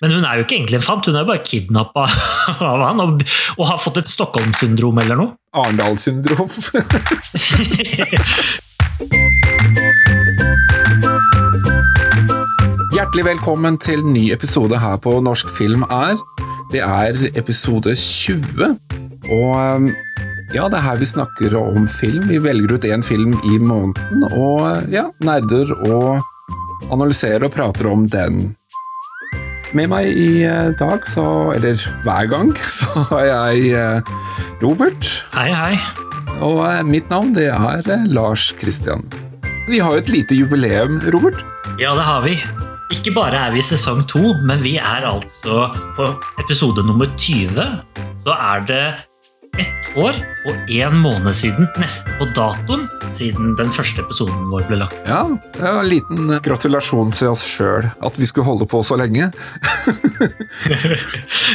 Men hun er jo ikke egentlig en fant, hun er jo bare kidnappa av han og, og har fått et Stockholm-syndrom eller noe. Arendal-syndrom. Hjertelig velkommen til ny episode her på Norsk film er. Det er episode 20, og um, ja, det er her vi snakker om film. Vi velger ut én film i måneden, og ja, nerder og analyserer og prater om den. Med meg i eh, dag, så, eller hver gang, så har jeg eh, Robert. Hei, hei. Og eh, mitt navn det er Lars Kristian. Vi har jo et lite jubileum, Robert. Ja, det har vi. Ikke bare er vi i sesong to, men vi er altså på episode nummer 20. Så er det ett år og én måned siden, nesten på datoen, siden den første episoden vår ble lagt. Ja, en liten gratulasjon til oss sjøl at vi skulle holde på så lenge.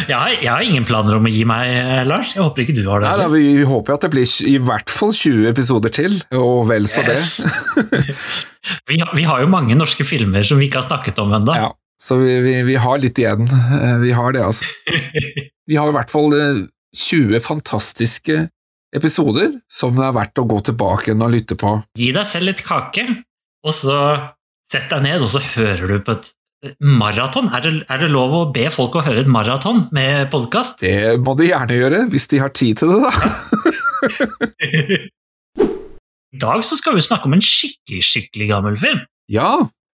Jeg har, jeg har ingen planer om å gi meg, eh, Lars. Jeg håper ikke du har det. Nei, da, vi håper at det blir i hvert fall 20 episoder til, og vel så Yes. det. Vi, har- vi har jo mange norske filmer som vi ikke har snakket om ennå. Ja, så vi, vi, vi har litt igjen. Eh, Vi har det, altså. Vi har i hvert fall eh, 20 fantastiske episoder som det er verdt å gå tilbake igjen og lytte på. Gi deg selv litt kake, og så sett deg ned, og så hører du på et maraton. Er er det lov å be folk å høre et maraton med podkast? Det må de gjerne gjøre, hvis de har tid til det, da. I dag så skal vi snakke om en skikkelig, skikkelig gammel film. Ja,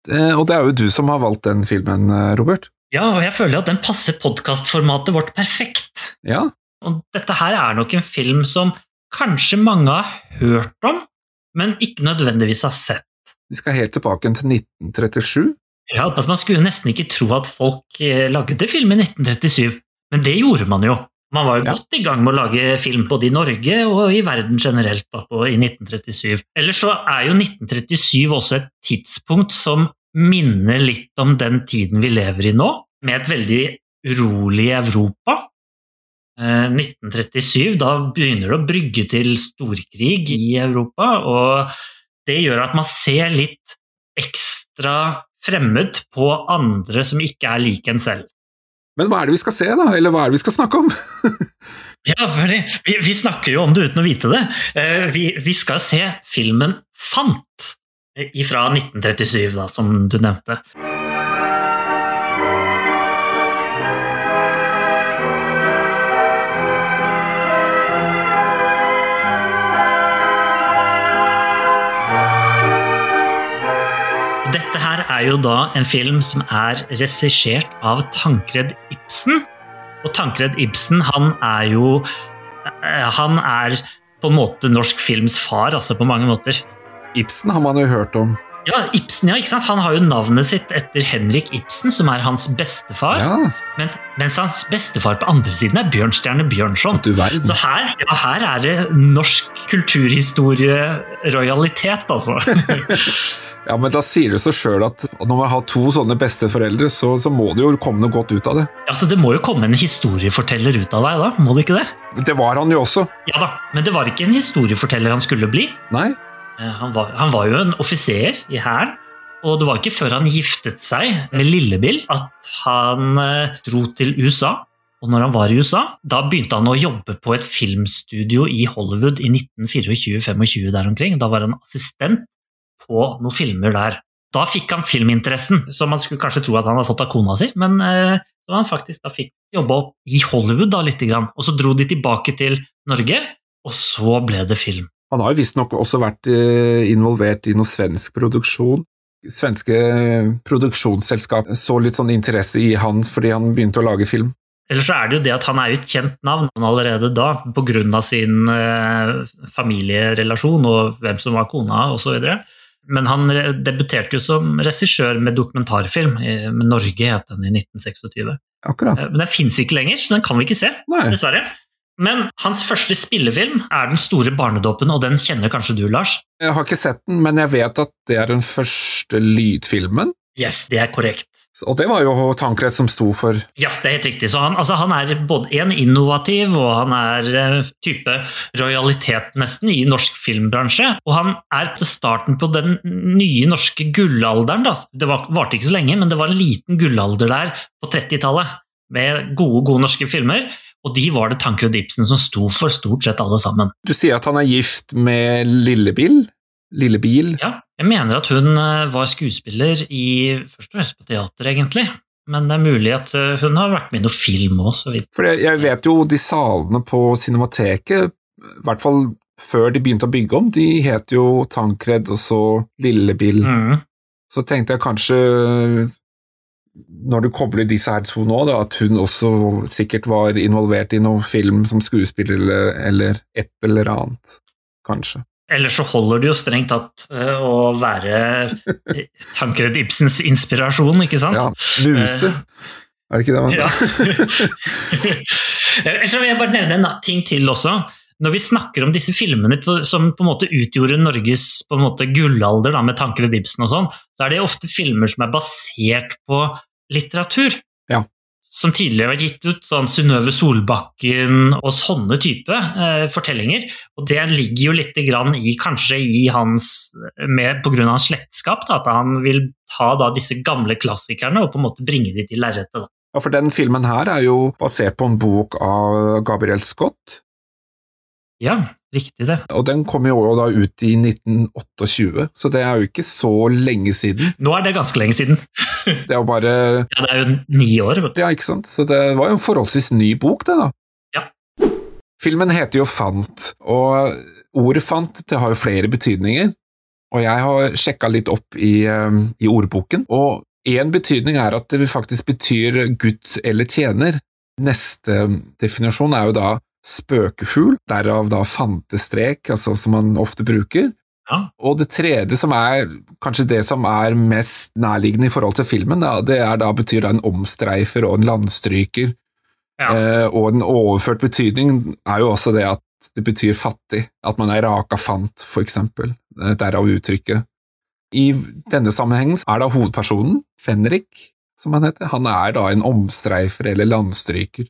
og det er jo du som har valgt den filmen, eh, Robert. Ja, og jeg føler at den passer podkastformatet vårt perfekt. Ja, Og dette her er nok en film som kanskje mange har hørt om, men ikke nødvendigvis har sett. vi skal helt tilbake til 1937. Ja, altså Man skulle nesten ikke tro at folk eh, lagde film i 1937, men det gjorde man jo. Man var jo Ja. godt i gang med å lage film både i Norge og i verden generelt da, på, i 1937. Ellers så er jo 1937 også et tidspunkt som minner litt om den tiden vi lever i nå, med et veldig urolig Europa. Eh, 1937, da begynner det å brygge til storkrig i Europa, og det gjør at man ser litt ekstra fremmed på andre som ikke er lik en selv. Men hva er det vi skal se, da? Eller hva er det vi skal snakke om? Ja, vi, vi snakker jo om det uten å vite det. Eh, Vi, vi skal se filmen Fant eh, fra 1937, da, som du nevnte. Er jo da en film som er regissert av Tankred Ibsen. Og Tankred Ibsen, han er jo eh, Han er på en måte norsk films far, altså på mange måter. Ibsen har man jo hørt om. Ja, Ibsen, ja, ikke sant? Han har jo navnet sitt etter Henrik Ibsen, som er hans bestefar. Ja, Men, mens hans bestefar på andre siden er Bjørnstjerne Bjørnson. Så her, ja, her er det norsk kulturhistorie-rojalitet, altså. Ja, men da sier det seg sjøl at når man har to sånne besteforeldre, så, så må det jo komme noe godt ut av det. altså, det må jo komme en historieforteller ut av deg, da? Må det ikke det? Det var han jo også. Ja da, men det var ikke en historieforteller han skulle bli. Nei? Eh, Han var, han var jo en offiser i hæren, og det var ikke før han giftet seg med Lillebill at han eh, dro til USA. Og når han var i USA, da begynte han å jobbe på et filmstudio i Hollywood i 1924-25 der omkring. Da var han assistent på noen filmer der. Da fikk han filminteressen, som man skulle kanskje tro at han hadde fått av kona si, men eh, så han faktisk da fikk jobba opp i Hollywood da lite grann. Og så dro de tilbake til Norge, og så ble det film. Han har jo visstnok også vært eh, involvert i noe svensk produksjon. Svenske produksjonsselskap så litt sånn interesse i han fordi han begynte å lage film. Eller så er det jo det at han er jo et kjent navn allerede da, pga. sin eh, familierelasjon og hvem som var kona osv. Men han debuterte jo som regissør med dokumentarfilm, med Norge het den i 1926. Akkurat. Eh, Men den fins ikke lenger, så den kan vi ikke se, Nei. dessverre. Men hans første spillefilm er Den store barnedåpen, og den kjenner kanskje du, Lars? Jeg har ikke sett den, men jeg vet at det er den første lydfilmen Yes, det er korrekt. Og det var jo Tankred som sto for Ja, det er helt riktig. Så han, altså han er både en innovativ, og han er uh, type rojalitet nesten i norsk filmbransje. Og han er til starten på den nye norske gullalderen. Da. Det var, varte ikke så lenge, men det var en liten gullalder der på 30-tallet med gode, gode norske filmer. Og de var det Tankred Ibsen som sto for stort sett alle sammen. Du sier at han er gift med Lillebil? Lillebil? Ja, jeg mener at hun eh, var skuespiller i først og fremst på teater, egentlig. Men det er mulig at eh, hun har vært med i noe film òg, så vidt. For jeg vet jo de salene på Cinemateket, i hvert fall før de begynte å bygge om, de het jo Tankred og så Lillebil. Mm. Så tenkte jeg kanskje, når du kobler disse her to nå, da, at hun også sikkert var involvert i noe film som skuespiller eller, eller et eller annet. Kanskje. Eller så holder det jo strengt tatt uh, å være Tankred Ibsens inspirasjon, ikke sant? Ja, Muse. er det ikke det man Ja. Ellers vil jeg bare nevne en ting til også. Når vi snakker om disse filmene som på en måte utgjorde Norges på en måte gullalder da, med Tankred Ibsen og sånn, så er det ofte filmer som er basert på litteratur. Ja. Som tidligere har vært gitt ut, sånn Synnøve Solbakken og sånne type eh, fortellinger. Og det ligger jo litt i kanskje i hans med, av hans slektskap, at han vil ta da, disse gamle klassikerne og på en måte bringe de til lerretet. Ja, for den filmen her er jo basert på en bok av Gabriel Scott, Ja, riktig det. og den kom jo da ut i 1928, så det er jo ikke så lenge siden. Nå er det ganske lenge siden. Det er jo bare Ja, det er jo ni år. Ja, ikke sant? Så det var jo en forholdsvis ny bok, det, da. Ja. Filmen heter jo Fant, og ordet fant det har jo flere betydninger. Og jeg har sjekka litt opp i, eh, i ordboken, og én betydning er at det faktisk betyr gutt eller tjener. Neste definisjon er jo da spøkefugl, derav da fantestrek, altså som man ofte bruker. Ja. Og det tredje, som er kanskje det som er mest nærliggende i forhold til filmen, da, det er da betyr da en omstreifer og en landstryker. Ja. Eh, og en overført betydning er jo også det at det betyr fattig, at man er raka fant, for eksempel. Eh, Derav uttrykket. I denne sammenhengen er da hovedpersonen, Fenrik, som han heter, han er da en omstreifer eller landstryker.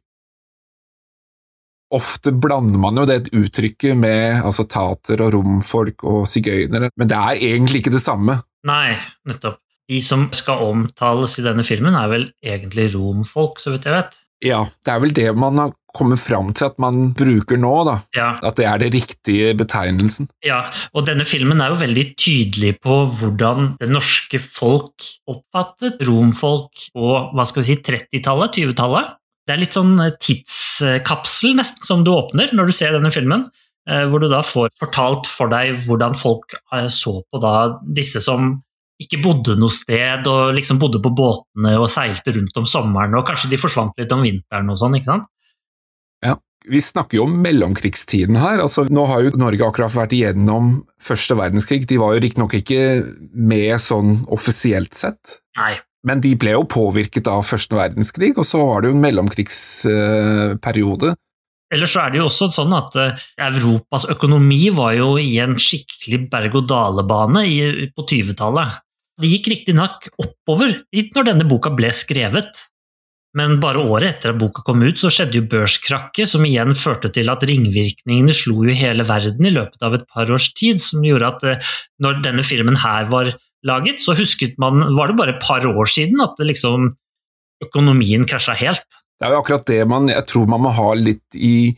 Ofte blander man jo det uttrykket med altså tater og romfolk og sigøynere, men det er egentlig ikke det samme. Nei, nettopp. De som skal omtales i denne filmen, er vel egentlig romfolk, så vidt jeg vet. Ja, det er vel det man har kommet fram til at man bruker nå, da. Ja, At det er det riktige betegnelsen. ja, og denne filmen er jo veldig tydelig på hvordan det norske folk oppfattet romfolk på hva skal vi si, 30-tallet, 20-tallet. Det er litt sånn tidskapsel nesten som du åpner når du ser denne filmen. eh, Hvor du da får fortalt for deg hvordan folk eh, så på da disse som ikke bodde noe sted, og liksom bodde på båtene og seilte rundt om sommeren, og kanskje de forsvant litt om vinteren og sånn, ikke sant? Ja. Vi snakker jo om mellomkrigstiden her. altså Nå har jo Norge akkurat vært igjennom første verdenskrig. De var jo riktignok ikke med sånn offisielt sett, Nei. Men de ble jo påvirket av første verdenskrig, og så var det jo en mellomkrigsperiode. Ellers er det jo også sånn at eh, Europas økonomi var jo i en skikkelig berg-og-dale-bane på 20-tallet. Det gikk riktignok oppover litt når denne boka ble skrevet, men bare året etter at boka kom ut, så skjedde jo børskrakket, som igjen førte til at ringvirkningene slo jo hele verden i løpet av et par års tid, som gjorde at eh, når denne filmen her var laget, så husket man Var det bare et par år siden at liksom økonomien krasja helt? Det er jo akkurat det man Jeg tror man må ha litt i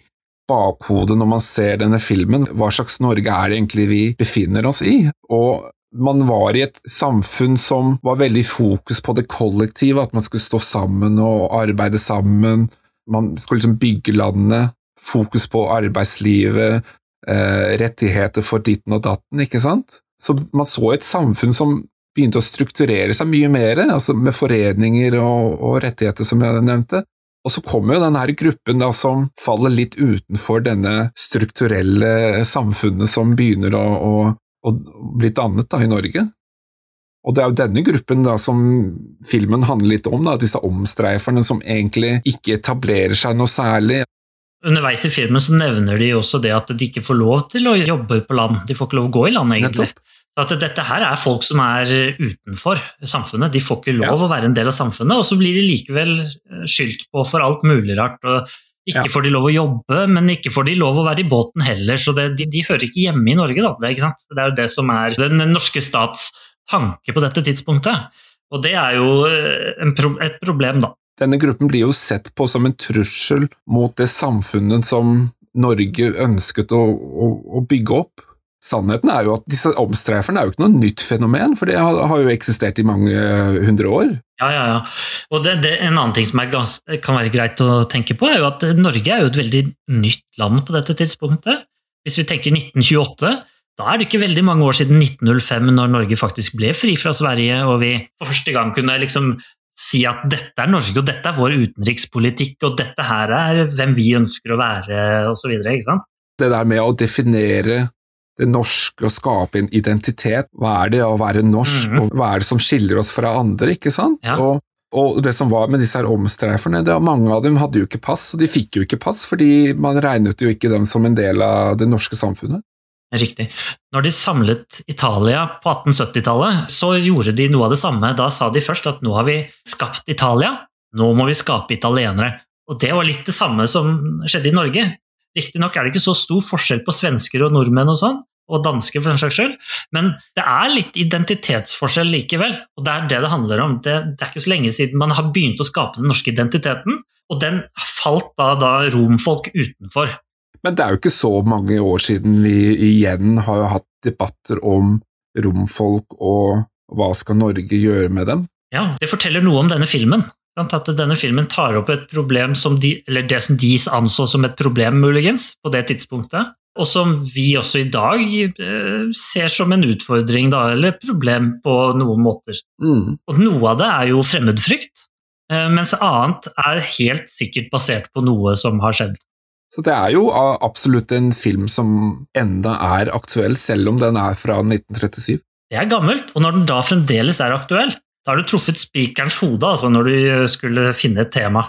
bakhodet når man ser denne filmen. Hva slags Norge er det egentlig vi befinner oss i? Og man var i et samfunn som var veldig fokus på det kollektive, at man skulle stå sammen og arbeide sammen. Man skulle liksom bygge landet. Fokus på arbeidslivet, eh, rettigheter for ditten og datten, ikke sant? Så man så et samfunn som begynte å strukturere seg mye mer, altså med foreninger og, og rettigheter, som jeg nevnte. Og så kommer jo denne gruppen da, som faller litt utenfor denne strukturelle samfunnet som begynner å, å, å bli dannet da, i Norge. Og det er jo denne gruppen da, som filmen handler litt om, da, disse omstreiferne som egentlig ikke etablerer seg noe særlig. Underveis i filmen så nevner de også det at de ikke får lov til å jobbe på land. De får ikke lov å gå i land, egentlig. Så at dette her er folk som er utenfor samfunnet. De får ikke lov ja. å være en del av samfunnet, og så blir de likevel eh, skyldt på for alt mulig rart. Ikke ja. får de lov å jobbe, men ikke får de lov å være i båten heller. Så det, de, de, hører ikke hjemme i Norge, da. Det, det er jo det som er den norske stats tanke på dette tidspunktet. Og det er jo eh, pro et problem, da. Denne gruppen blir jo sett på som en trussel mot det samfunnet som Norge ønsket å, å, å bygge opp. Sannheten er jo at disse omstreiferne er jo ikke noe nytt fenomen, for det har, har jo eksistert i mange hundre år. Ja, ja, ja. Og det, det, en annen ting som gans, kan være greit å tenke på, er jo at Norge er jo et veldig nytt land på dette tidspunktet. Hvis vi tenker 1928, da er det ikke veldig mange år siden 1905, når Norge faktisk ble fri fra Sverige, og vi for første gang kunne liksom si at dette er Norge, og dette er vår utenrikspolitikk, og dette her er hvem vi ønsker å være, osv. Det der med å definere det norske og skape en identitet. Hva er det å være norsk, mm -hmm. og hva er det som skiller oss fra andre? ikke sant? Ja. Og, og, det som var med disse her omstreiferne, det mange av dem hadde jo ikke pass, og de fikk jo ikke pass fordi man regnet jo ikke dem som en del av det norske samfunnet. Riktig. Når de samlet Italia på 1870-tallet, så gjorde de noe av det samme. Da sa de først at nå har vi skapt Italia, nå må vi skape italienere. Og det var litt det samme som skjedde i Norge. Riktignok er det ikke så stor forskjell på svensker og nordmenn og sånn, og dansker for den saks skyld, men det er litt identitetsforskjell likevel. Og det er det det handler om. Det, det, er ikke så lenge siden man har begynt å skape den norske identiteten, og den falt da, da romfolk utenfor. Men det er jo ikke så mange år siden vi igjen har hatt debatter om romfolk og hva skal Norge gjøre med dem? Ja, det forteller noe om denne filmen. At denne filmen tar opp et problem som de, eller det som de anså som et problem, muligens, på det tidspunktet. Og som vi også i dag eh, ser som en utfordring, da, eller problem på noen måter. Mm. Og noe av det er jo fremmedfrykt, eh, mens annet er helt sikkert basert på noe som har skjedd. Så det er jo absolutt en film som enda er aktuell, selv om den er fra 1937. Det er gammelt, og når den da fremdeles er aktuell, da har du truffet spikerens hode altså, når du skulle finne et tema.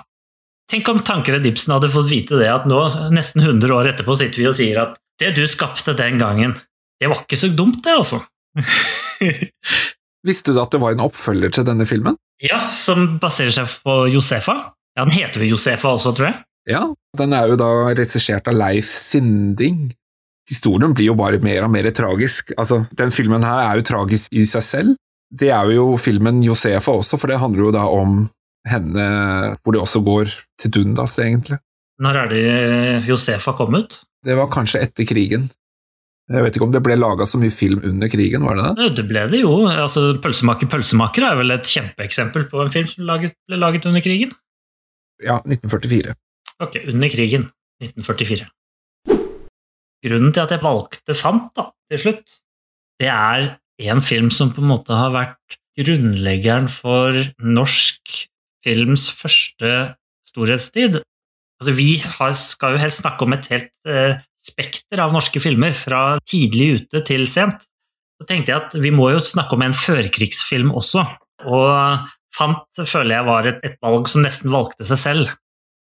Tenk om Tankered Ibsen hadde fått vite det, at nå, nesten 100 år etterpå, sitter vi og sier at det du skapte den gangen, det var ikke så dumt, det, altså. Visste du at det var en oppfølger til denne filmen? Ja, som baserer seg på Josefa. Ja, Den heter vel Josefa også, tror jeg. Ja, den er jo da regissert av Leif Sinding. Historien blir jo bare mer og mer tragisk. Altså, Den filmen her er jo tragisk i seg selv, det er jo filmen Josefa også, for det handler jo da om henne hvor det også går til dundas, egentlig. Når er det Josefa kom ut? Det var kanskje etter krigen. Jeg vet ikke om det ble laga så mye film under krigen, var det det? Det ble det jo. Altså, 'Pølsemaker, pølsemaker' er vel et kjempeeksempel på en film som ble laget under krigen? Ja, 1944. Ok, under krigen. 1944. Grunnen til at jeg valgte Fant da, til slutt, det er en film som på en måte har vært grunnleggeren for norsk films første storhetstid. Altså, vi har, skal jo helst snakke om et helt eh, spekter av norske filmer, fra tidlig ute til sent. Så tenkte jeg at vi må jo snakke om en førkrigsfilm også, og Fant føler jeg var et, et valg som nesten valgte seg selv.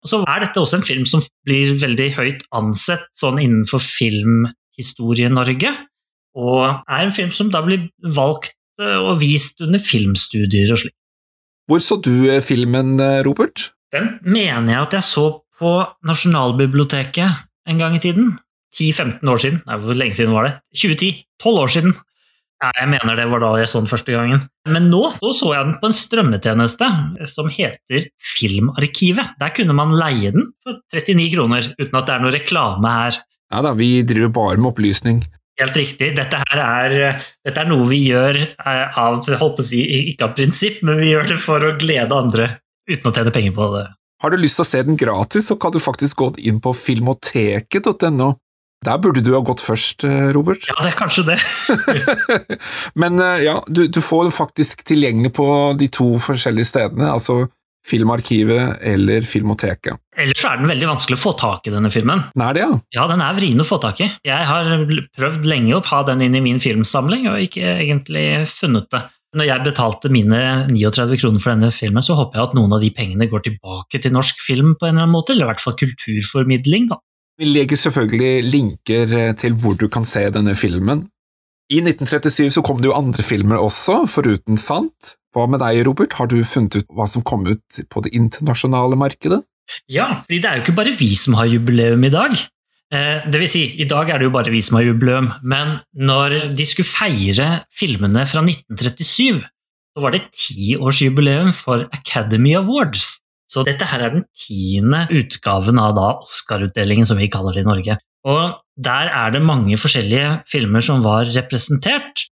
Og så er dette også en film som blir veldig høyt ansett sånn innenfor filmhistorie-Norge. Og er en film som da blir valgt eh, og vist under filmstudier og slik. Hvor så du eh, filmen, eh, Robert? Den mener jeg at jeg så på Nasjonalbiblioteket en gang i tiden. 10-15 år siden. Nei, hvor lenge siden var det? 2010. 12 år siden. Ja, jeg mener det var da jeg så den første gangen. Men nå så, så jeg den på en strømmetjeneste som heter Filmarkivet. Der kunne man leie den for 39 kroner, uten at det er noe reklame her. Ja da, vi driver bare med opplysning. Helt riktig. Dette her er, dette er noe vi gjør eh, av, holdt på å si, ikke av prinsipp, men vi gjør det for å glede andre uten å tjene penger på det. Har du lyst til å se den gratis, så kan du faktisk gå inn på filmoteket.no. Der burde du ha gått først, eh, Robert. Ja, det er kanskje det. men eh, ja, du, du får faktisk tilgjengelig på de to forskjellige stedene. altså Filmarkivet eller Filmoteket. Ellers er den veldig vanskelig å få tak i, denne filmen. Den er det, ja? Ja, den er vrien å få tak i. Jeg har prøvd lenge å ha den inn i min filmsamling, og ikke egentlig funnet det. Når jeg betalte mine 39 kroner for denne filmen, så håper jeg at noen av de pengene går tilbake til norsk film på en eller annen måte, eller i hvert fall kulturformidling, da. Vi legger selvfølgelig linker til hvor du kan se denne filmen, I 1937 så kom det jo andre filmer også, foruten Fant. Hva med deg, Robert? Har du funnet ut hva som kom ut på det internasjonale markedet? Ja, fordi det er jo ikke bare vi som har jubileum i dag. Eh, det vil si, i dag er det jo bare vi som har jubileum, men når de skulle feire filmene fra 1937, så var det tiårsjubileum for Academy Awards. Så dette her er den tiende utgaven av Oscar-utdelingen, som vi kaller det i Norge. Og der er det mange forskjellige filmer som var representert.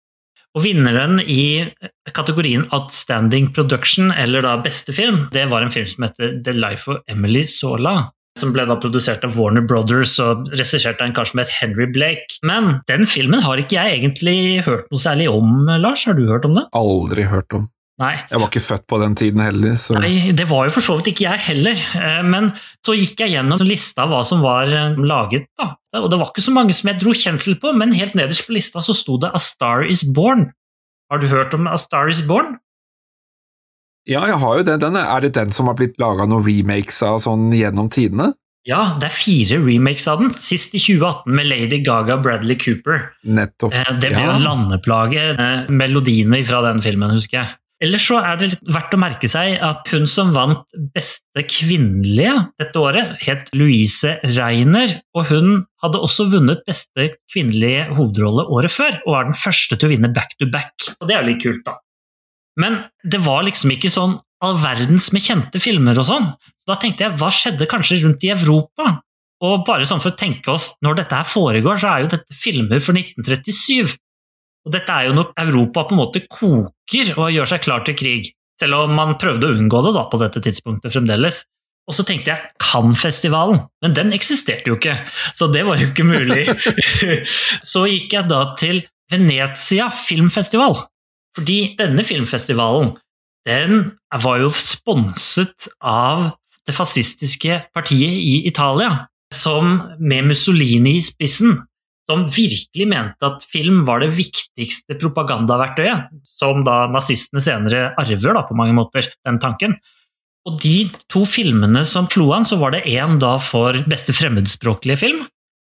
Og vinneren i kategorien Outstanding Production, eller da beste film, det var en film som heter The Life of Emily Sola. Som ble da produsert av Warner Brothers og regissert av en kar som het Henry Blake. Men den filmen har ikke jeg egentlig hørt noe særlig om, Lars. Har du hørt om det? Aldri hørt om. Nei. Jeg var ikke født på den tiden heller. Så. Nei, det var jo for så vidt ikke jeg heller. Eh, men så gikk jeg gjennom lista av hva som var eh, laget. da. Og det var ikke så mange som jeg dro kjensel på, men helt nederst på lista så sto det A Star Is Born. Har du hørt om A Star Is Born? Ja, jeg har jo det. Den, er det den som har blitt laga noen remakes av sånn gjennom tidene? Ja, det er fire remakes av den. Sist i 2018 med Lady Gaga og Bradley Cooper. Nettopp. Eh, Det ble Ja. en landeplage, melodiene fra den filmen, husker jeg. Ellers så er det verdt å merke seg at hun som vant beste kvinnelige dette året, het Louise Reiner, og hun hadde også vunnet beste kvinnelige hovedrolle året før, og er den første til å vinne back to back. Og det er jo litt kult, da. Men det var liksom ikke sånn all verdens med kjente filmer og sånn. Så da tenkte jeg, hva skjedde kanskje rundt i Europa? Og bare sånn for å tenke oss, når dette her foregår, så er jo dette filmer for 1937. Og dette er jo når Europa på en måte koker og gjør seg klar til krig. Selv om man prøvde å unngå det da på dette tidspunktet fremdeles. Og så tenkte jeg Cannes-festivalen, men den eksisterte jo ikke, så det var jo ikke mulig. så gikk jeg da til Venezia filmfestival. Fordi denne filmfestivalen den var jo sponset av det fascistiske partiet i Italia, som med Mussolini i spissen som virkelig mente at film var det viktigste propagandaverktøyet, som da nazistene senere arver da, på mange måter, den tanken. Og de to filmene som slo an, så var det én da for beste fremmedspråklige film,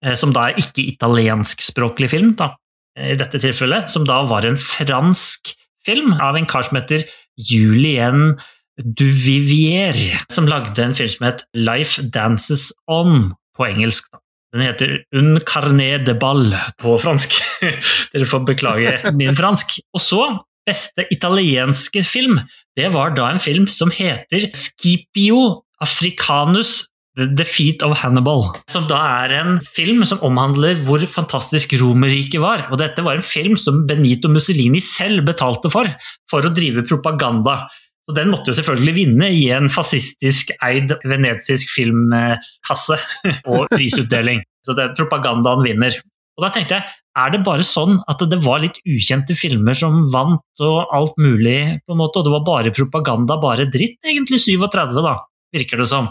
eh, som da er ikke italienskspråklig film, da, i dette tilfellet, som da var en fransk film av en kar som heter Julien Duvivier, som lagde en film som het Life Dances On på engelsk. da. Den heter Un carnet de ball på fransk. Dere får beklage min fransk. Og så, beste italienske film, det var da en film som heter Scipio Africanus The Defeat of Hannibal. Som da er en film som omhandler hvor fantastisk Romerriket var. Og dette var en film som Benito Mussolini selv betalte for, for å drive propaganda. Så den måtte jo selvfølgelig vinne i en fascistisk eid venezia-sk filmkasse og prisutdeling. Så det, propagandaen vinner. Og da tenkte jeg, er det bare sånn at det var litt ukjente filmer som vant og alt mulig, på en måte, og det var bare propaganda, bare dritt, egentlig 37, da, virker det som.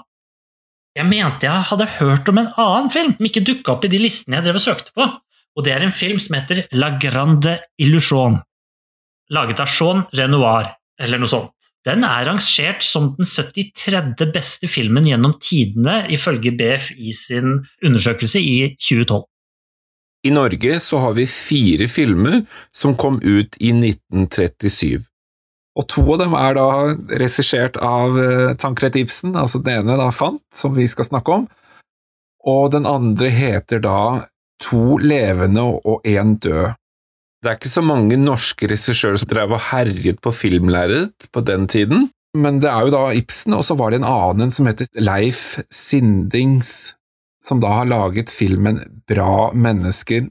Jeg mente jeg hadde hørt om en annen film som ikke dukka opp i de listene jeg drev og søkte på, og det er en film som heter La Grande Illusion, laget av Jean Renoir, eller noe sånt. Den er rangert som den 73. beste filmen gjennom tidene, ifølge BFI sin undersøkelse i 2012. I Norge så har vi fire filmer som kom ut i 1937. Og to av dem er da regissert av eh, Ibsen, altså den ene da Fant, som vi skal snakke om, og den andre heter da To levende og én død. Det er ikke så mange norske regissører som drev og herjet på filmlerret på den tiden, men det er jo da Ibsen, og så var det en annen som heter Leif Sindings, som da har laget filmen Bra mennesker.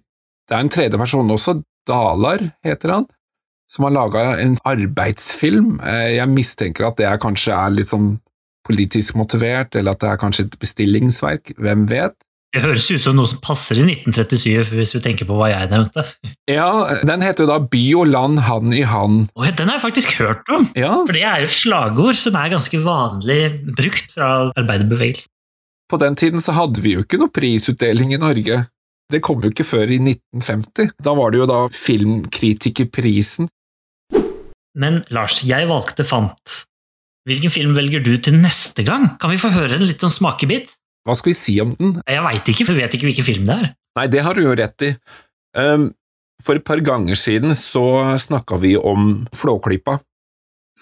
Det er en tredje person også, Dalar heter han, som har laga en arbeidsfilm. Eh, Jeg mistenker at det kanskje er litt sånn politisk motivert, eller at det er kanskje et bestillingsverk, hvem vet? Det høres ut som noe som passer i 1937, hvis vi tenker på hva jeg nevnte. Ja, den heter jo da By og land, hand i hand. Og den har jeg faktisk hørt om, Ja, for det er jo et slagord som er ganske vanlig brukt fra arbeiderbevegelsen. på den tiden så hadde vi jo ikke noe prisutdeling i Norge. Det kom jo ikke før i 1950. Da var det jo da Filmkritikerprisen. Men Lars, jeg valgte Fant. Hvilken film velger du til neste gang? Kan vi få høre en litt sånn smakebit? Hva skal vi si om den? Jeg veit ikke, for jeg vet ikke hvilken film det er. Nei, det har du jo rett i. Um, For et par ganger siden så snakka vi om Flåklypa.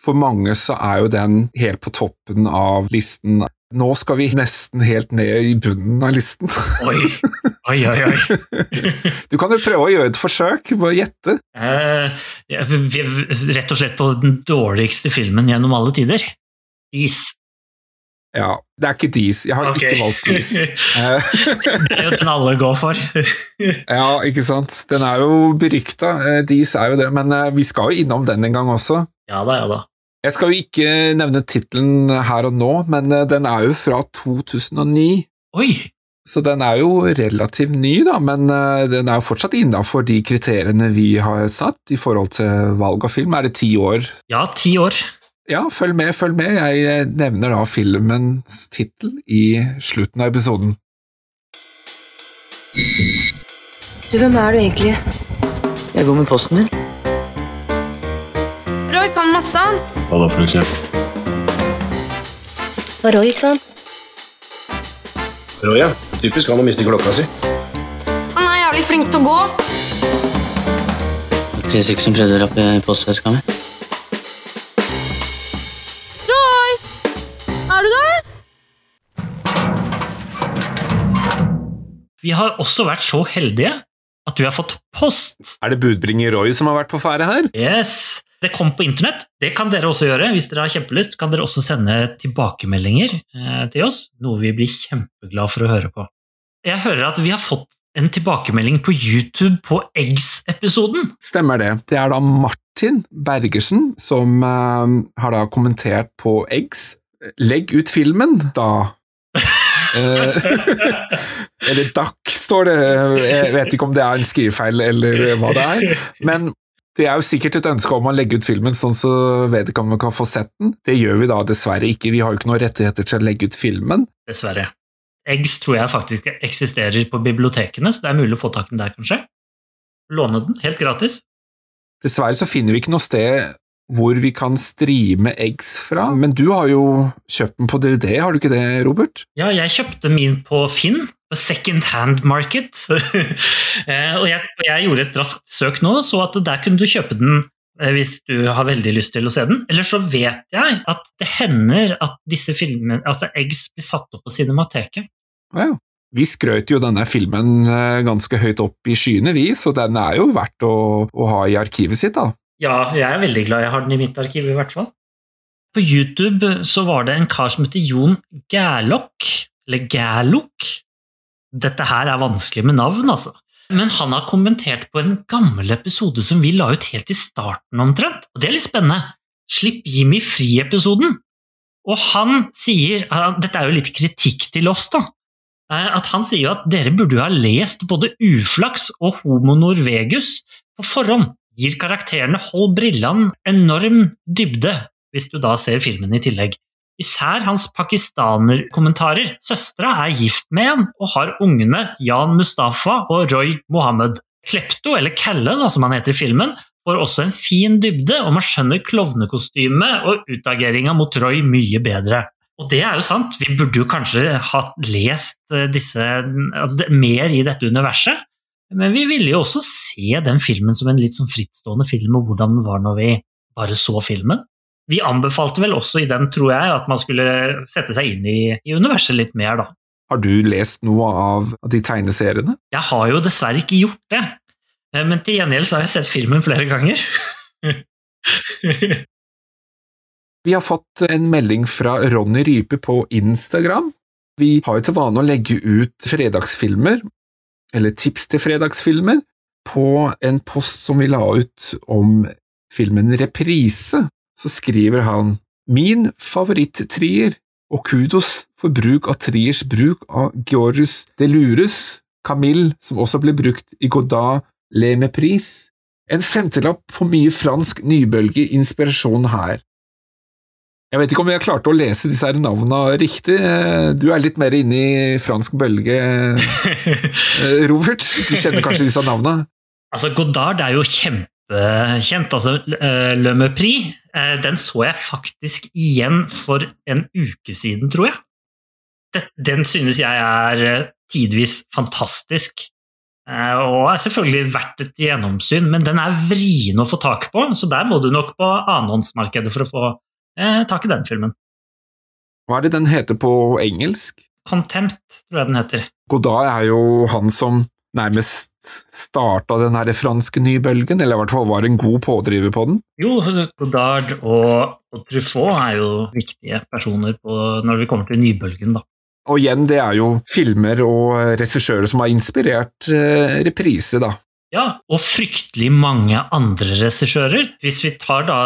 For mange så er jo den helt på toppen av listen. Nå skal vi nesten helt ned i bunnen av listen. Oi, oi, oi. oi. Du kan jo prøve å gjøre et forsøk å gjette. Eh, rett og slett på den dårligste filmen gjennom alle tider. Is. Ja, det er ikke Dis. Jeg har okay. ikke valgt Dis. Eh, Det er jo den alle går for. ja, ikke sant. Den er jo berykta. Dis er jo det, men eh, vi skal jo innom den en gang også. Ja da, ja da. Jeg skal jo ikke nevne tittelen her og nå, men eh, den er jo fra 2009. Oi! Så den er jo relativt ny, da, men den er jo fortsatt innafor de kriteriene vi har satt i forhold til valg av film. Er det ti år? Ja, ti år. Ja, følg med, følg med. Jeg eh, nevner da filmens tittel i slutten av episoden. Du, hvem er du egentlig? Jeg går med posten din. Roy kan masse, han. Hva da, for eksempel? Og Roy, ikke sant? Roy, ja. Typisk han å miste klokka si. Han er jævlig flink til å gå. Tre ikke som prøvde å rappe postveska mi. Vi har også vært så heldige at du har fått post. Er det budbringer Roy som har vært på ferde her? Yes! Det kom på internett. Det kan dere også gjøre. Hvis dere har kjempelyst, kan dere også sende tilbakemeldinger eh, til oss, noe vi blir kjempeglad for å høre på. Jeg hører at vi har fått en tilbakemelding på YouTube på Eggs-episoden. Stemmer det. Det er da Martin Bergersen som eh, har da kommentert på Eggs. Legg ut filmen, da. Eh, eller DAC, står det. Jeg vet ikke om det er en skrivefeil eller hva det er. Men det er jo sikkert et ønske om å legge ut filmen sånn så vedkommende kan få sett den. Det gjør vi da dessverre ikke. Vi har jo ikke noen rettigheter til å legge ut filmen. Dessverre. Eggs tror jeg faktisk eksisterer på bibliotekene, så det er mulig å få tak i den der, kanskje. Låne den helt gratis. Dessverre så finner vi ikke noe sted hvor vi kan streame eggs fra, men du har jo kjøpt den på DVD, har du ikke det, Robert? Ja, jeg kjøpte min på Finn, på second hand market. Eh, og, jeg, jeg gjorde et raskt søk nå, så at der kunne du kjøpe den eh, hvis du har veldig lyst til å se den. Eller så vet jeg at det hender at disse filmene, altså Eggs blir satt opp på Cinemateket. Ja. Vi skrøt jo denne filmen eh, ganske høyt opp i skyene, vi, så den er jo verdt å, å ha i arkivet sitt, da. Ja, jeg er veldig glad jeg har den i mitt arkiv, i hvert fall. På YouTube så var det en kar som heter Jon Gærlok, eller Gærlok. Dette her er vanskelig med navn, altså. Men han har kommentert på en gammel episode som vi la ut helt i starten omtrent, og det er litt spennende. Slipp Jimmy fri-episoden. Og han sier, dette er jo litt kritikk til oss da, eh, at han sier at dere burde jo ha lest både Uflaks og Homo Norvegus på forhånd. Gir karakterene Hold brillene enorm dybde, hvis du da ser filmen i tillegg. Især hans pakistanerkommentarer. Søstera er gift med en og har ungene Jan Mustafa og Roy Mohammed. Klepto, eller Kalle da, som han heter i filmen, får også en fin dybde, og man skjønner klovnekostymet og utageringa mot Roy mye bedre. Og det er jo sant, vi burde jo kanskje ha lest eh, disse, mer i dette universet, men vi ville jo også se den filmen som en litt sånn frittstående film, og hvordan den var når vi bare så filmen. Vi anbefalte vel også i den, tror jeg, at man skulle sette seg inn i, i universet litt mer, da. Har du lest noe av de tegneseriene? Jeg har jo dessverre ikke gjort det, eh, men til gjengjeld så har jeg sett filmen flere ganger. Vi har fått en melding fra Ronny Rype på Instagram. Vi har jo til vane å legge ut fredagsfilmer, eller tips til fredagsfilmer, på en post som vi la ut om filmen Reprise. Så skriver han Min favoritt-trier, og kudos for bruk av triers bruk av Georges Delures, Camille, som også ble brukt i Godard Le Mepris. En femtelapp på mye fransk nybølgeinspirasjon her. Jeg vet ikke om jeg klarte å lese disse her navnene riktig. Du er litt mer inne i fransk bølge, eh, Robert. Du kjenner kanskje disse navnene? altså, Godard er jo kjempekjent. Altså, eh, Le Mépris, eh, den så jeg faktisk igjen for en uke siden, tror jeg. Den synes jeg er eh, tidvis fantastisk. eh, og er selvfølgelig verdt et gjennomsyn, men den er vrien å få tak på, så der må du nok på annenhåndsmarkedet for å få eh, tak i den filmen. Hva er det den heter på engelsk? Contempt, tror jeg den heter. Godard er jo han som nærmest starta den her franske nybølgen, eller i hvert fall var en god pådriver på den. Jo, Godard og, og Truffaut er jo viktige personer på, når vi kommer til nybølgen, da. Og igjen, det er jo filmer og regissører som har inspirert eh, reprise, da. Ja, og fryktelig mange andre regissører. Hvis vi tar da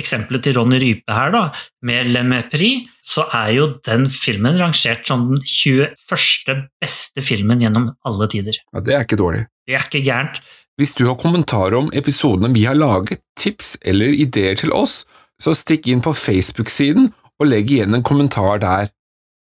eksempelet til Ronny Rype her, da, med Le Mépris, så er jo den filmen rangert som den 21. beste filmen gjennom alle tider. Ja, Det er ikke dårlig. Det er ikke gærent. Hvis du har kommentarer om episodene vi har laget, tips eller ideer til oss, så stikk inn på Facebook-siden og legg igjen en kommentar der.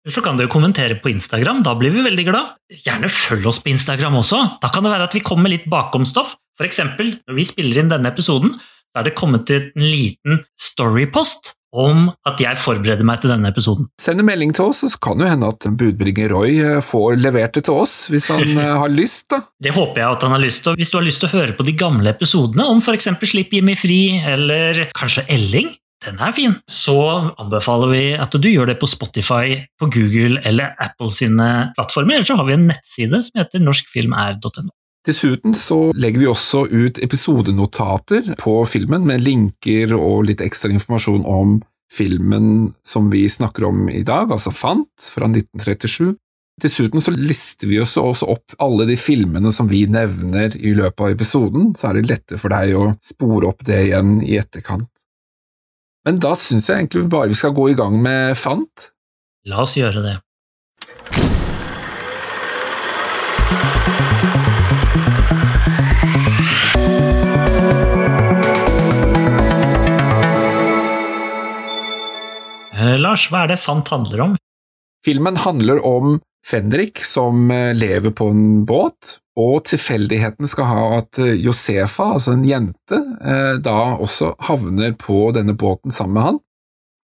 Så kan du kommentere på Instagram, da blir vi veldig glad. Gjerne følg oss på Instagram også, da kan det være at vi kommer litt bakom stoff. For eksempel, når vi spiller inn denne episoden, så er det kommet til en liten storypost om at jeg forbereder meg til denne episoden. Send en melding til oss, og så kan det hende at budbringer Roy eh, får levert det til oss, hvis han eh, har lyst, da. Det håper jeg at han har lyst til. Hvis du har lyst til å høre på de gamle episodene om f.eks. Slipp Jimmy fri, eller kanskje Elling, den er fin, så anbefaler vi at du gjør det på Spotify, på Google eller Apple sine plattformer. Eller så har vi en nettside som heter norskfilmr.no. Dessuten så legger vi også ut episodenotater på filmen med linker og litt ekstra informasjon om filmen som vi snakker om i dag, altså Fant fra 1937. Dessuten så lister vi også opp alle de filmene som vi nevner i løpet av episoden, så er det lettere for deg å spore opp det igjen i etterkant. Men da syns jeg egentlig bare vi skal gå i gang med Fant. La oss gjøre det. Eh, Lars, hva er det Fant handler om? Filmen handler om Fenrik som eh, lever på en båt, og tilfeldigheten skal ha at eh, Josefa, altså en jente, eh, da også havner på denne båten sammen med han.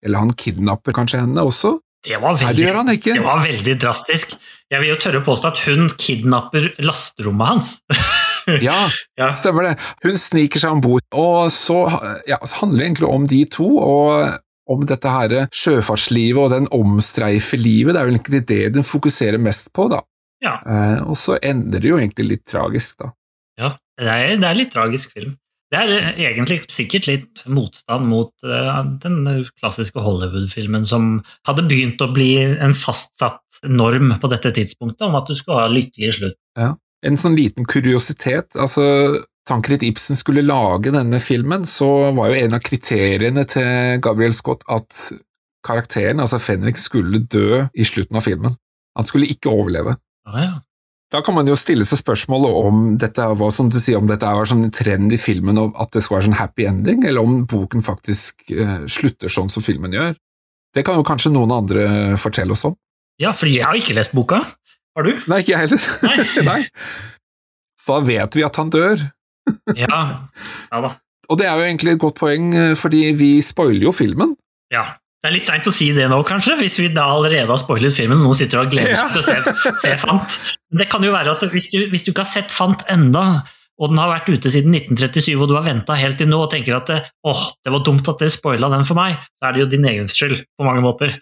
Eller han kidnapper kanskje henne også. Det var Nei, det veldig, gjør han ikke. det var veldig drastisk. Jeg vil jo tørre å påstå at hun kidnapper lasterommet hans. Ja, Ja. stemmer det. Hun sniker seg om bord, og så ja, så handler det egentlig om de to, og om dette her sjøfartslivet og den omstreifelivet. Det er vel egentlig det den fokuserer mest på, da. Ja. Eh, og så ender det jo egentlig litt tragisk, da. Ja, det er, det er litt tragisk film. Det er eh, egentlig sikkert litt motstand mot uh, den klassiske Hollywood-filmen som hadde begynt å bli en fastsatt norm på dette tidspunktet, om at du skulle ha lykkelig slutt. Ja. En sånn liten kuriositet, altså Tankred Ibsen skulle lage denne filmen, så var jo en av kriteriene til Gabriel Scott at karakteren, altså Fenrik, skulle dø i slutten av filmen. Han skulle ikke overleve. Ah, ja. Da kan man jo stille seg spørsmålet om dette var som du sier, om dette var sånn trend i filmen, og at det skal være sånn happy ending, eller om boken faktisk eh, slutter sånn som filmen gjør. Det kan jo kanskje noen andre fortelle oss om. ja, fordi jeg har ikke lest boka. Har du? Nei, ikke jeg heller. Nei. Nei. Så da vet vi at han dør. Ja. ja da. Og det er jo egentlig et godt poeng, eh, fordi vi spoiler jo filmen. Ja. Det er litt seint å si det nå, kanskje, hvis vi da allerede har spoilet filmen og noen sitter og gleder seg til å se, se Fant. Men det kan jo være at hvis du, hvis du ikke har sett Fant enda, og den har vært ute siden 1937, og du har venta helt til nå og tenker at åh, det var dumt at dere spoila den for meg, så er det jo din egen skyld på mange måter.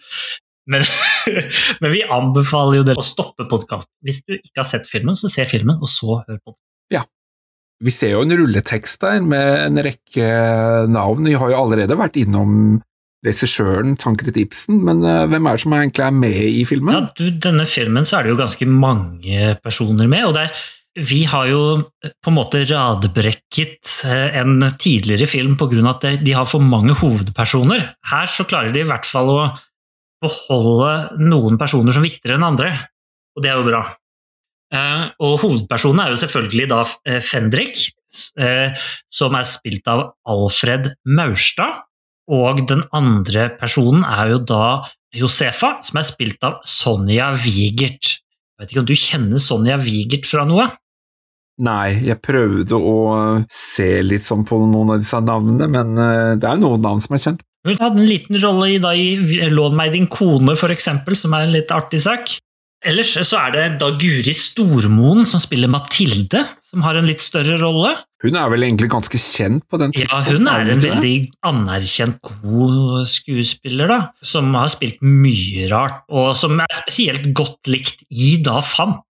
Men, men vi anbefaler jo dere å stoppe podkasten. Hvis du ikke har sett filmen, så se filmen, og så hør på den. Vi ser jo en rulletekst der med en rekke navn. Vi har jo allerede vært innom regissøren Tankred Ibsen, men eh, hvem er det som egentlig er med i filmen? Ja, du, denne filmen så er det jo ganske mange personer med, og der, vi har jo eh, på en måte radbrekket eh, en tidligere film av at de har for mange hovedpersoner. Her så klarer de i hvert fall å beholde noen personer som viktigere enn andre, og det er jo bra. Eh, og hovedpersonen er jo selvfølgelig da eh, Fendrik, eh, som er spilt av Alfred Maurstad, og den andre personen er jo da Josefa, som er spilt av Sonja Wigert. Jeg vet ikke om du kjenner Sonja Wigert fra noe? Nei, jeg prøvde å se litt sånn på noen av disse navnene, men det er noen navn som er kjent. Hun hadde en liten rolle i, da, i Lån meg din kone, eksempel, som er en litt artig sak. Ellers så er det da Guri Stormoen som spiller Mathilde, som har en litt større rolle. Hun er vel egentlig ganske kjent på den tidspunktet? Ja, hun er en veldig anerkjent god skuespiller, da, som har spilt mye rart, og som er spesielt godt likt i Da Fant.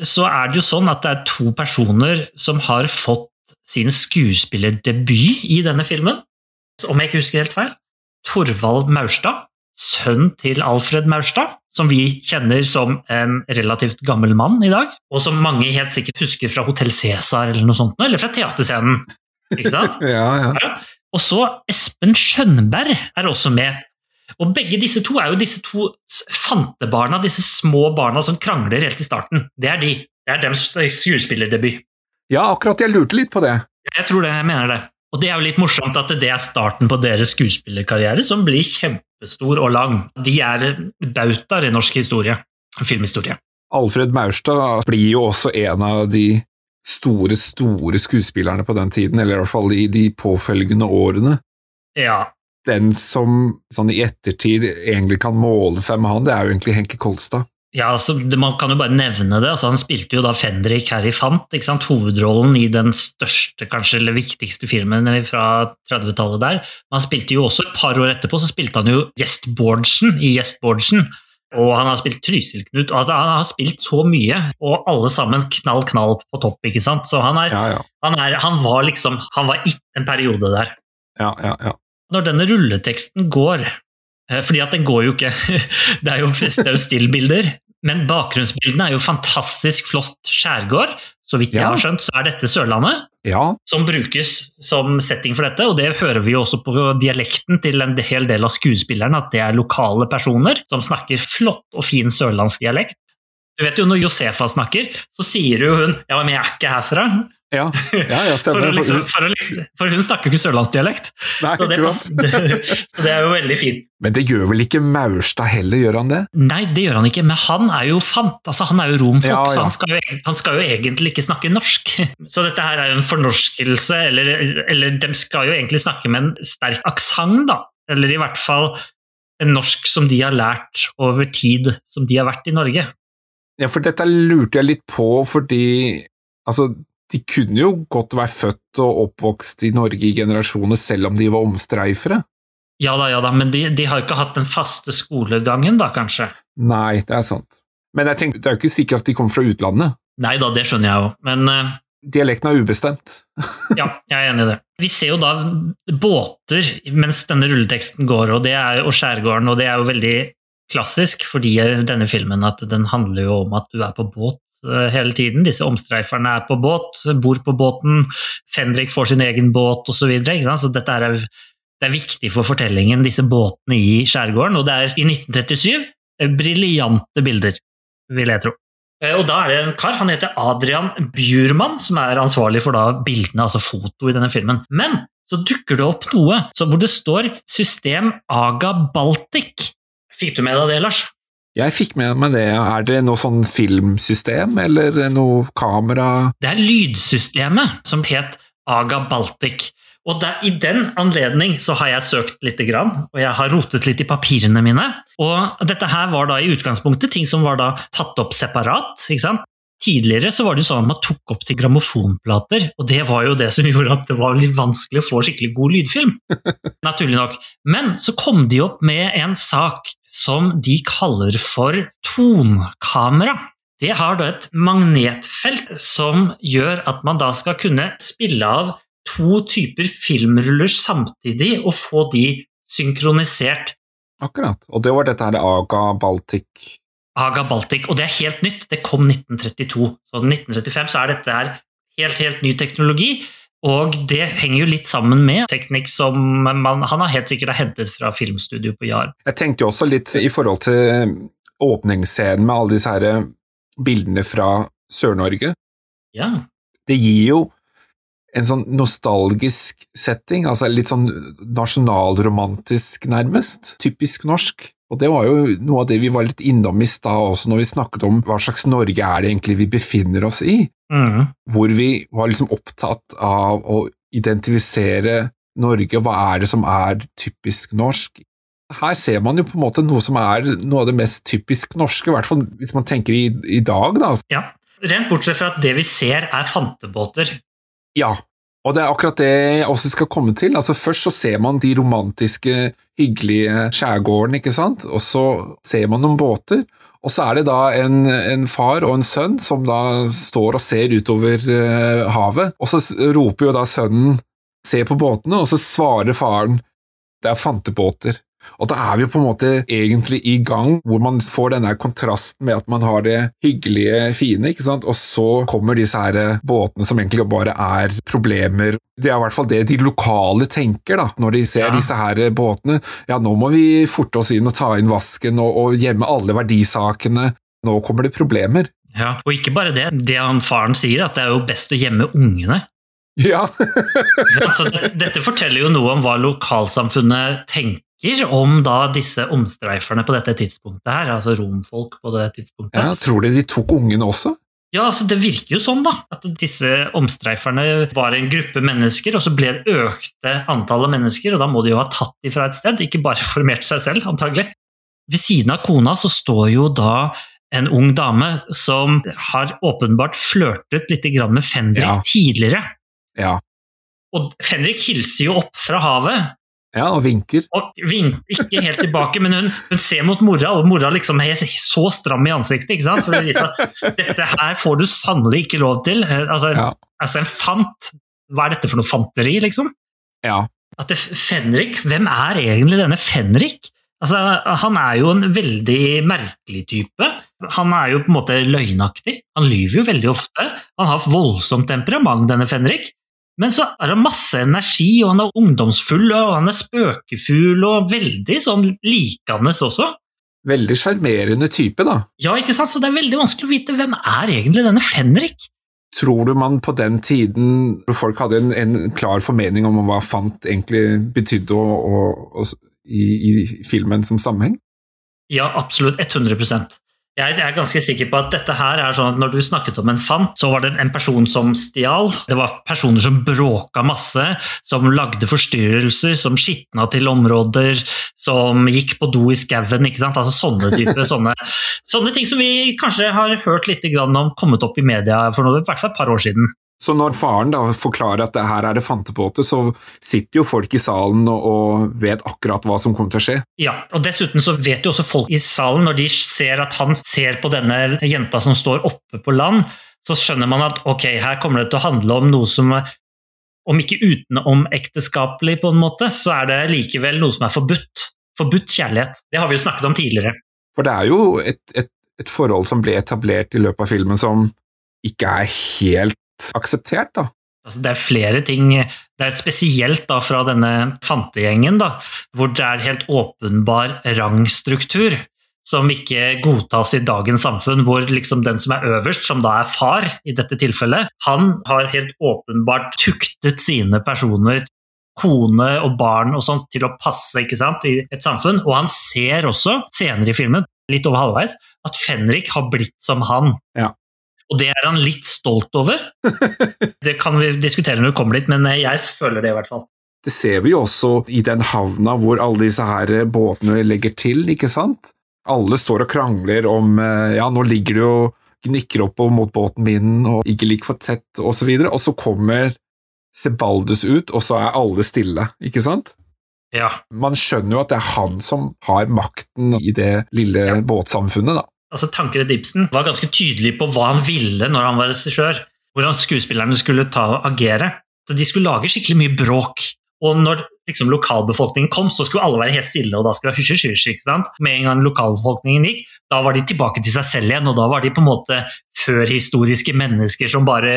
Så er det jo sånn at det er to personer som har fått sin skuespillerdebut i denne filmen, om jeg ikke husker helt feil. Torvald Maurstad, sønn til Alfred Maurstad, som vi kjenner som en relativt gammel mann i dag, og som mange helt sikkert husker fra Hotell Cæsar eller noe sånt, eller fra teaterscenen. Ikke sant? Ja, ja. Ja. Og så Espen Skjønberg er også med. Og begge disse to er jo disse to fantebarna, disse små barna som krangler helt i starten. Det er de. Det er deres skuespillerdebut. ja, akkurat jeg lurte litt på det. Jeg tror det, jeg mener det. Og det er jo litt morsomt at det er starten på deres skuespillerkarriere, som blir kjempestor og lang. De er bautaer i norsk historie. Filmhistorie. Alfred Maurstad blir jo også en av de store, store skuespillerne på den tiden, eller i hvert fall i de påfølgende årene. Ja. Den som sånn i ettertid egentlig kan måle seg med han, det er jo egentlig Henke Kolstad. Ja, altså, det, Man kan jo bare nevne det. altså Han spilte jo da Fendrik her i Fant, ikke sant? hovedrollen i den største kanskje, eller viktigste filmen fra 30-tallet der. Men han spilte jo også et par år etterpå så spilte han jo Gjest Bårdsen i Gjest Bårdsen. Og han har spilt Trysil-Knut. altså Han har spilt så mye, og alle sammen knall, knall på topp. ikke sant? Så han, er, Ja, ja. han, er, han var liksom Han var i en periode der ja, ja, ja. når denne rulleteksten går eh, fordi at den går jo ikke Det er jo, det er jo stillbilder, men bakgrunnsbildene er jo fantastisk flott skjærgård. Så vidt jeg Ja. har skjønt, så er dette Sørlandet ja, som brukes som setting for dette, og det hører vi jo også på dialekten til en hel del av skuespillerne, at det er lokale personer som snakker flott og fin sørlandsk dialekt. Du vet jo Når Josefa snakker, så sier jo hun 'ja, men jeg er ikke herfra'. Ja, ja, ja stemmer. For, liksom, for, liksom, for hun snakker jo ikke sørlandsdialekt. Nei, Så det, ikke sant? det, så det er jo veldig fint. Men det gjør vel ikke Maurstad heller, gjør han det? Nei, det gjør han ikke, men han er jo fant. Altså, han er jo romfolk, Ja, ja. så han skal, jo, han skal jo egentlig ikke snakke norsk. Så dette her er jo en fornorskelse, eller, eller de skal jo egentlig snakke med en sterk aksent, da. Eller i hvert fall en norsk som de har lært over tid som de har vært i Norge. Ja, for dette lurte jeg litt på, fordi altså, de kunne jo godt være født og oppvokst i Norge i generasjoner, selv om de var omstreifere. Ja da, ja da, men de, de har ikke hatt den faste skolegangen, da, kanskje. Nei, det er sant. Men jeg tenker, det er jo ikke sikkert at de kommer fra utlandet. Nei da, det skjønner jeg jo, men uh, Dialekten er ubestemt. Ja, jeg er enig i det. Vi ser jo da båter mens denne rulleteksten går, og, det er, og skjærgården, og det er jo veldig klassisk fordi denne filmen at den handler jo om at du er på båt hele tiden. Disse omstreiferne er på båt, bor på båten, Fendrik får sin egen båt osv. Så, videre, så dette er, det er viktig for fortellingen, disse båtene i skjærgården. Og det er i 1937 eh, briljante bilder, vil jeg tro. Eh, Og da er det en kar, han heter Adrian Bjurman, som er ansvarlig for bildene, altså foto i denne filmen. Men så dukker det opp noe så hvor det står 'System Aga Baltic'. Fikk du med deg det, Lars? Jeg fikk med meg det. Er det noe sånn filmsystem, eller noe kamera Det er lydsystemet som het Aga Baltic. Og der, I den anledning så har jeg søkt litt, og jeg har rotet litt i papirene mine. Og dette her var da i utgangspunktet ting som var da tatt opp separat. ikke sant? Tidligere så var det jo sånn at man tok opp til grammofonplater, og det var jo det som gjorde at det var litt vanskelig å få skikkelig god lydfilm. Naturlig nok. Men så kom de opp med en sak som de kaller for tonkamera. Det har da et magnetfelt som gjør at man da skal kunne spille av to typer filmruller samtidig og få de synkronisert. Akkurat. Og det var dette her Aga Baltic. Aga Baltic, og det er helt nytt. Det kom 1932. Så 1935 så er dette her helt, helt ny teknologi. Og det henger jo litt sammen med teknikk som man, han har helt sikkert har hentet fra filmstudio på Jar. Jeg tenkte jo også litt i forhold til åpningsscenen med alle disse her bildene fra Sør-Norge. Ja. Det gir jo en sånn nostalgisk setting, altså litt sånn nasjonalromantisk nærmest. Typisk norsk. Og det var jo noe av det vi var litt innom i stad også, når vi snakket om hva slags Norge er det egentlig vi befinner oss i. Mm. Hvor vi var liksom opptatt av å identifisere Norge, hva er det som er typisk norsk? her ser man jo på en måte noe som er noe av det mest typisk norske, i hvert fall hvis man tenker i, i dag, da. Ja, Rent bortsett fra at det vi ser, er fantebåter. Ja, og det er akkurat det jeg også skal komme til. Altså Først så ser man de romantiske, hyggelige skjærgårdene, ikke sant, og så ser man noen båter. Og så er det da en, en far og en sønn som da står og ser utover uh, havet, og så roper jo da sønnen 'se på båtene', og så svarer faren 'det er fantebåter'. Og da er vi jo på en måte egentlig i gang, hvor man får denne kontrasten med at man har det hyggelige, fine, ikke sant, og så kommer disse her båtene som egentlig bare er problemer. Det er i hvert fall det de lokale tenker, da, når de ser ja. disse her båtene. Ja, nå må vi forte oss inn og ta inn vasken og, og gjemme alle verdisakene. Nå kommer det problemer. Ja, og ikke bare det. Det han faren sier, at det er jo best å gjemme ungene. Ja. altså, dette forteller jo noe om hva lokalsamfunnet tenker snakker om da disse omstreiferne på dette tidspunktet her, altså romfolk på det tidspunktet. Ja, Tror de de tok ungene også? Ja, altså Det virker jo sånn, da. At disse omstreiferne var en gruppe mennesker, og så ble det økte antallet mennesker, og da må de jo ha tatt de fra et sted, ikke bare formert seg selv, antagelig. Ved siden av kona så står jo da en ung dame som har åpenbart flørtet litt med Fenrik ja. tidligere. Ja. Og Fenrik hilser jo opp fra havet, ja, og vinker. Og vinker ikke helt tilbake, men hun, hun, ser mot mora, og mora liksom er så stram i ansiktet. ikke sant? For det viser at Dette her får du sannelig ikke lov til. Altså, ja. altså, en fant Hva er dette for noe fanteri, liksom? Ja. At det, Fenrik, Hvem er egentlig denne Fenrik? Altså, Han er jo en veldig merkelig type. Han er jo på en måte løgnaktig. Han lyver jo veldig ofte. Han har voldsomt temperament, denne Fenrik. Men så er det masse energi, og han er ungdomsfull, og han er spøkefull og veldig sånn likende også. Veldig sjarmerende type, da. Ja, ikke sant? Så det er veldig vanskelig å vite hvem er egentlig denne Fenrik. Tror du man på den tiden folk hadde en, en klar formening om hva fant egentlig betydde og, og, og, i, i filmen som sammenheng? Ja, absolutt. 100 jeg er ganske sikker på at dette her er sånn at når du snakket om en fant, så var det en person som stjal. Det var personer som bråka masse, som lagde forstyrrelser, som skitna til områder, som gikk på do i skauen. Altså sånne typer, sånne, sånne, ting som vi kanskje har hørt litt om kommet opp i media for noe, i hvert fall et par år siden. Så når faren da forklarer at det her er det fantebåter, så sitter jo folk i salen og vet akkurat hva som kommer til å skje. Ja, og dessuten så vet jo også folk i salen, når de ser at han ser på denne jenta som står oppe på land, så skjønner man at ok, her kommer det til å handle om noe som om ikke utenom ekteskapelig, på en måte, så er det likevel noe som er forbudt. Forbudt kjærlighet. Det har vi jo snakket om tidligere. For det er jo et, et, et forhold som ble etablert i løpet av filmen som ikke er helt akseptert, da. Altså, det er flere ting, det er spesielt da fra denne fantegjengen, da, hvor det er helt åpenbar rangstruktur som ikke godtas i dagens samfunn, hvor liksom den som er øverst, som da er far i dette tilfellet, han har helt åpenbart tuktet sine personer, kone og barn og sånt, til å passe ikke sant, i et samfunn. Og han ser også, senere i filmen, litt over halvveis, at Fenrik har blitt som han. Ja. Og det er han litt stolt over. det kan vi diskutere når vi kommer dit, men jeg føler det i hvert fall. Det ser vi jo også i den havna hvor alle disse her båtene legger til, ikke sant? Alle står og krangler om eh, ja, nå ligger du og gnikker opp mot båten min og ikke ligger for tett, og så videre, og så kommer Sebaldus ut, og så er alle stille, ikke sant? Ja. Man skjønner jo at det er han som har makten i det lille ja. båtsamfunnet, da altså Tankred Ibsen var ganske tydelig på hva han ville når han var regissør. Hvordan skuespillerne skulle ta og agere. Så De skulle lage skikkelig mye bråk. Og når liksom, lokalbefolkningen kom, så skulle alle være helt stille, og da skulle det hysj, hysj, ikke sant? Med en gang lokalbefolkningen gikk, da var de tilbake til seg selv igjen, og da var de på en måte førhistoriske mennesker som bare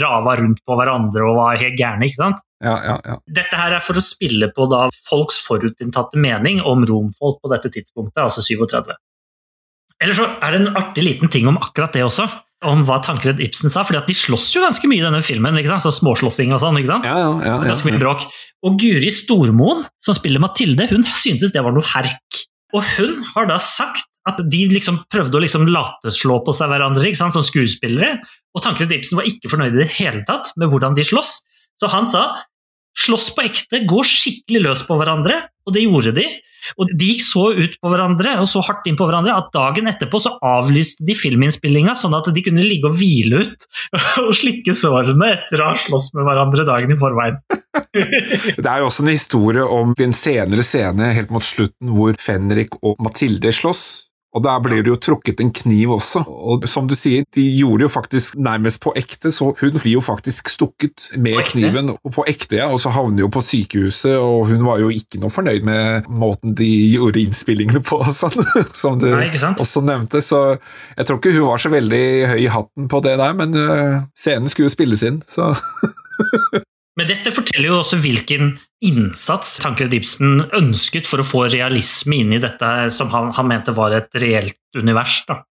rava rundt på hverandre og var helt gærne, ikke sant? Ja, ja, ja. Dette her er for å spille på da folks forutinntatte mening om romfolk på dette tidspunktet, altså 37. Eller så er det en artig liten ting om akkurat det også. Om hva Tankred Ibsen sa. fordi at de slåss jo ganske mye i denne filmen. ikke sant? Så Småslåssing og sånn. ikke sant? Ja, ja, ja, ganske mye bråk. Og Guri Stormoen, som spiller Mathilde, hun syntes det var noe herk. Og hun har da sagt at de liksom prøvde å liksom lateslå på seg hverandre ikke sant? som skuespillere. Og Tankred Ibsen var ikke fornøyd i det hele tatt med hvordan de slåss. Så han sa slåss på ekte, gå skikkelig løs på hverandre, og det gjorde de. Og De gikk så ut på hverandre og så hardt inn på hverandre at dagen etterpå så avlyste de filminnspillinga, sånn at de kunne ligge og hvile ut og slikke sårene etter å ha slåss med hverandre dagen i forveien. Det er jo også en historie om en senere scene helt mot slutten hvor Fenrik og Mathilde slåss. Og der blir det jo trukket en kniv også. Og som du sier, de gjorde jo faktisk nærmest på ekte, så hun blir jo faktisk stukket med kniven og på ekte, ja, og så havner jo på sykehuset, og hun var jo ikke noe fornøyd med måten de gjorde innspillingene på, og sånn, som du Nei, også nevnte. Så jeg tror ikke hun var så veldig høy i hatten på det der, men øh, scenen skulle jo spilles inn, så Men dette forteller jo også hvilken innsats Tankred Ibsen ønsket for å få realisme inn i dette som han, han mente var et reelt univers. da.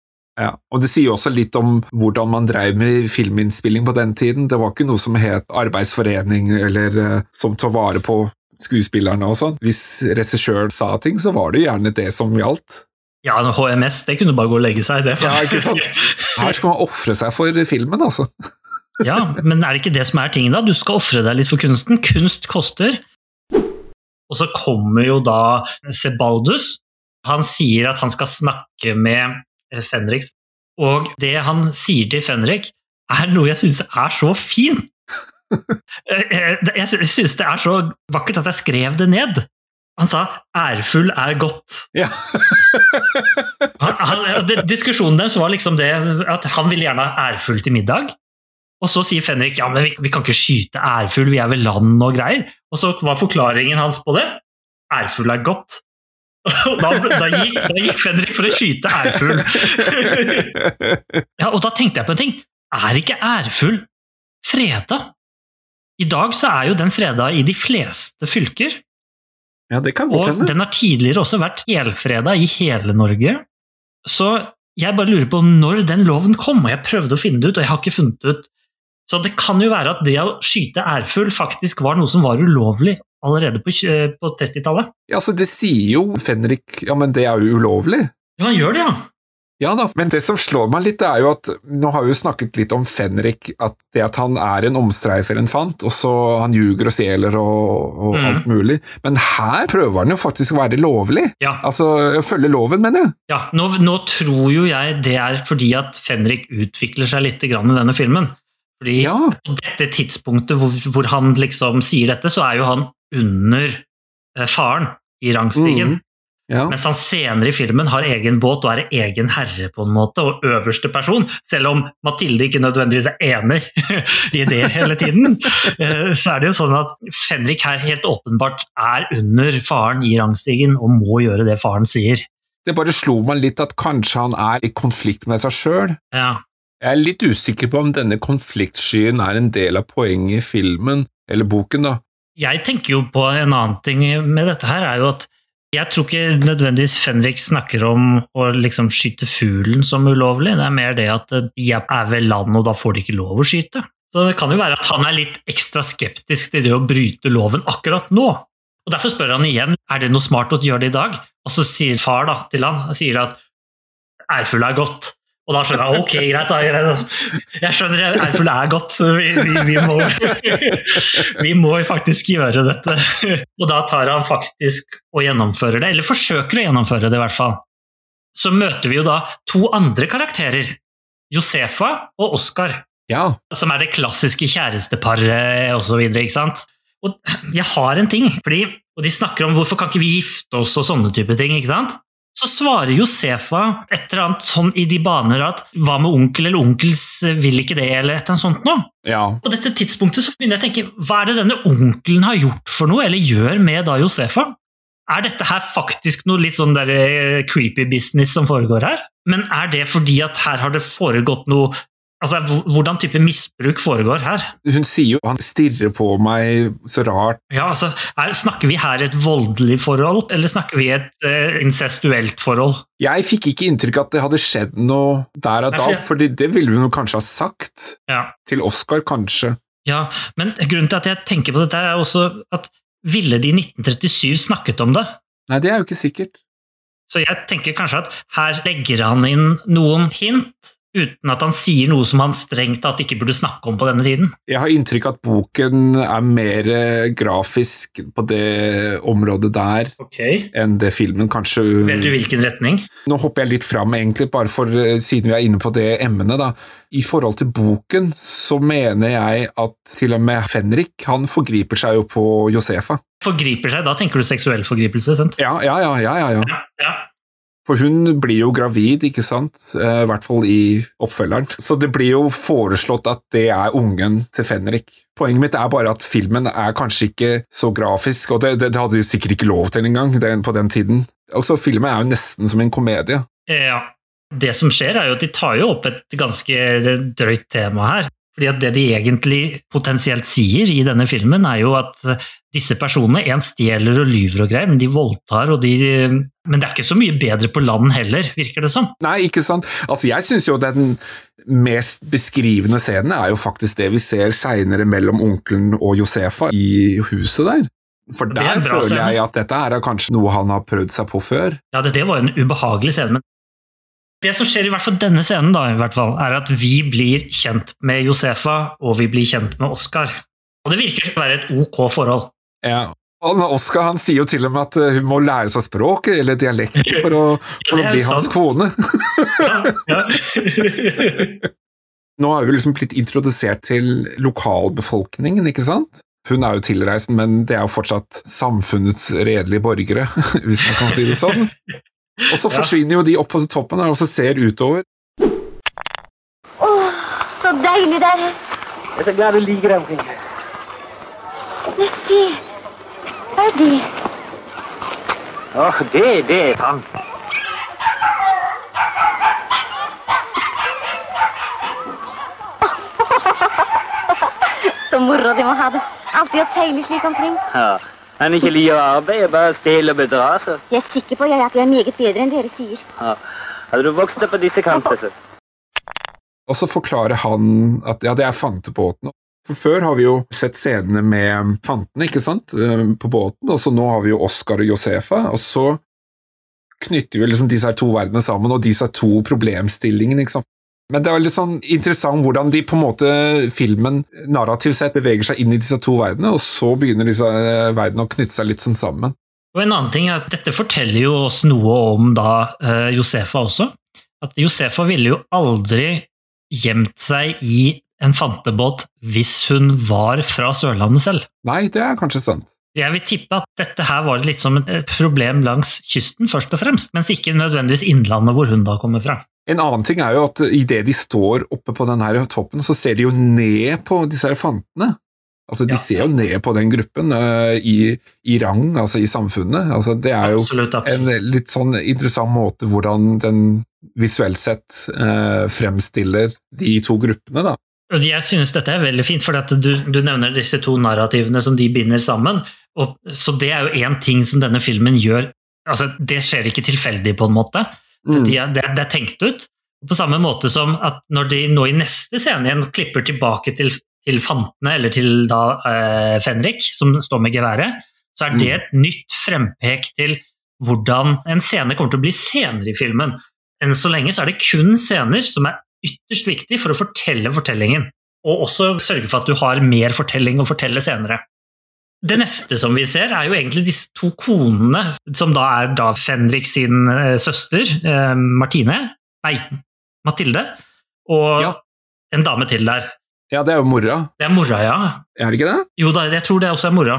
Ja, og Det sier jo også litt om hvordan man drev med filminnspilling på den tiden. Det var ikke noe som het arbeidsforening eller eh, som tar vare på skuespillerne og sånn. Hvis regissøren sa ting, så var det jo gjerne det som gjaldt. Ja, HMS, det kunne bare gå og legge seg, det. Ja, ikke sant? Her skal man ofre seg for filmen, altså. Ja, men er det ikke det som er tingen, da? Du skal ofre deg litt for kunsten. Kunst koster. Og så kommer jo da Sebaldus. Han sier at han skal snakke med eh, Fenrik, og det han sier til Fenrik, er noe jeg syns er så fint. Eh, eh, Jeg syns det er så vakkert at jeg skrev det ned. Han sa 'ærfull er godt'. Ja. Han, han, diskusjonen deres var liksom det at han ville gjerne ha ærfull til middag. Og så sier Fenrik ja, men vi, vi kan ikke skyte ærfugl, vi er ved land og greier. Og så var forklaringen hans på det ærfugl er godt. Og da, da, gikk, da gikk Fenrik for å skyte ærfugl. Ja, og da tenkte jeg på en ting. Er ikke ærfugl freda? I dag så er jo den freda i de fleste fylker. Ja, det kan godt Og den har tidligere også vært helfreda i hele Norge. Så jeg bare lurer på når den loven kom, og jeg prøvde å finne det ut, og jeg har ikke funnet ut. Så det kan jo være at det å skyte ærfugl faktisk var noe som var ulovlig allerede på, på 30-tallet. Ja, så det sier jo Fenrik Ja, men det er jo ulovlig. Ja, han gjør det, ja. Ja da, men det som slår meg litt, er jo at Nå har vi jo snakket litt om Fenrik, at det at han er en omstreifer en fant, og så han ljuger og stjeler og, og mm. alt mulig. Men her prøver han jo faktisk å være lovlig. Ja, Altså følge loven, mener jeg. ja. Nå, nå tror jo jeg det er fordi at Fenrik utvikler seg litt i denne filmen. Fordi Ja. dette tidspunktet hvor, hvor han liksom sier dette, så er jo han under eh, faren i rangstigen. Mm. Ja. Mens han senere i filmen har egen båt og er egen herre på en måte, og øverste person, selv om Mathilde ikke nødvendigvis er enig i det hele tiden. eh, Så er det jo sånn at Fenrik her helt åpenbart er under faren i rangstigen og må gjøre det faren sier. Det bare slo meg litt at kanskje han er i konflikt med seg sjøl. Ja, Jeg er litt usikker på om denne konfliktskyen er en del av poenget i filmen, eller boken, da. Jeg tenker jo på en annen ting med dette her, er jo at jeg tror ikke nødvendigvis Fenrik snakker om å liksom skyte fuglen som ulovlig, det er mer det at de er ved land og da får de ikke lov å skyte. Så det kan jo være at han er litt ekstra skeptisk til det å bryte loven akkurat nå. Og Derfor spør han igjen er det noe smart å gjøre det i dag, og så sier far da til han sier at ærfugl er godt. Og da skjønner jeg ok, greit, da. Jeg skjønner ærfull er godt, vi, vi, vi, må, vi må faktisk gjøre dette. Og da tar han faktisk og gjennomfører det, eller forsøker å gjennomføre det i hvert fall. Så møter vi jo da to andre karakterer, Josefa og Oskar, Ja, som er det klassiske kjæresteparet osv. ikke sant? Og jeg har en ting, fordi, og de snakker om hvorfor kan ikke vi gifte oss og sånne type ting, ikke sant? Så svarer Josefa et eller annet sånn i de baner at hva med onkel eller onkels vil ikke det, eller et eller annet sånt noe. ja. På dette tidspunktet så begynner jeg å tenke, hva er det denne onkelen har gjort for noe, eller gjør med da Josefa? Er dette her faktisk noe litt sånn der eh, creepy business som foregår her? Men er det fordi at her har det foregått noe Altså, hvordan type misbruk foregår her? Hun sier jo han stirrer på meg så rart. Ja, altså, er, Snakker vi her et voldelig forhold, eller snakker vi et uh, incestuelt forhold? Jeg fikk ikke inntrykk at det hadde skjedd noe der og da, for det ville hun kanskje ha sagt. Ja. Til Oscar, kanskje. ja, men grunnen til at jeg tenker på dette, er også at ville de i 1937 snakket om det? Nei, det er jo ikke sikkert. Så jeg tenker kanskje at her legger han inn noen hint, uten at han sier noe som han strengt tatt ikke burde snakke om på denne tiden. Jeg har inntrykk av at boken er mer grafisk på det området der okay. enn det filmen kanskje Vet du hvilken retning? Nå hopper jeg litt fram, egentlig, bare for eh, siden vi er inne på det emnet. da. I forhold til boken så mener jeg at til og med Fenrik han forgriper seg jo på Josefa. Forgriper seg, da tenker du seksuell forgripelse, sant? Ja, ja, ja, ja, ja. Ja, ja. For hun blir jo gravid, ikke sant? Eh, I hvert fall i oppfølgeren. Så det blir jo foreslått at det er ungen til Fenrik. Poenget mitt er bare at filmen er kanskje ikke så grafisk, og det, det, det hadde de sikkert ikke lov til engang på den tiden. Altså, Filmen er jo nesten som en komedie. Ja. Det som skjer, er jo at de tar jo opp et ganske drøyt tema her. Fordi at Det de egentlig potensielt sier i denne filmen, er jo at disse personene en stjeler og lyver og greier, men de voldtar og de Men det er ikke så mye bedre på land heller, virker det som. Nei, ikke sant? Altså, Jeg syns jo den mest beskrivende scenen er jo faktisk det vi ser seinere mellom onkelen og Josefa i huset der. For er der føler jeg at dette her er kanskje noe han har prøvd seg på før. Ja, det, det var en ubehagelig scene, men det som skjer i hvert fall denne scenen, da, i hvert fall, er at vi blir kjent med Josefa, og vi blir kjent med Oskar. Og det virker å være et ok forhold. Ja. Og når han sier jo til og med at eh, hun må lære seg språket eller dialekt for å, for å bli bli hans kone. Ja, ja. Nå er vi liksom blitt introdusert til lokalbefolkningen, ikke sant? Hun er jo tilreisen, men det er jo fortsatt samfunnets redelige borgere, hvis man kan si det sånn. Og så Ja. forsvinner jo de opp på toppen der, og så ser utover. Åh, så deilig det er. Jeg er så glad du liker det omkring. Men se, hva er det? Åh, det, det er fang. Så moro de må ha det. Alltid å seile slik omkring. Ja. Han ikke liker å arbeide, bare stjele og bedra seg. Jeg er sikker på jeg, at jeg er meget bedre enn dere sier. Ja. Hadde du vokst opp på disse kanter, så Og så forklarer han at ja, det er fantebåten. For før har vi jo sett scenene med fantene, ikke sant, eh, på båten, og så nå har vi jo Oscar og Josefa, og så knytter vi liksom disse her to verdenene sammen, og disse to problemstillingene, ikke sant. Men det er litt sånn interessant hvordan de på en måte, filmen narrativt sett, beveger seg inn i disse to verdenene, og så begynner disse eh, verdenene å knytte seg litt sånn sammen. Og en annen ting er at Dette forteller jo oss noe om da eh, Josefa også. At Josefa ville jo aldri gjemt seg i en fantebåt hvis hun var fra Sørlandet selv. Nei, det er kanskje sant. Jeg vil tippe at dette her var litt som et problem langs kysten, først og fremst, mens ikke nødvendigvis innlandet hvor hun da kommer fra. En annen ting er jo at idet de står oppe på den her toppen, så ser de jo ned på disse her fantene. Altså, De Ja. ser jo ned på den gruppen uh, i, i rang, altså i samfunnet. Altså, Det er jo Absolutt, absolutt. en litt sånn interessant måte hvordan den visuelt sett uh, fremstiller de to gruppene, da. Jeg synes dette er veldig fint, for du, du nevner disse to narrativene som de binder sammen. Og, så det er jo én ting som denne filmen gjør altså Det skjer ikke tilfeldig, på en måte. Mm. Er, det, er- det er tenkt ut. På samme måte som at når de nå i neste scene igjen klipper tilbake til, til fantene, eller til da eh, Fenrik, som står med geværet, så er det et nytt frempek til hvordan en scene kommer til å bli senere i filmen. Enn så lenge så er det kun scener som er ytterst viktig for å fortelle fortellingen, og også sørge for at du har mer fortelling å fortelle senere. Det neste som vi ser, er jo egentlig disse to konene, som da er da Fenrik sin eh, søster, eh, Martine, nei, Mathilde, og Ja. en dame til der. Ja, det er jo mora, Det er mora, ja. er det ikke det? Jo da, jeg tror det også er mora.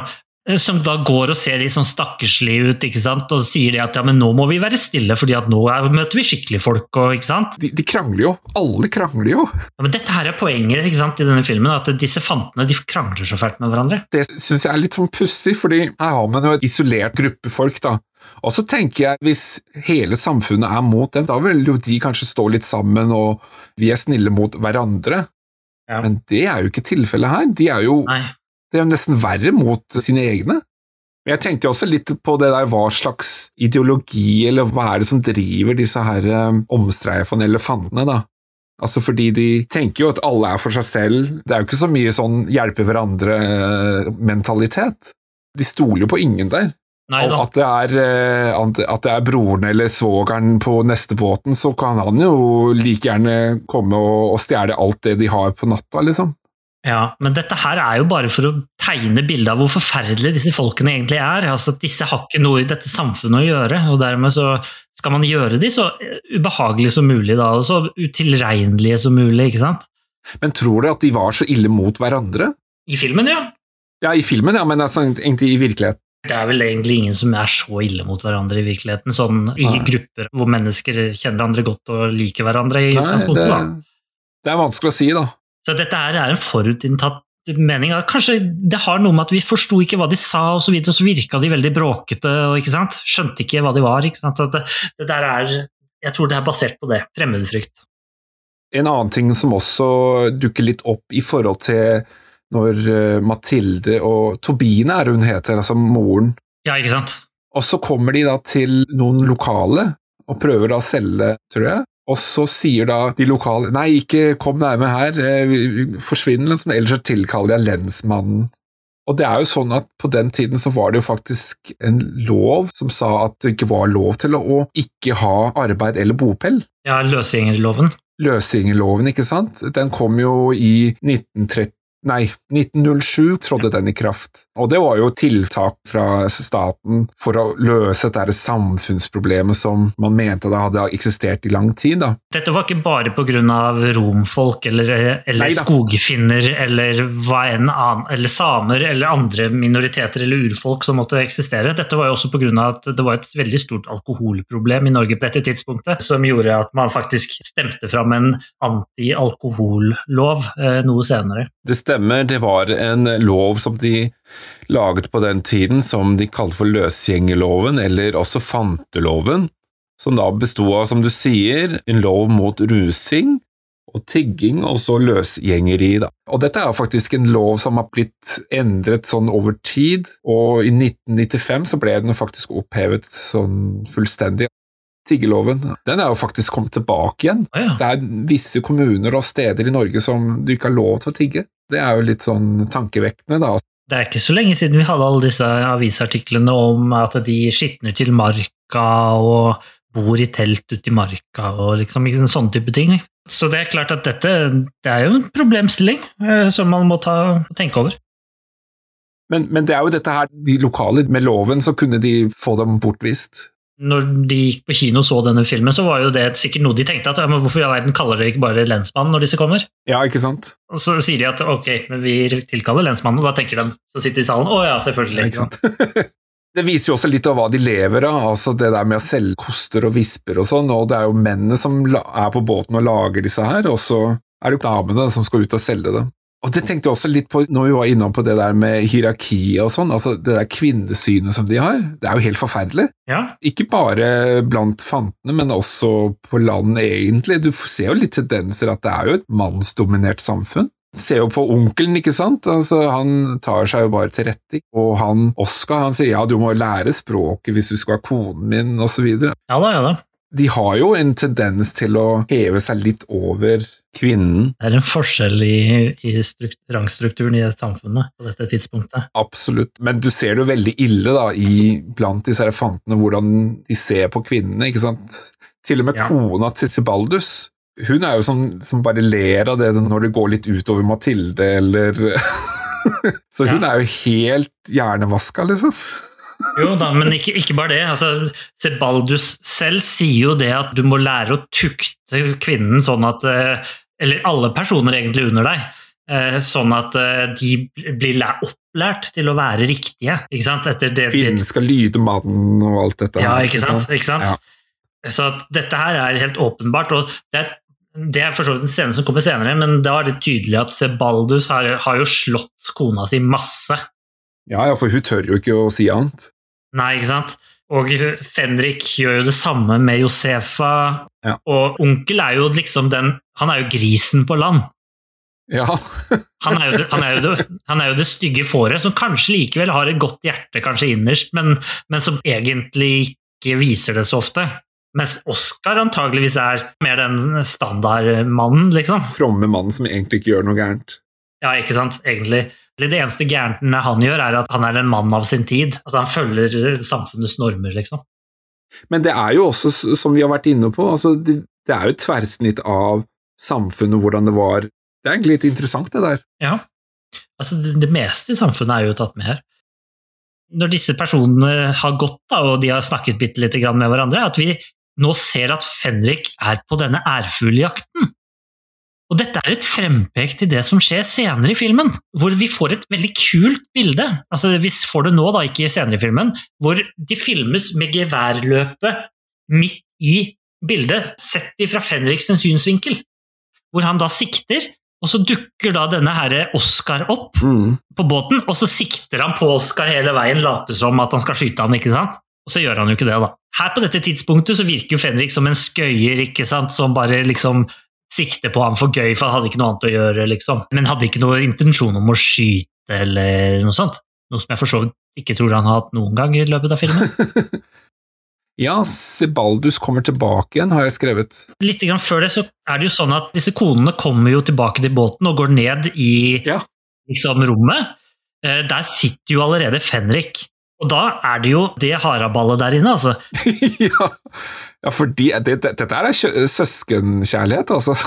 Eh, Som da går og ser litt sånn stakkarslig ut ikke sant? og sier det at ja, men nå må vi være stille, fordi at nå er, møter vi skikkelige folk. og ikke sant? De, de krangler jo. Alle krangler jo. Ja, men dette her er poenget ikke sant, i denne filmen, at disse fantene de krangler så fælt med hverandre. Det syns jeg er litt sånn pussig, fordi her har man jo et isolert gruppe folk, da. Og så tenker jeg, hvis hele samfunnet er mot dem, da vil jo de kanskje stå litt sammen, og vi er snille mot hverandre. Ja. Men det er jo ikke tilfellet her. De er jo, Nei. Det er jo nesten verre mot sine egne. Men jeg tenkte jo også litt på det der hva slags ideologi, eller hva er det som driver disse her eh, omstreifende elefantene, da. Altså fordi de tenker jo at alle er for seg selv. Det er jo ikke så mye sånn hjelpe hverandre-mentalitet. De stoler jo på ingen der. Nei Og da. at det, er, eh, at at det er broren eller svogeren på neste båten, så kan han jo like gjerne komme og, og stjele alt det de har på natta, liksom. Ja, men dette her er jo bare for å tegne bildet av hvor forferdelige disse folkene egentlig er. Altså, Disse har ikke noe i dette samfunnet å gjøre, og dermed så skal man gjøre de så ubehagelige som mulig, da, og så utilregnelige som mulig, ikke sant? Men tror du at de var så ille mot hverandre? I filmen, ja. Ja, i filmen, ja, men altså, egentlig i virkeligheten. Det er vel egentlig ingen som er så ille mot hverandre i virkeligheten, sånn i Nei. grupper hvor mennesker kjenner hverandre godt og liker hverandre i Nei, det, det er vanskelig å si, da. Så dette her er en forutinntatt mening. Kanskje det har noe med at vi forsto ikke hva de sa, og så videre, og så virka de veldig bråkete. og ikke sant? Skjønte ikke hva de var. ikke sant? Så det, det der er, jeg tror det er basert på det. Fremmedfrykt. En annen ting som også dukker litt opp i forhold til når eh, Mathilde og Tobine er hun heter, altså moren, Ja, ikke sant? og så kommer de da til noen lokale og prøver da å selge, tror jeg, og så sier da de lokale nei, ikke kom nærme her, eh, vi- vi- forsvinn, liksom, ellers så tilkaller jeg lensmannen. Og det er jo sånn at på den tiden så var det jo faktisk en lov som sa at det ikke var lov til å ikke ha arbeid eller bopel. Ja, løsgjengerloven. Løsgjengerloven, ikke sant? Den kom jo i 1930 Nei, 1907 trådte den i kraft. Og det var jo tiltak fra staten for å løse dette samfunnsproblemet som man mente da hadde eksistert i lang tid. da. Dette var ikke bare pga. romfolk eller, eller skogfinner eller annen, eller samer eller andre minoriteter eller urfolk som måtte eksistere. Dette var jo også pga. at det var et veldig stort alkoholproblem i Norge på dette tidspunktet, som gjorde at man faktisk stemte fram en anti-alkohollov eh, noe senere. Det stemmer, det var en lov som de laget på den tiden som de kalte for løsgjengerloven, eller også fanteloven, som da besto av, som du sier, en lov mot rusing og tigging, og så løsgjengeri. Da. Og dette er faktisk en lov som har blitt endret sånn over tid, og i 1995 så ble den faktisk opphevet sånn fullstendig. Tiggeloven, den er jo faktisk kommet tilbake igjen. Ah, ja. Det er visse kommuner og steder i Norge som du ikke har lov til å tigge. Det er jo litt sånn tankevekkende, da. Det er ikke så lenge siden vi hadde alle disse avisartiklene om at de skitner til marka og bor i telt ute i marka og liksom sånne type ting. Så det er klart at dette det er jo en problemstilling eh, som man må ta, tenke over. Men, men det er jo dette her, de lokale, med loven så kunne de få dem bortvist. Når de gikk på kino og så denne filmen, så var jo det sikkert noe de tenkte at ja, men hvorfor i all verden kaller dere ikke bare lensmannen når disse kommer? Ja, ikke sant? Og så sier de at ok, men vi tilkaller lensmannen, og da tenker de, så sitter i salen, å ja, selvfølgelig. Ja, ikke sant? det viser jo også litt av hva de lever av, altså det der med å selge koster og visper og sånn, og det er jo mennene som er på båten og lager disse her, og så er det jo damene som skal ut og selge dem. Og det tenkte jeg også litt på når vi var innom på det der med hierarkiet og sånn, altså det der kvinnesynet som de har, det er jo helt forferdelig. Ja, Ikke bare blant fantene, men også på land egentlig. Du ser jo litt tendenser at det er jo et mannsdominert samfunn. Ser jo på onkelen, ikke sant? Altså, han tar seg jo bare til rette. Og han Oskar han sier ja, du må lære språket hvis du skal ha konen min, osv. ja da, ja da. De har jo en tendens til å heve seg litt over kvinnen. Det er en forskjell i, i rangstrukturen i samfunnet på dette tidspunktet. Absolutt. Men du ser det jo veldig ille da, i, blant disse fantene, hvordan de ser på kvinnene. ikke sant? Til og med Ja. kona til Sibaldus. Hun er jo sånn som bare ler av det når det går litt utover Mathilde, eller Så hun Ja. er jo helt hjernevaska, liksom. Jo da, men ikke, ikke bare det. Altså, Sebaldus selv sier jo det at du må lære å tukte kvinnen sånn at eh, Eller alle personer egentlig under deg. eh, Sånn at eh, de blir opplært til å være riktige. Ikke sant? Etter det, Kvinnen skal lyde mannen og alt dette. ja, ikke sant? Ikke sant? Ja. Så dette her er helt åpenbart. og det er det er for så vidt en scene som kommer senere, men da er det tydelig at Sebaldus har, har jo slått kona si masse. Ja, ja, for hun tør jo ikke å si annet. Nei, ikke sant? Og Fenrik gjør jo det samme med Josefa. Ja. Og onkel er jo liksom den Han er jo grisen på land. Ja, Han er det, han er det, han er jo det stygge fåret, som kanskje likevel har et godt hjerte kanskje innerst, men, men som egentlig ikke viser det så ofte. Mens Oskar antageligvis er mer den standardmannen, liksom. fromme mannen som egentlig ikke gjør noe gærent. Ja, ikke sant, egentlig. Det eneste gærne han gjør, er at han er en mann av sin tid. Altså, Han følger samfunnets normer, liksom. Men det er jo også, som vi har vært inne på, altså det, det er jo et tverrsnitt av samfunnet, hvordan det var. Det er egentlig litt interessant, det der. Ja. Altså, det, det meste i samfunnet er jo tatt med her. Når disse personene har gått, da, og de har snakket bitte lite grann med hverandre, at vi nå ser at Fenrik er på denne ærfuglejakten. Og dette er et frempek til det som skjer senere i filmen, hvor vi får et veldig kult bilde. Altså, vi får det nå, da, ikke senere i filmen, hvor de filmes med geværløpet midt i bildet, sett ifra Fenriks synsvinkel. Hvor han da sikter, og så dukker da denne herre Oscar opp Mm. på båten, og så sikter han på Oscar hele veien, later som at han skal skyte han, ikke sant? Og så gjør han jo ikke det, da. Her på dette tidspunktet så virker jo Fenrik som en skøyer, ikke sant, som bare liksom sikter på ham for gøy, for han hadde ikke noe annet å gjøre, liksom. Men hadde ikke noe intensjon om å skyte eller noe sånt. Noe som jeg for så vidt ikke tror han har hatt noen gang i løpet av filmen. Ja, Sebaldus kommer tilbake igjen, har jeg skrevet. Litt grann før det så er det jo sånn at disse konene kommer jo tilbake til båten og går ned i Ja. liksom, rommet. Eh, Der sitter jo allerede Fenrik. Og da er det jo det haraballet der inne, altså. ja. Ja, fordi det, det, dette er søskenkjærlighet, altså.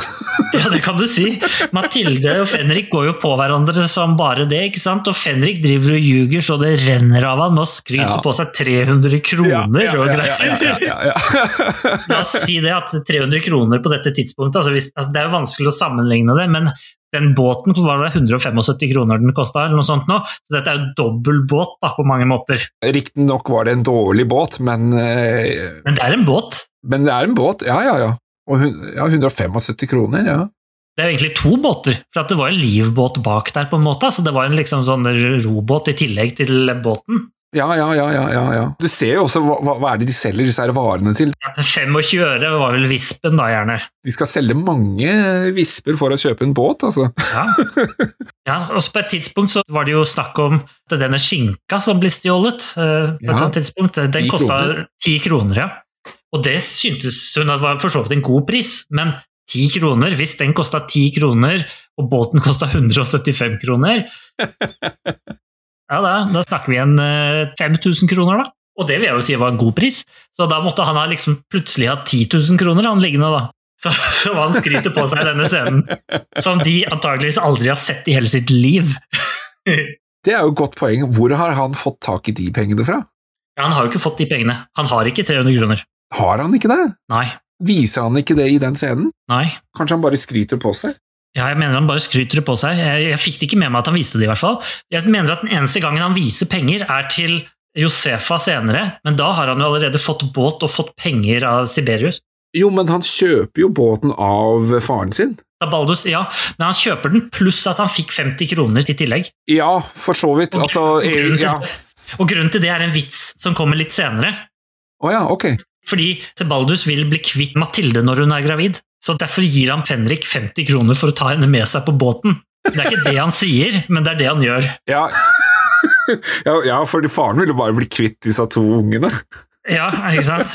Ja, det kan du si. Mathilde og Fenrik går jo på hverandre som bare det, ikke sant? Og Fenrik driver og ljuger så det renner av han med å skryte Ja. på seg 300 kroner Ja, ja, og greier. La oss si det at 300 kroner på dette tidspunktet, altså hvis, altså det er jo vanskelig å sammenligne det, men den båten var det 175 kroner den kosta, eller noe sånt nå, så dette er jo dobbel båt da, på mange måter. Riktignok var det en dårlig båt, men, uh... Men det er en båt. Men det er en båt, ja, ja, ja. Og ja, 175 kroner, ja. Det er egentlig to båter, for at det var en livbåt bak der, på en måte. Så det var en liksom sånn robåt i tillegg til båten. Ja, ja, ja, ja, ja, ja. Du ser jo også hva, hva- er det de selger disse her varene til. Ja, 25 øre var vel vispen, da, gjerne. De skal selge mange visper for å kjøpe en båt, altså. Ja. ja, og på et tidspunkt så var det jo snakk om at denne skinka som ble stjålet. eh, på Ja. et tidspunkt, Den Ti kosta ti kroner, ja. Og det syntes hun var for så vidt en god pris, men 10 kroner, hvis den kosta 10 kroner, og båten kosta 175 kroner Ja, da, da snakker vi en eh, 5000 kroner, da. Og det vil jeg jo si var en god pris. Så da måtte han ha liksom plutselig ha 10 000 kroner han liggende, da. Så, så han skryter på seg denne scenen, som de antageligvis aldri har sett i hele sitt liv. Det er jo et godt poeng. Hvor har han fått tak i de pengene fra? Ja, han har jo ikke fått de pengene. Han har ikke 300 kroner. Har han ikke det? Nei. Viser han ikke det i den scenen? Nei. Kanskje han bare skryter på seg? Ja, jeg mener han bare skryter det på seg. Jeg, jeg fikk det ikke med meg at han viste det, i hvert fall. Jeg mener at den eneste gangen han viser penger, er til Josefa senere, men da har han jo allerede fått båt og fått penger av Siberius. Jo, men han kjøper jo båten av faren sin. Baldus, ja, men han kjøper den pluss at han fikk 50 kroner i tillegg. Ja, for så vidt. Og Altså, grunnen til- ja. Og grunnen til det er en vits som kommer litt senere. Å ja, ok. Fordi Sebaldus vil bli kvitt Mathilde når hun er gravid. Så Derfor gir han Fenrik 50 kroner for å ta henne med seg på båten. Det er ikke det han sier, men det er det han gjør. Ja. ja, ja, for faren vil jo bare bli kvitt disse to ungene. Ja, ikke sant?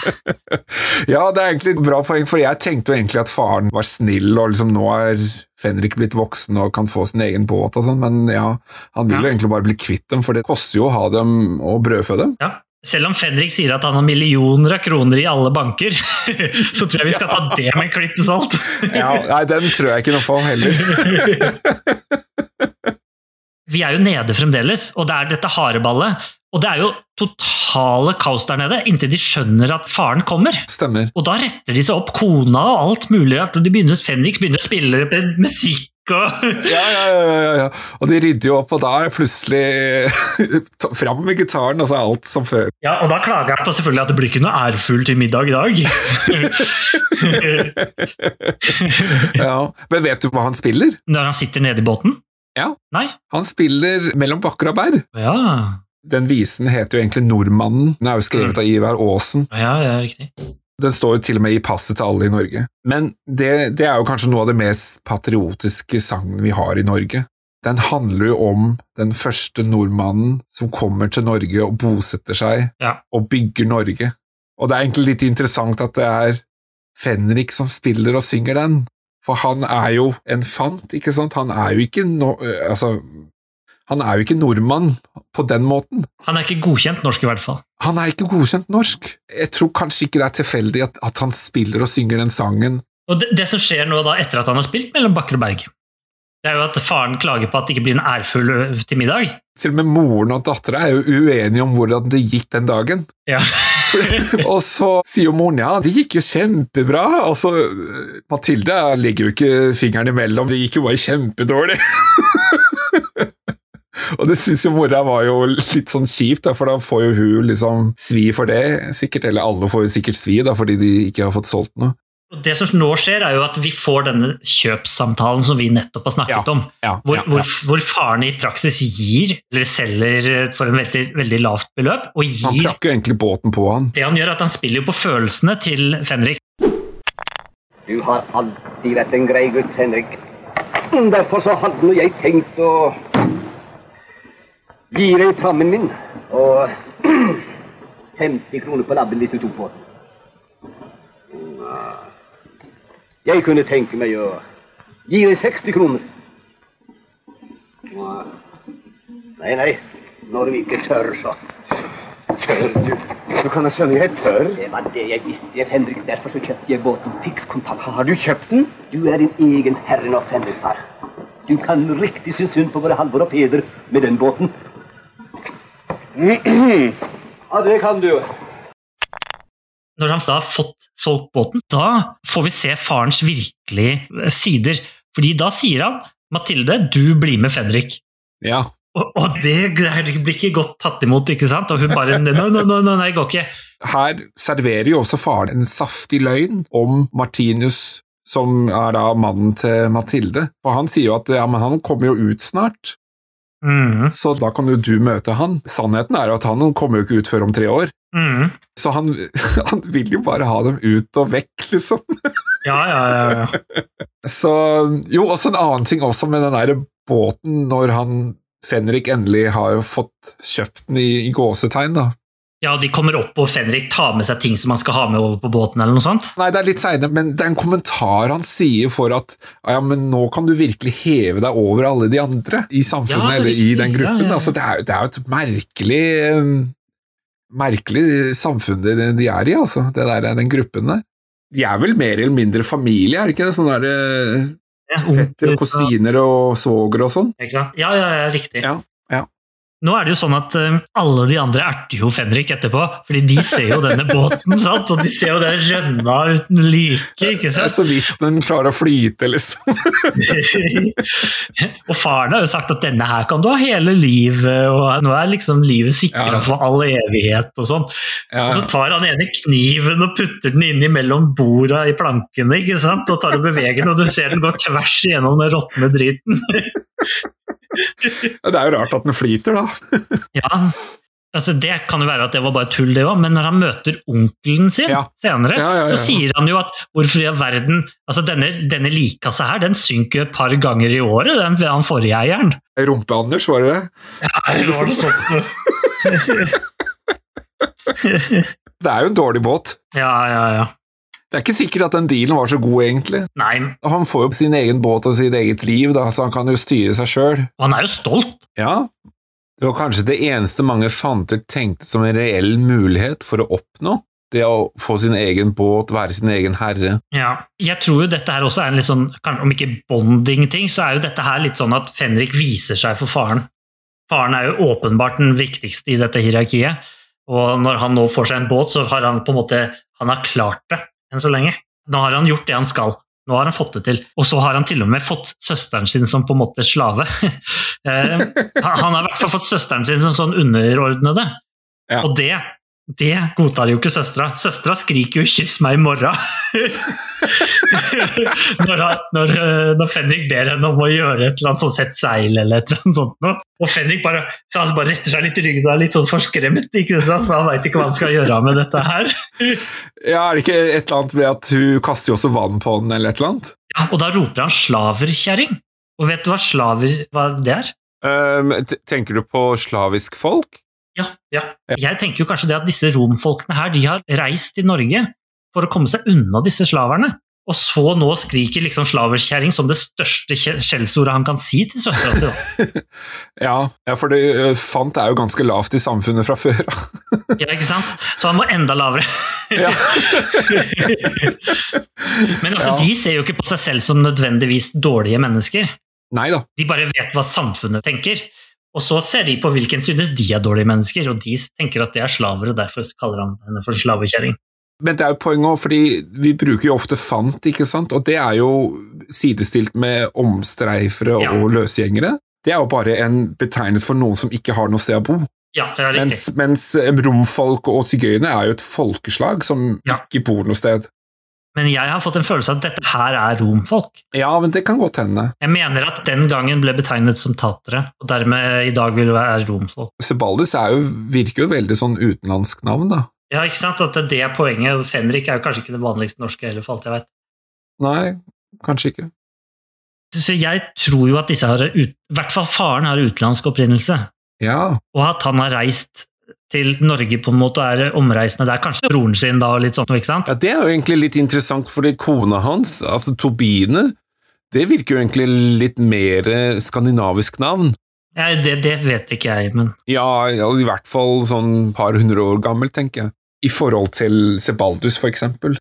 Ja, det er egentlig et bra poeng, for jeg tenkte jo egentlig at faren var snill, og liksom nå er Fenrik blitt voksen og kan få sin egen båt og sånn, men ja, han vil jo Ja. egentlig bare bli kvitt dem, for det koster jo å ha dem og brødfø dem. Ja. Selv om Fenrik sier at han har millioner av kroner i alle banker, så tror jeg vi skal ta det med en klype salt. Ja, nei, den tror jeg ikke noe på heller. Vi er jo nede fremdeles, og det er dette hareballet. Og det er jo totale kaos der nede, inntil de skjønner at faren kommer. Stemmer. Og da retter de seg opp, kona og alt mulig de begynner, Fenrik begynner å spille med musikk Ja, ja, ja, ja, ja. Og de rydder jo opp, og da er plutselig ta- fram med gitaren, og så er alt som før. Ja, og da klager jeg på selvfølgelig at det blir ikke noe ærfugl til middag i dag. Ja. Men vet du hva han spiller? Når han sitter nede i båten? Ja. Nei? Han spiller Mellom bakker og bær. Ja, Den visen heter jo egentlig Nordmannen. Den er jo skrevet av Ivar Aasen. ja, ja riktig. Den står jo til og med i passet til alle i Norge. Men det, det er jo kanskje noe av det mest patriotiske sangen vi har i Norge. Den handler jo om den første nordmannen som kommer til Norge og bosetter seg Ja. og bygger Norge. Og det er egentlig litt interessant at det er Fenrik som spiller og synger den, For han er jo en fant, ikke sant? Han er jo ikke no, altså, han er jo ikke nordmann på den måten. Han er ikke godkjent norsk, i hvert fall. Han er ikke godkjent norsk. Jeg tror kanskje ikke det er tilfeldig at, at han spiller og synger den sangen. Og det, det som skjer nå da etter at han har spilt mellom Bakker og Berg, det er jo at faren klager på at det ikke blir en ærfull til middag. Til og med moren og dattera er jo uenige om hvordan det gikk den dagen. Ja. og så sier jo moren ja, det gikk jo kjempebra. Og så Mathilde legger jo ikke fingeren imellom, det gikk jo bare kjempedårlig. og det syns jo mora var jo litt sånn kjipt, da, for da får jo hun liksom svi for det, sikkert. Eller alle får jo sikkert svi, da, fordi de ikke har fått solgt noe. Og Det som nå skjer, er jo at vi får denne kjøpssamtalen som vi nettopp har snakket Ja, om. Ja, Hvor, ja, hvor, ja. hvor faren i praksis gir, eller selger for en veldig, veldig lavt beløp, og Han gir prakker jo egentlig båten på han. Det han gjør, er at han spiller jo på følelsene til Fenrik. Du har alltid vært en grei gutt, Henrik. Derfor så hadde nå jeg tenkt å gi deg prammen min og 50 kroner på labben hvis du tok på den. Jeg kunne tenke meg å gi deg 60 kroner. Nei, nei. Når du ikke tør, så. Tør du? Du kan da skjønne jeg tør. Det var det jeg visste, jeg, Henrik. Derfor så kjøpte jeg båten fiks Kontakt. Har du kjøpt den? Du er din egen herre nå, Henrik, far. Du kan riktig synes synd på våre Halvor og Peder med den båten. Ja, det kan du. jo. Når han da har fått solgt båten, da får vi se farens virkelige eh, sider. Fordi da sier han Mathilde, du blir med Fenrik. Ja. Og, og det blir ikke godt tatt imot, ikke sant? Og hun bare Nei, nei, nei, nei, går ikke. Her serverer jo også faren en saftig løgn om Martinus, som er da mannen til Mathilde. Og han sier jo at ja, men han kommer jo ut snart, Mhm, så da kan jo du møte han. Sannheten er jo at han kommer jo ikke ut før om tre år. Mm. Så han, han vil jo bare ha dem ut og vekk, liksom. Ja, ja, ja. ja. Så Jo, også en annen ting også med den der båten, når han Fenrik endelig har jo fått kjøpt den i, i gåsetegn, da. Ja, de kommer opp, og Fenrik tar med seg ting som han skal ha med over på båten, eller noe sånt. Nei, det er litt seinere, men det er en kommentar han sier for at ja, men nå kan du virkelig heve deg over alle de andre i samfunnet Ja, eller i den gruppen. Ja, ja. Altså, det, er, er jo et merkelig eh, merkelig samfunn de, er i, altså, det der, den gruppen der. De er vel mer eller mindre familie, er det ikke det? Sånn der eh, fetter og kusiner og svogere og sånn. Ja, ja, ja, riktig. Ja. Nå er det jo sånn at eh, alle de andre erter jo Fenrik etterpå, fordi de ser jo denne båten, sant? og de ser jo den rønna uten like, ikke sant? Det er så vidt den klarer å flyte, liksom. og faren har jo sagt at denne her kan du ha hele livet, og nå er liksom livet sikra Ja. for all evighet og sånn. Ja, Og så tar han ene kniven og putter den inn mellom borda i plankene, ikke sant? og tar og beveger den, og du ser den gå tvers igjennom den råtne driten. Det er jo rart at den flyter, da. Ja, altså Det kan jo være at det var bare tull, det òg, men når han møter onkelen sin Ja. senere, Ja, ja, ja. så sier han jo at hvorfor i all verden altså Denne, denne likkassa her, den synker et par ganger i året, den ved han forrige eieren. Rumpe-Anders, var det det? det var noe sånt. Det er jo en dårlig båt. Ja, ja, ja. Det er ikke sikkert at den dealen var så god, egentlig. Nei, Han får jo sin egen båt og sitt eget liv, da, så han kan jo styre seg sjøl. han er jo stolt. Ja. Det var kanskje det eneste mange fanter tenkte som en reell mulighet for å oppnå. Det å få sin egen båt, være sin egen herre. Ja, jeg tror jo dette her også er en litt sånn, om ikke bonding-ting, så er jo dette her litt sånn at Fenrik viser seg for faren. Faren er jo åpenbart den viktigste i dette hierarkiet, og når han nå får seg en båt, så har han på en måte han har klart det enn så lenge. Nå har han gjort det han skal. Nå har han fått det til. Og så har han til og med fått søsteren sin som på en måte slave. Eh, han har i hvert fall fått søsteren sin som sånn underordnede. Ja. Og det, det godtar jo ikke søstera. Søstera skriker jo 'kyss meg i morgen'. når, når, eh, når Fenrik ber henne om å gjøre et eller annet sånn sett seil eller et eller annet sånt. Og Fenrik bare, så han bare retter seg litt i ryggen og er litt sånn forskremt, ikke sant? for han veit ikke hva han skal gjøre med dette her. Ja, Er det ikke et eller annet med at hun kaster jo også vann på den, eller et eller annet? Ja, og da roper han 'slaverkjerring'. Og vet du hva slaver hva det er? Um, tenker du på slavisk folk? Ja, ja. Jeg tenker jo kanskje det at disse romfolkene her, de har reist til Norge for å komme seg unna disse slaverne. Og så nå skriker liksom slaverskjæring som det største skje- skjellsordet han kan si til søstera si. Ja, ja for det, fant er jo ganske lavt i samfunnet fra før. Ja, ikke sant? Så han må enda lavere. Men altså, Ja. de ser jo ikke på seg selv som nødvendigvis dårlige mennesker. Nei da. De bare vet hva samfunnet tenker. Og så ser de på hvilken synes de er dårlige mennesker, og de tenker at de er slaver, og derfor kaller han henne for slavekjerring. Men det er jo poenget også, fordi vi bruker jo ofte fant, ikke sant? Og det er jo sidestilt med omstreifere Ja. og løsgjengere. Det er jo bare en betegnelse for noen som ikke har noe sted å bo. Ja, det er riktig. Mens, mens romfolk og sigøyere er jo et folkeslag som Ja. ikke bor noe sted. Men jeg har fått en følelse av at dette her er romfolk. Ja, men det kan godt hende. Jeg mener at den gangen ble betegnet som tatere, og dermed i dag vil være romfolk. Sebaldus er jo, virker jo veldig sånn utenlandsk navn, da. Ja, ikke sant? At det er poenget. Fenrik er jo kanskje ikke det vanligste norske heller, for alt jeg vet. Nei, kanskje ikke. Så jeg tror jo at disse har I hvert fall faren har utenlandsk opprinnelse. Ja, Og at han har reist til Norge på en måte er omreisende der. Kanskje broren sin da, og litt sånn, ikke sant? ja det er jo egentlig litt interessant, fordi kona hans, altså Tobine, det virker jo egentlig litt mer eh, skandinavisk navn. Ja, det, det vet ikke jeg, men Ja, ja, i hvert fall sånn par hundre år gammel, tenker jeg. I forhold til Sebaldus, for eksempel.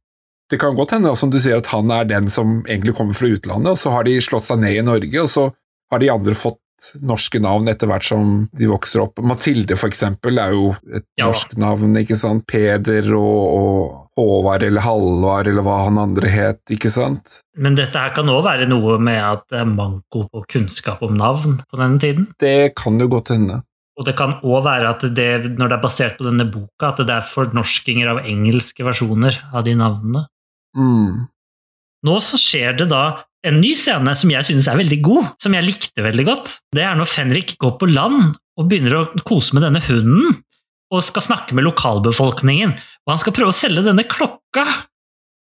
Det kan godt hende, som du sier, at han er den som egentlig kommer fra utlandet, og så har de slått seg ned i Norge, og så har de andre fått norske navn etter hvert som de vokser opp. Mathilde, for eksempel, er jo et Ja. norsk navn, ikke sant? Peder og, og Håvard eller Halvard eller hva han andre het, ikke sant? Men dette her kan òg være noe med at det er manko på kunnskap om navn på denne tiden. Det kan jo godt hende. Og det kan òg være at det, når det er basert på denne boka, at det er fornorskinger av engelske versjoner av de navnene. Mm. Nå så skjer det da en ny scene som jeg synes er veldig god, som jeg likte veldig godt. Det er når Fenrik går på land og begynner å kose med denne hunden, og skal snakke med lokalbefolkningen. Og han skal prøve å selge denne klokka.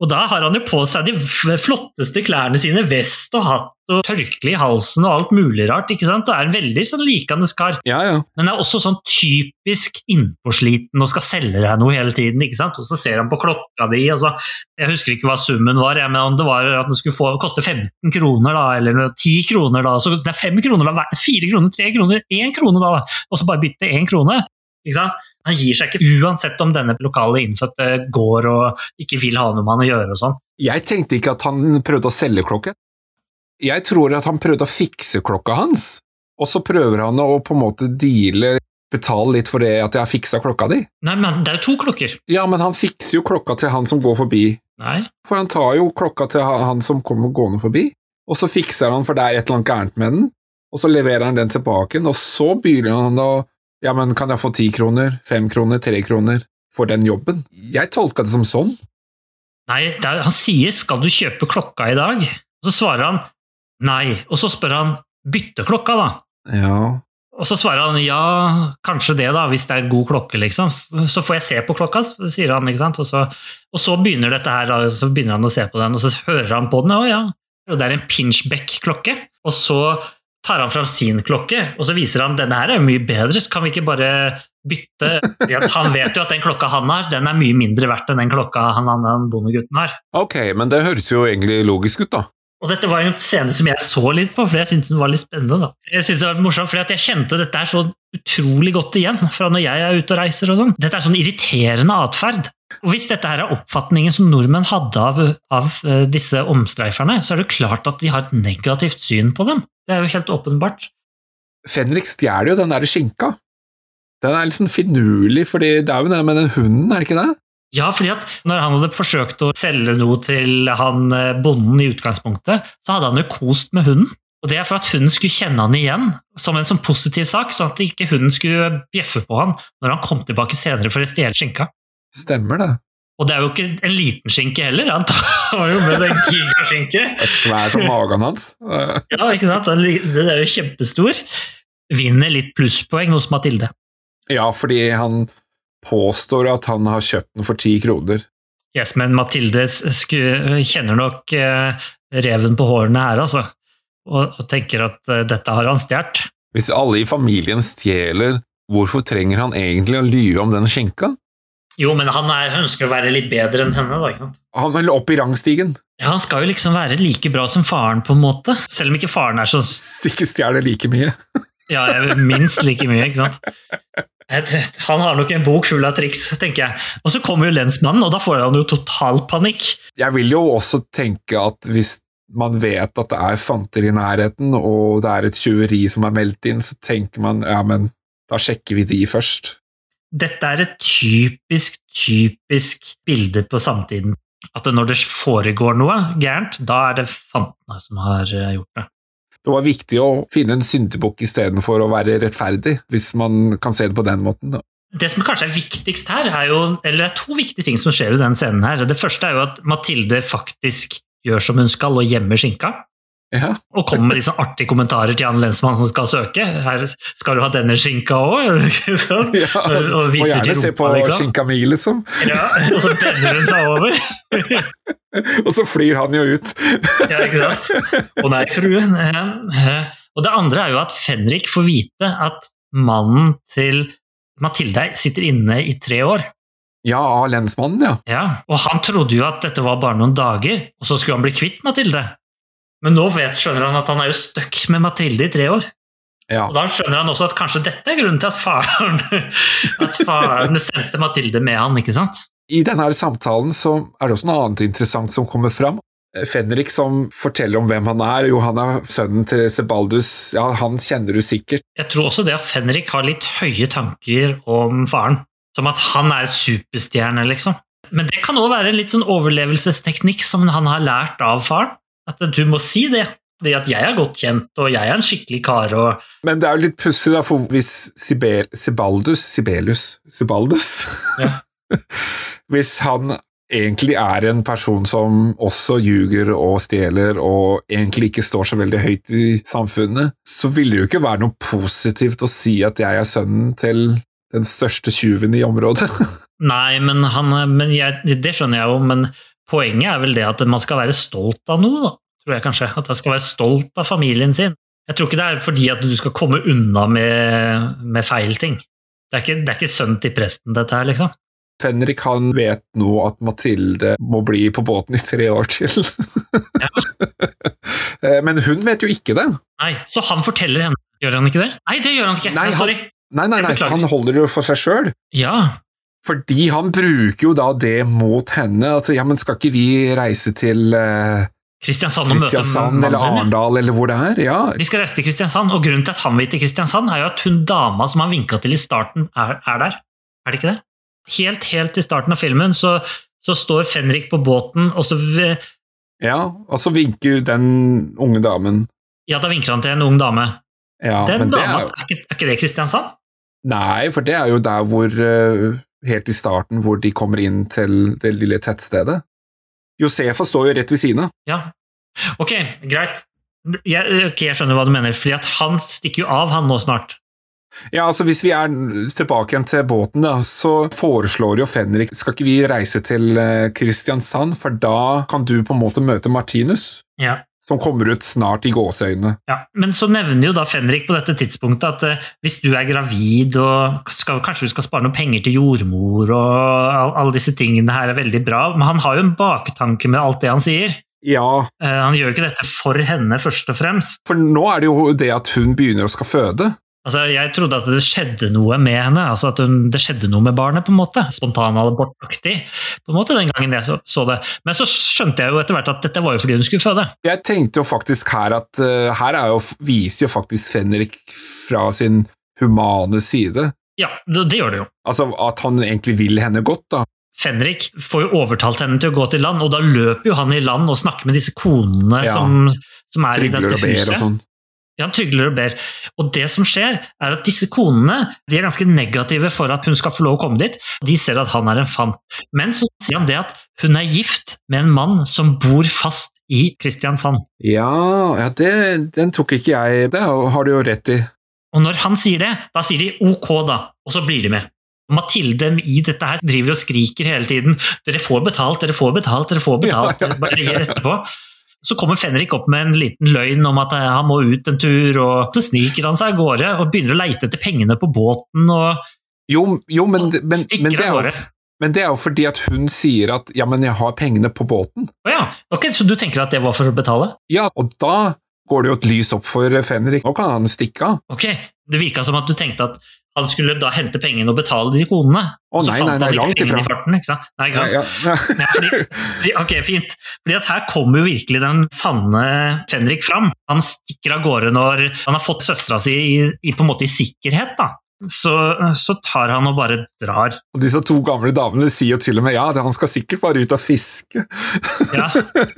Og da har han jo på seg de flotteste klærne sine, vest og hatt og tørkle i halsen og alt mulig rart, ikke sant? Og er en veldig sånn likende kar. Ja, ja. Men er også sånn typisk innpåsliten og skal selge deg noe hele tiden. ikke sant? Og så ser han på klokka di, og så Jeg husker ikke hva summen var, jeg, men om det var at den skulle få, koste 15 kroner, da, eller 10 kroner, da. Så det er 5 kroner, da, 4 kroner, 3 kroner, 1 krone, da. Og så bare bytte 1 krone. Han gir seg ikke uansett om denne lokale innfødte går og ikke vil ha noe med han å gjøre og sånn. Jeg tenkte ikke at han prøvde å selge klokken. Jeg tror at han prøvde å fikse klokka hans, og så prøver han å på en måte deale, betale litt for det at jeg har fiksa klokka di. Nei, men det er jo to klokker. Ja, men han fikser jo klokka til han som går forbi, Nei. for han tar jo klokka til han som kommer gående forbi, og så fikser han for det er et eller annet gærent med den, og så leverer han den tilbake, og så begynner han å ja, men kan jeg få ti kroner, fem kroner, tre kroner for den jobben? Jeg tolka det som sånn. Nei, er, han sier 'skal du kjøpe klokka i dag?' Og så svarer han nei. Og så spør han 'bytte klokka', da. Ja, Og så svarer han ja, kanskje det, da, hvis det er god klokke, liksom. Så får jeg se på klokka, sier han. ikke sant? Og så, og så begynner dette her, da, så begynner han å se på den, og så hører han på den, og ja, og det er en pinchback-klokke. Og så tar han fram sin klokke, og så viser han denne her er mye bedre, så kan vi ikke bare bytte? Han vet jo at den klokka han har, den er mye mindre verdt enn den klokka han, han bondegutten har. ok, men det høres jo egentlig logisk ut, da. Og dette var en scene som jeg så litt på, for jeg syntes den var litt spennende. da. Jeg synes det var morsomt, at jeg kjente dette er så utrolig godt igjen fra når jeg er ute og reiser. og sånn. Dette er sånn irriterende atferd. Og Hvis dette her er oppfatningen som nordmenn hadde av, av eh, disse omstreiferne, så er det klart at de har et negativt syn på dem. Det er jo helt åpenbart. Fenrik stjeler jo den der skinka. Den er litt sånn finurlig, fordi det er jo det med den hunden, er det ikke det? Ja, fordi at når han hadde forsøkt å selge noe til han eh, bonden i utgangspunktet, så hadde han jo kost med hunden. Og det er for at hunden skulle kjenne han igjen som en sånn positiv sak, sånn at ikke hunden skulle bjeffe på han når han kom tilbake senere for å stjele skinka. Stemmer det. Og det er jo ikke en liten skinke heller, han tar jo med en gigaskinke. Svær som magen hans. Ja, ikke sant? Den er jo kjempestor. Vinner litt plusspoeng hos Mathilde. Ja, fordi han påstår at han har kjøpt den for ti kroner. Yes, men Mathilde kjenner nok eh, reven på hårene her, altså. Og, og tenker at eh, dette har han stjålet. Hvis alle i familien stjeler, hvorfor trenger han egentlig å lyve om den skjenka? Jo, men han er, ønsker å være litt bedre enn henne, da. ikke sant? Han vil opp i rangstigen. Ja, Han skal jo liksom være like bra som faren, på en måte. Selv om ikke faren er så Ikke stjeler like mye. Ja, minst like mye, ikke sant. Han har nok en bok full av triks, tenker jeg. Og så kommer jo lensmannen, og da får han jo total panikk. Jeg vil jo også tenke at hvis man vet at det er fanter i nærheten, og det er et tjuveri som er meldt inn, så tenker man ja, men da sjekker vi de først. Dette er et typisk, typisk bilde på samtiden. At når det foregår noe gærent, da er det fantene som har eh, gjort det. Det var viktig å finne en syndebukk istedenfor å være rettferdig, hvis man kan se det på den måten. da. Det som kanskje er viktigst her, er jo Eller det er to viktige ting som skjer i den scenen her. Det første er jo at Mathilde faktisk gjør som hun skal, og gjemmer skinka. Ja, Og kommer med litt sånn artige kommentarer til han lensmannen som skal søke. Her skal du ha denne skinka òg? ja Og- og til gjerne se på liksom. skinka mi, liksom. Ja, og så brenner hun seg over. Og så flyr han jo ut. Ja, ikke sant? Å nei, fruen. Og det andre er jo at Fenrik får vite at mannen til Mathilde sitter inne i tre år. Ja, av lensmannen, ja. Ja, Og han trodde jo at dette var bare noen dager, og så skulle han bli kvitt Mathilde. Men nå vet, skjønner han at han er jo stuck med Mathilde i tre år. ja. Og da skjønner han også at kanskje dette er grunnen til at faren, at faren sendte Mathilde med han, ikke sant? I denne samtalen så er det også noe annet interessant som kommer fram. Fenrik som forteller om hvem han er. Jo, han er sønnen til Sebaldus. Ja, han kjenner du sikkert. Jeg tror også det at Fenrik har litt høye tanker om faren. Som at han er superstjerne, liksom. Men det kan òg være en litt sånn overlevelsesteknikk som han har lært av faren. At du må si det. Fordi at jeg er godt kjent, og jeg er en skikkelig kar. og Men det er jo litt pussig, da, for hvis Sibel, Sebaldus Sibelius Sibaldus Ja. Hvis han egentlig er en person som også ljuger og stjeler og egentlig ikke står så veldig høyt i samfunnet, så ville det jo ikke være noe positivt å si at jeg er sønnen til den største tjuven i området. Nei, men, han, men jeg, det skjønner jeg jo, men poenget er vel det at man skal være stolt av noe, da, tror jeg kanskje. At man skal være stolt av familien sin. Jeg tror ikke det er fordi at du skal komme unna med, med feil ting. Det er, ikke, det er ikke sønnen til presten, dette her, liksom. Fenrik han vet nå at Mathilde må bli på båten i tre år til. ja. Men hun vet jo ikke det. Nei, Så han forteller henne. Gjør han ikke det? Nei, det gjør han ikke. Nei, han- sorry. Nei, nei, nei, han holder det jo for seg sjøl. Ja, Fordi han bruker jo da det mot henne. Altså, ja, men skal ikke vi reise til eh, Kristiansand Kristiansand eller. Arendal eller hvor det er? Ja, De skal reise til Kristiansand, og grunnen til at han vil til Kristiansand, er jo at hun dama som han vinka til i starten, er, er der. Er det ikke det? Helt, helt i starten av filmen så, så står Fenrik på båten, og så ja. Og så vinker den unge damen. Ja, da vinker han til en ung dame. Ja, Den men det dama, er er, ikke, er ikke det Kristiansand? Nei, for det er jo der hvor eh, Helt i starten, hvor de kommer inn til det lille tettstedet. Josefa står jo rett ved siden av. Ja. Ok, greit. Jeg, ok, jeg skjønner hva du mener, fordi han stikker jo av, han nå snart. Ja, altså Hvis vi er tilbake igjen til båten, da, så foreslår jo Fenrik Skal ikke vi reise til eh, Kristiansand, for da kan du på en måte møte Martinus, Ja. som kommer ut snart i gåseøynene. Ja, Men så nevner jo da Fenrik på dette tidspunktet at eh, hvis du er gravid og skal, kanskje du skal spare noen penger til jordmor og all, alle disse tingene her er veldig bra, men han har jo en baktanke med alt det han sier. Ja, Eh, han gjør jo ikke dette for henne først og fremst. for nå er det jo det at hun begynner å skal føde. Altså, Jeg trodde at det skjedde noe med henne, altså at hun, det skjedde noe med barnet. på en måte, Spontanabortaktig på en måte den gangen jeg så, så det. Men så skjønte jeg jo etter hvert at dette var jo fordi hun skulle føde. Jeg tenkte jo faktisk her at uh, her er jo, viser jo faktisk Fenrik fra sin humane side. Ja, det, det gjør det jo. Altså at han egentlig vil henne godt, da. Fenrik får jo overtalt henne til å gå til land, og da løper jo han i land og snakker med disse konene Ja. som, som er i dette huset. og ber og sånn. Ja, han trygler og ber. Og det som skjer, er at disse konene de er ganske negative for at hun skal få lov å komme dit. De ser at han er en fant. Men så sier han det at hun er gift med en mann som bor fast i Kristiansand. Ja, ja det, den tok ikke jeg Det har du jo rett i. Og når han sier det, da sier de ok, da, og så blir de med. Mathilde i dette her driver og skriker hele tiden. 'Dere får betalt, dere får betalt, dere får betalt.' Ja, ja, ja. Bare gi etterpå. Så kommer Fenrik opp med en liten løgn om at eh, han må ut en tur, og så sniker han seg av gårde og begynner å leite etter pengene på båten. og Jo, jo men, men, men, det er jo. Men det er jo fordi at hun sier at ja, men jeg har pengene på båten. Å ja, ok, Så du tenker at det var for å betale? Ja, og da går det jo et lys opp for Fenrik. Nå kan han stikke av. Ok, Det virka som at du tenkte at han skulle da hente pengene og betale de konene. Å, oh, nei, nei, nei, langt ifra. I farten, ikke sant? Nei, ikke sant? Ja, ja, Ja, fordi, ok, fint. Fordi at Her kommer jo virkelig den sanne Fenrik fram. Han stikker av gårde når han har fått søstera si i, i, på en måte i sikkerhet. da. Så, så tar han og bare drar. Og disse to gamle damene sier jo til og med ja, han skal sikkert bare ut og fiske. Ja.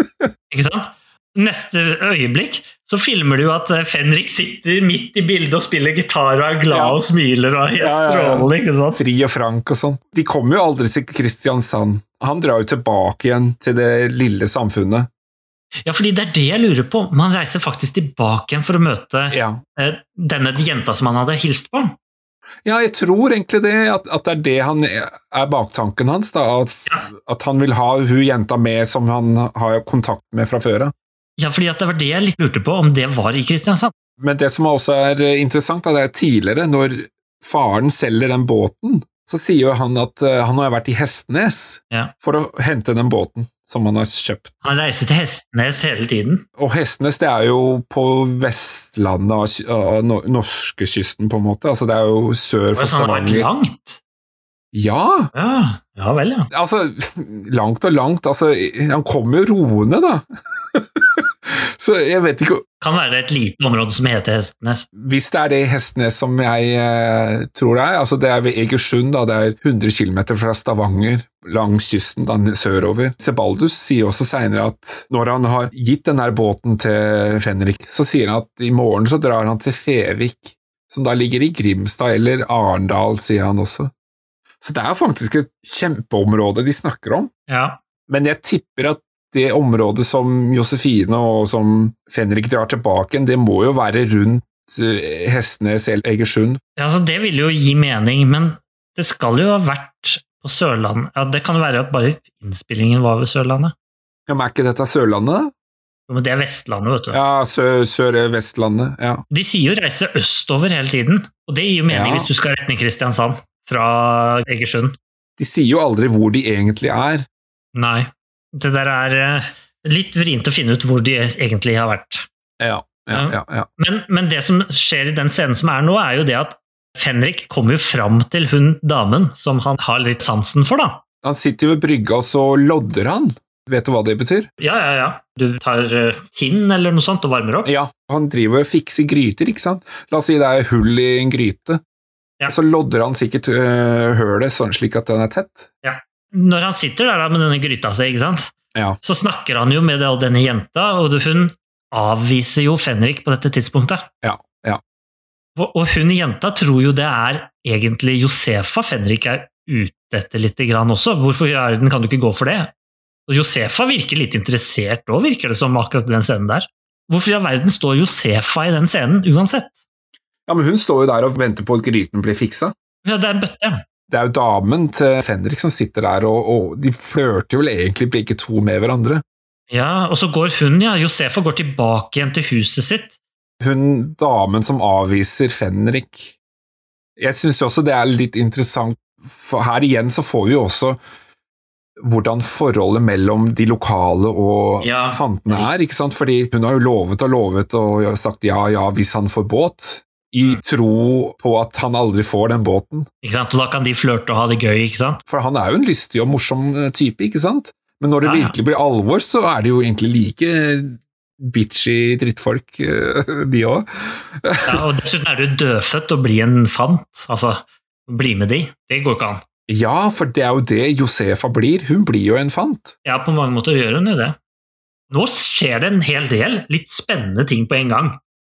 Ikke sant? Neste øyeblikk så filmer du jo at eh, Fenrik sitter midt i bildet og spiller gitar og er glad Ja. og smiler og er helt Ja, ja, ja. strålende. ikke sant? Fri og frank og sånn. De kommer jo aldri til Kristiansand. Han drar jo tilbake igjen til det lille samfunnet. Ja, fordi det er det jeg lurer på. Man reiser faktisk tilbake igjen for å møte Ja. eh, denne jenta som han hadde hilst på. Ja, jeg tror egentlig det, at, at det er det han er, baktanken hans. da, at, at han vil ha hun jenta med som han har kontakt med fra før av. Ja, fordi at det var det jeg litt lurte på, om det var i Kristiansand. Men det som også er eh, interessant, det er tidligere, når faren selger den båten, så sier jo han at eh, han har vært i Hestnes Ja. for å hente den båten som han har kjøpt. Han reiser til Hestnes hele tiden. Og Hestnes det er jo på Vestlandet av, ky- av norskekysten, på en måte. Altså, det er jo sør for Så han har vært Stavanger. langt. Ja! Ja, ja vel, ja. Altså, langt og langt. Altså, han kommer jo roende, da. Så jeg vet ikke Kan være et lite område som heter Hestnes. Hvis det er det Hestnes som jeg eh, tror det er, altså det er ved Egersund, da, det er 100 km fra Stavanger, langs kysten da, sørover. Sebaldus sier også seinere at når han har gitt denne båten til Fenrik, så sier han at i morgen så drar han til Fevik, som da ligger i Grimstad eller Arendal, sier han også. Så det er faktisk et kjempeområde de snakker om. Ja. Men jeg tipper at det området som Josefine og som Fenrik drar tilbake det må jo være rundt eh, Hestnes eller Egersund. ja, altså Det ville jo gi mening, men det skal jo ha vært på Sørlandet. Ja, Det kan jo være at bare innspillingen var ved Sørlandet. Ja, men er ikke dette Sørlandet? Ja, Men det er Vestlandet, vet du. Ja, Sør- Sør-Vestlandet. ja. De sier jo reise østover hele tiden, og det gir jo mening Ja. hvis du skal retne Kristiansand fra Egersund. De sier jo aldri hvor de egentlig er. Nei. Det der er eh, litt vrient å finne ut hvor de egentlig har vært. Ja, ja, ja. ja. Men, men det som skjer i den scenen som er nå, er jo det at Fenrik kommer jo fram til hun damen som han har litt sansen for, da. Han sitter jo ved brygga, og så lodder han. Vet du hva det betyr? Ja, ja, ja. Du tar tinn eller noe sånt og varmer opp. Ja, han driver og fikser gryter, ikke sant? La oss si det er hull i en gryte. Ja. Og så lodder han sikkert øh, hølet sånn slik at den er tett. Når han sitter der da med denne gryta si, ikke sant? Ja. så snakker han jo med denne jenta, og hun avviser jo Fenrik på dette tidspunktet. Ja, ja. Og, hun jenta tror jo det er egentlig Josefa Fenrik er ute etter litt grann også. Hvorfor i verden kan du ikke gå for det? Og Josefa virker litt interessert òg, virker det som, akkurat i den scenen der. Hvorfor i all verden står Josefa i den scenen uansett? Ja, men hun står jo der og venter på at gryten blir fiksa. Ja, det er en bøtte. Det er jo damen til Fenrik som sitter der, og, og de flørter vel egentlig begge to med hverandre. Ja, og så går hun, ja, Josefa går tilbake igjen til huset sitt. Hun damen som avviser Fenrik Jeg syns også det er litt interessant, for her igjen så får vi jo også hvordan forholdet mellom de lokale og Ja. fantene er, ikke sant? Fordi hun har jo lovet og lovet og sagt ja, ja, hvis han får båt, i Mm. tro på at han aldri får den båten. Ikke sant? Og da kan de flørte og ha det gøy, ikke sant? For han er jo en lystig og morsom eh, type, ikke sant? Men når det Ja, ja. virkelig blir alvor, så er det jo egentlig like bitchy drittfolk, de òg. Ja, og dessuten er du dødfødt og bli en fant. Altså, bli med de. Det går ikke an. Ja, for det er jo det Josefa blir. Hun blir jo en fant. Ja, på mange måter gjør hun jo det. Nå skjer det en hel del litt spennende ting på en gang.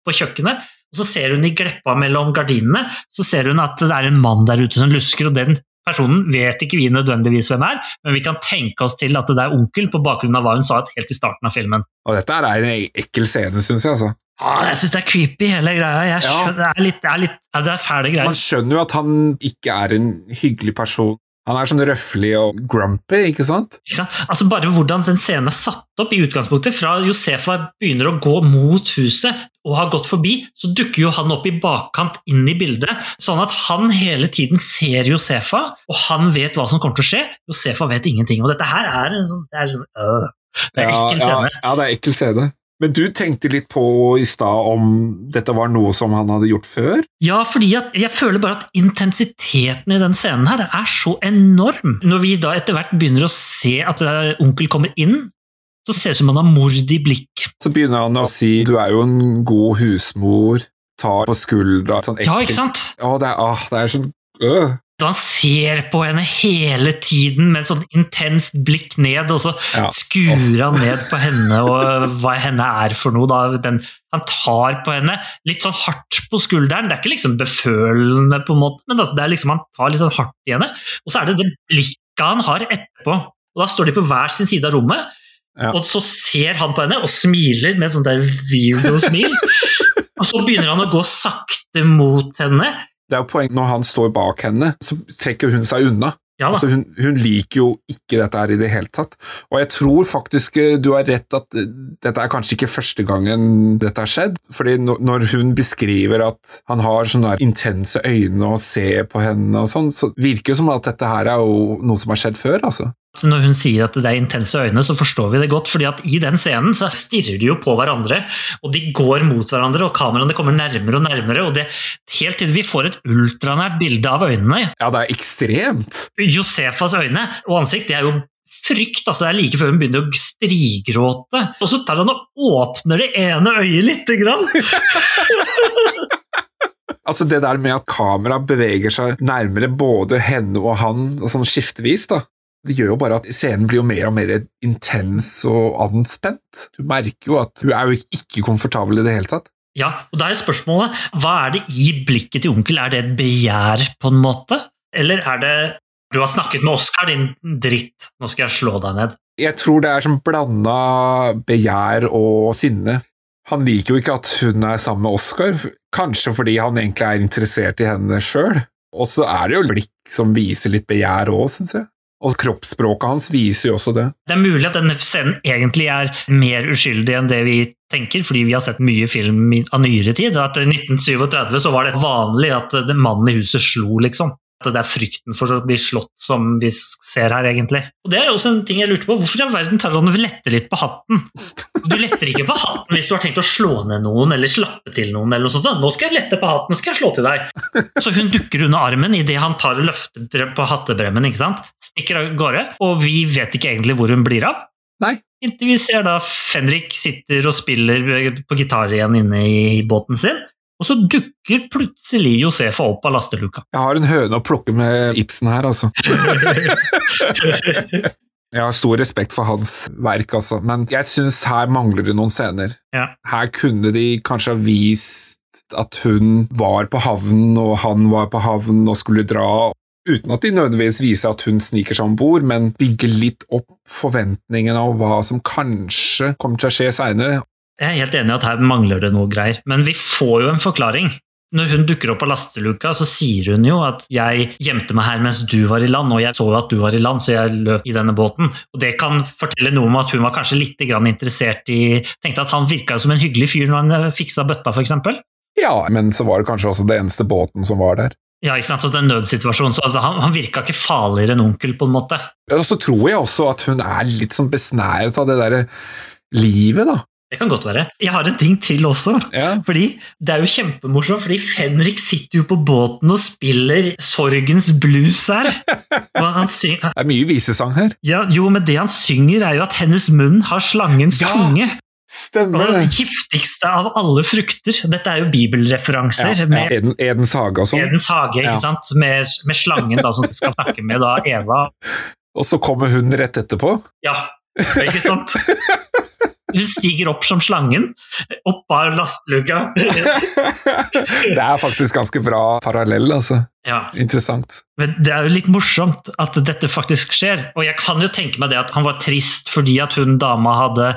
På kjøkkenet, og så ser hun i gleppa mellom gardinene, så ser hun at det er en mann der ute som lusker, og den personen vet ikke vi nødvendigvis hvem er, men vi kan tenke oss til at det er onkel på bakgrunn av hva hun sa helt i starten av filmen. Og dette er en ekkel scene, syns jeg. altså. Ah, jeg syns det er creepy, hele greia. Jeg Ja. det, er litt, det, er litt, det er fæle greier. Man skjønner jo at han ikke er en hyggelig person. Han er sånn røffelig og grumpy, ikke sant? Ikke sant? Altså Bare hvordan den scenen er satt opp i utgangspunktet, fra Josefa begynner å gå mot huset og har gått forbi, så dukker jo han opp i bakkant inn i bildet, sånn at han hele tiden ser Josefa, og han vet hva som kommer til å skje. Josefa vet ingenting. Og dette her er en sånn, det er sånn øh, Det er ja, ekkel scene. Ja, ja, det er ekkel scene. Men du tenkte litt på i stad om dette var noe som han hadde gjort før? Ja, fordi at jeg føler bare at intensiteten i den scenen her er så enorm. Når vi da etter hvert begynner å se at eh, onkel kommer inn, så ser det ut som han har mord i blikket. Så begynner han å si 'du er jo en god husmor', tar på skuldra sånn Ja, ikke sant? Å, det er, å, det er sånn øh. Han ser på henne hele tiden med et sånn intenst blikk ned, og så Ja. skuer han ned på henne og hva henne er for noe. Da. Den, han tar på henne litt sånn hardt på skulderen. Det er ikke liksom befølende, på en måte, men altså, det er liksom han tar litt sånn hardt i henne. Og så er det det blikket han har etterpå. Og Da står de på hver sin side av rommet, Ja. og så ser han på henne og smiler med et sånt der weirdo-smil. og så begynner han å gå sakte mot henne. Det er jo poeng når han står bak henne, så trekker hun seg unna. Ja. Altså hun, hun liker jo ikke dette her i det hele tatt. Og jeg tror faktisk eh, du har rett at eh, dette er kanskje ikke første gangen dette har skjedd. fordi når- når hun beskriver at han har sånne intense øyne og ser på henne og sånn, så virker det som at dette her er jo noe som har skjedd før, altså. Så Når hun sier at det er intense øyne, så forstår vi det godt. fordi at i den scenen så stirrer de jo på hverandre, og de går mot hverandre, og kameraene kommer nærmere og nærmere. og det Helt til vi får et ultranært bilde av øynene. Ja, det er ekstremt. Josefas øyne og ansikt det er jo frykt. altså Det er like før hun begynner å strigråte. Og så tar han og åpner det ene øyet lite grann. Altså Det der med at kamera beveger seg nærmere både henne og han, og sånn skiftevis, da. Det gjør jo bare at scenen blir jo mer og mer intens og anspent. Du merker jo at hun er jo ikke komfortabel i det hele tatt. Ja, og da er spørsmålet hva er det i blikket til onkel? Er det et begjær, på en måte? Eller er det du har snakket med Oskar, din dritt, nå skal jeg slå deg ned. Jeg tror det er som blanda begjær og sinne. Han liker jo ikke at hun er sammen med Oskar, kanskje fordi han egentlig er interessert i henne sjøl. Og så er det jo blikk som viser litt begjær òg, syns jeg. Og kroppsspråket hans viser jo også det. Det er mulig at denne scenen egentlig er mer uskyldig enn det vi tenker, fordi vi har sett mye film av nyere tid. At i 1937 så var det vanlig at mannen i huset slo, liksom. At det er frykten for å bli slått som vi ser her, egentlig. Og Det er også en ting jeg lurte på. Hvorfor i all verden tar han og letter litt på hatten? Du letter ikke på hatten hvis du har tenkt å slå ned noen eller slappe til noen. eller noe sånt. Nå skal jeg lette på hatten, skal jeg slå til deg. Så hun dukker under armen idet han tar og løfter på hattebremmen. ikke sant? Stikker av gårde, og vi vet ikke egentlig hvor hun blir av. Nei. Inntil vi ser da Fenrik sitter og spiller på gitar igjen inne i båten sin. Og så dukker plutselig Josefa opp av lasteluka. Jeg har en høne å plukke med Ibsen her, altså. Jeg har stor respekt for hans verk, altså, men jeg syns her mangler det noen scener. Ja. Her kunne de kanskje ha vist at hun var på havnen, og han var på havnen og skulle dra, uten at de nødvendigvis viser at hun sniker seg om bord, men bygger litt opp forventningene av hva som kanskje kommer til å skje seinere. Jeg er helt enig i at her mangler det noe greier, men vi får jo en forklaring. Når hun dukker opp av lasteluka, så sier hun jo at 'jeg gjemte meg her mens du var i land', og jeg så jo at du var i land, så jeg løp i denne båten. Og Det kan fortelle noe om at hun var kanskje litt interessert i Tenkte at han virka som en hyggelig fyr når han eh, fiksa bøtta, f.eks. Ja, men så var det kanskje også det eneste båten som var der. Ja, ikke sant? Så det er en nødsituasjon, så han, han virka ikke farligere enn onkel, på en måte. Og så tror jeg også at hun er litt sånn besnæret av det derre livet, da. Det kan godt være. Jeg har en ting til også. Ja. Fordi Det er jo kjempemorsomt, fordi Fenrik sitter jo på båten og spiller sorgens blues her. Syng, Det er mye visesang her. ja, jo, men det han synger, er jo at hennes munn har slangens Ja, tunge. Stemmer det. Den giftigste av alle frukter. Dette er jo bibelreferanser. Ja, med Eden, Edens hage og sånn. Edens hage, ikke Ja. sant? Med, med slangen da, som skal snakke med da, Eva. Og så kommer hun rett etterpå. Ja, ikke sant? Hun stiger opp som slangen, opp av lasteluka. Det er faktisk ganske bra parallell, altså. Ja, Interessant. men det er jo litt morsomt at dette faktisk skjer. Og jeg kan jo tenke meg det at han var trist fordi at hun dama hadde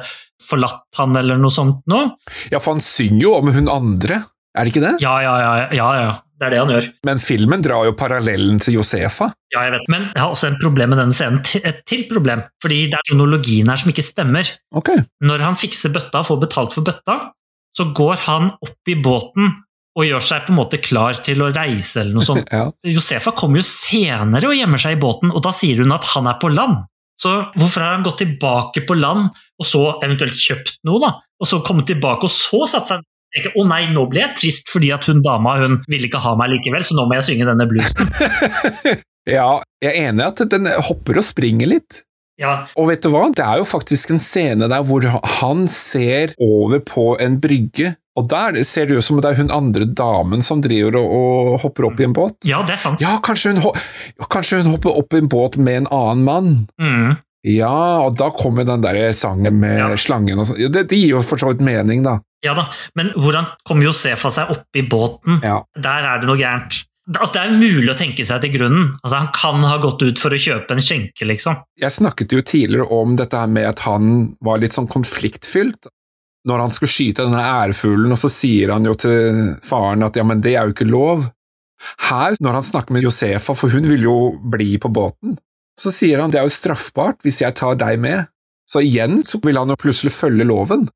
forlatt han eller noe sånt nå. Ja, for han synger jo om hun andre, er det ikke det? Ja, ja, ja. ja, ja. Det er det han gjør. Men filmen drar jo parallellen til Josefa. Ja, jeg vet. Men jeg har også en problem med denne scenen. Et til problem. Fordi det er kronologien her som ikke stemmer. Ok. Når han fikser bøtta og får betalt for bøtta, så går han opp i båten og gjør seg på en måte klar til å reise eller noe sånt. Ja. Josefa kommer jo senere og gjemmer seg i båten, og da sier hun at han er på land. Så hvorfor har han gått tilbake på land, og så eventuelt kjøpt noe, da? Og så kommet tilbake, og så satt seg tenker, Å nei, nå ble jeg trist fordi at hun dama hun ville ikke ha meg likevel, så nå må jeg synge denne bluesen. ja, jeg er enig i at den hopper og springer litt. Ja, Og vet du hva? Det er jo faktisk en scene der hvor han ser over på en brygge, og der ser det ut som det er hun andre damen som driver og, og hopper opp i en båt. ja, det er sant. Ja, kanskje hun, kanskje hun hopper opp i en båt med en annen mann. Mm. Ja, og da kommer den der sangen med Ja. slangen og sånn. Det, det gir jo for så vidt mening, da. Ja da, men hvordan kommer Josefa seg opp i båten? Ja. Der er det noe gærent. Altså, det er mulig å tenke seg til grunnen. Altså, han kan ha gått ut for å kjøpe en skjenke, liksom. Jeg snakket jo tidligere om dette her med at han var litt sånn konfliktfylt. Når han skulle skyte denne ærfuglen, og så sier han jo til faren at ja, men det er jo ikke lov. Her, når han snakker med Josefa, for hun vil jo bli på båten, så sier han det er jo straffbart hvis jeg tar deg med. Så igjen så vil han jo plutselig følge loven.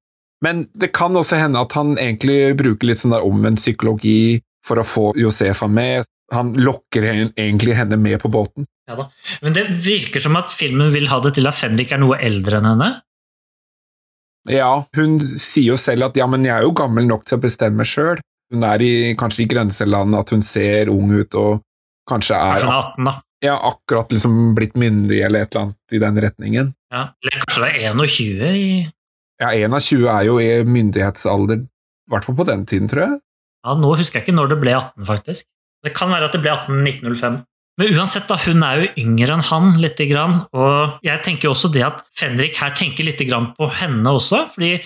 Men det kan også hende at han egentlig bruker litt sånn der omvendt psykologi for å få Josefa med. Han lokker egentlig henne med på båten. Ja da. Men det virker som at filmen vil ha det til at Fenrik er noe eldre enn henne. Ja, hun sier jo selv at ja, men jeg er jo gammel nok til å bestemme sjøl. Hun er i, kanskje i grenselandet, at hun ser ung ut og kanskje er Kanskje hun er 18, da. Ja, akkurat liksom blitt myndig eller et eller annet i den retningen. Ja. Eller kanskje det er 21 i Ja, 21 er jo i myndighetsalder, i hvert fall på den tiden, tror jeg. Ja, Nå husker jeg ikke når det ble 18, faktisk. Det kan være at det ble 18 1905. Men uansett, da, hun er jo yngre enn han, lite grann. Og jeg tenker jo også det at Fenrik her tenker lite grann på henne også. fordi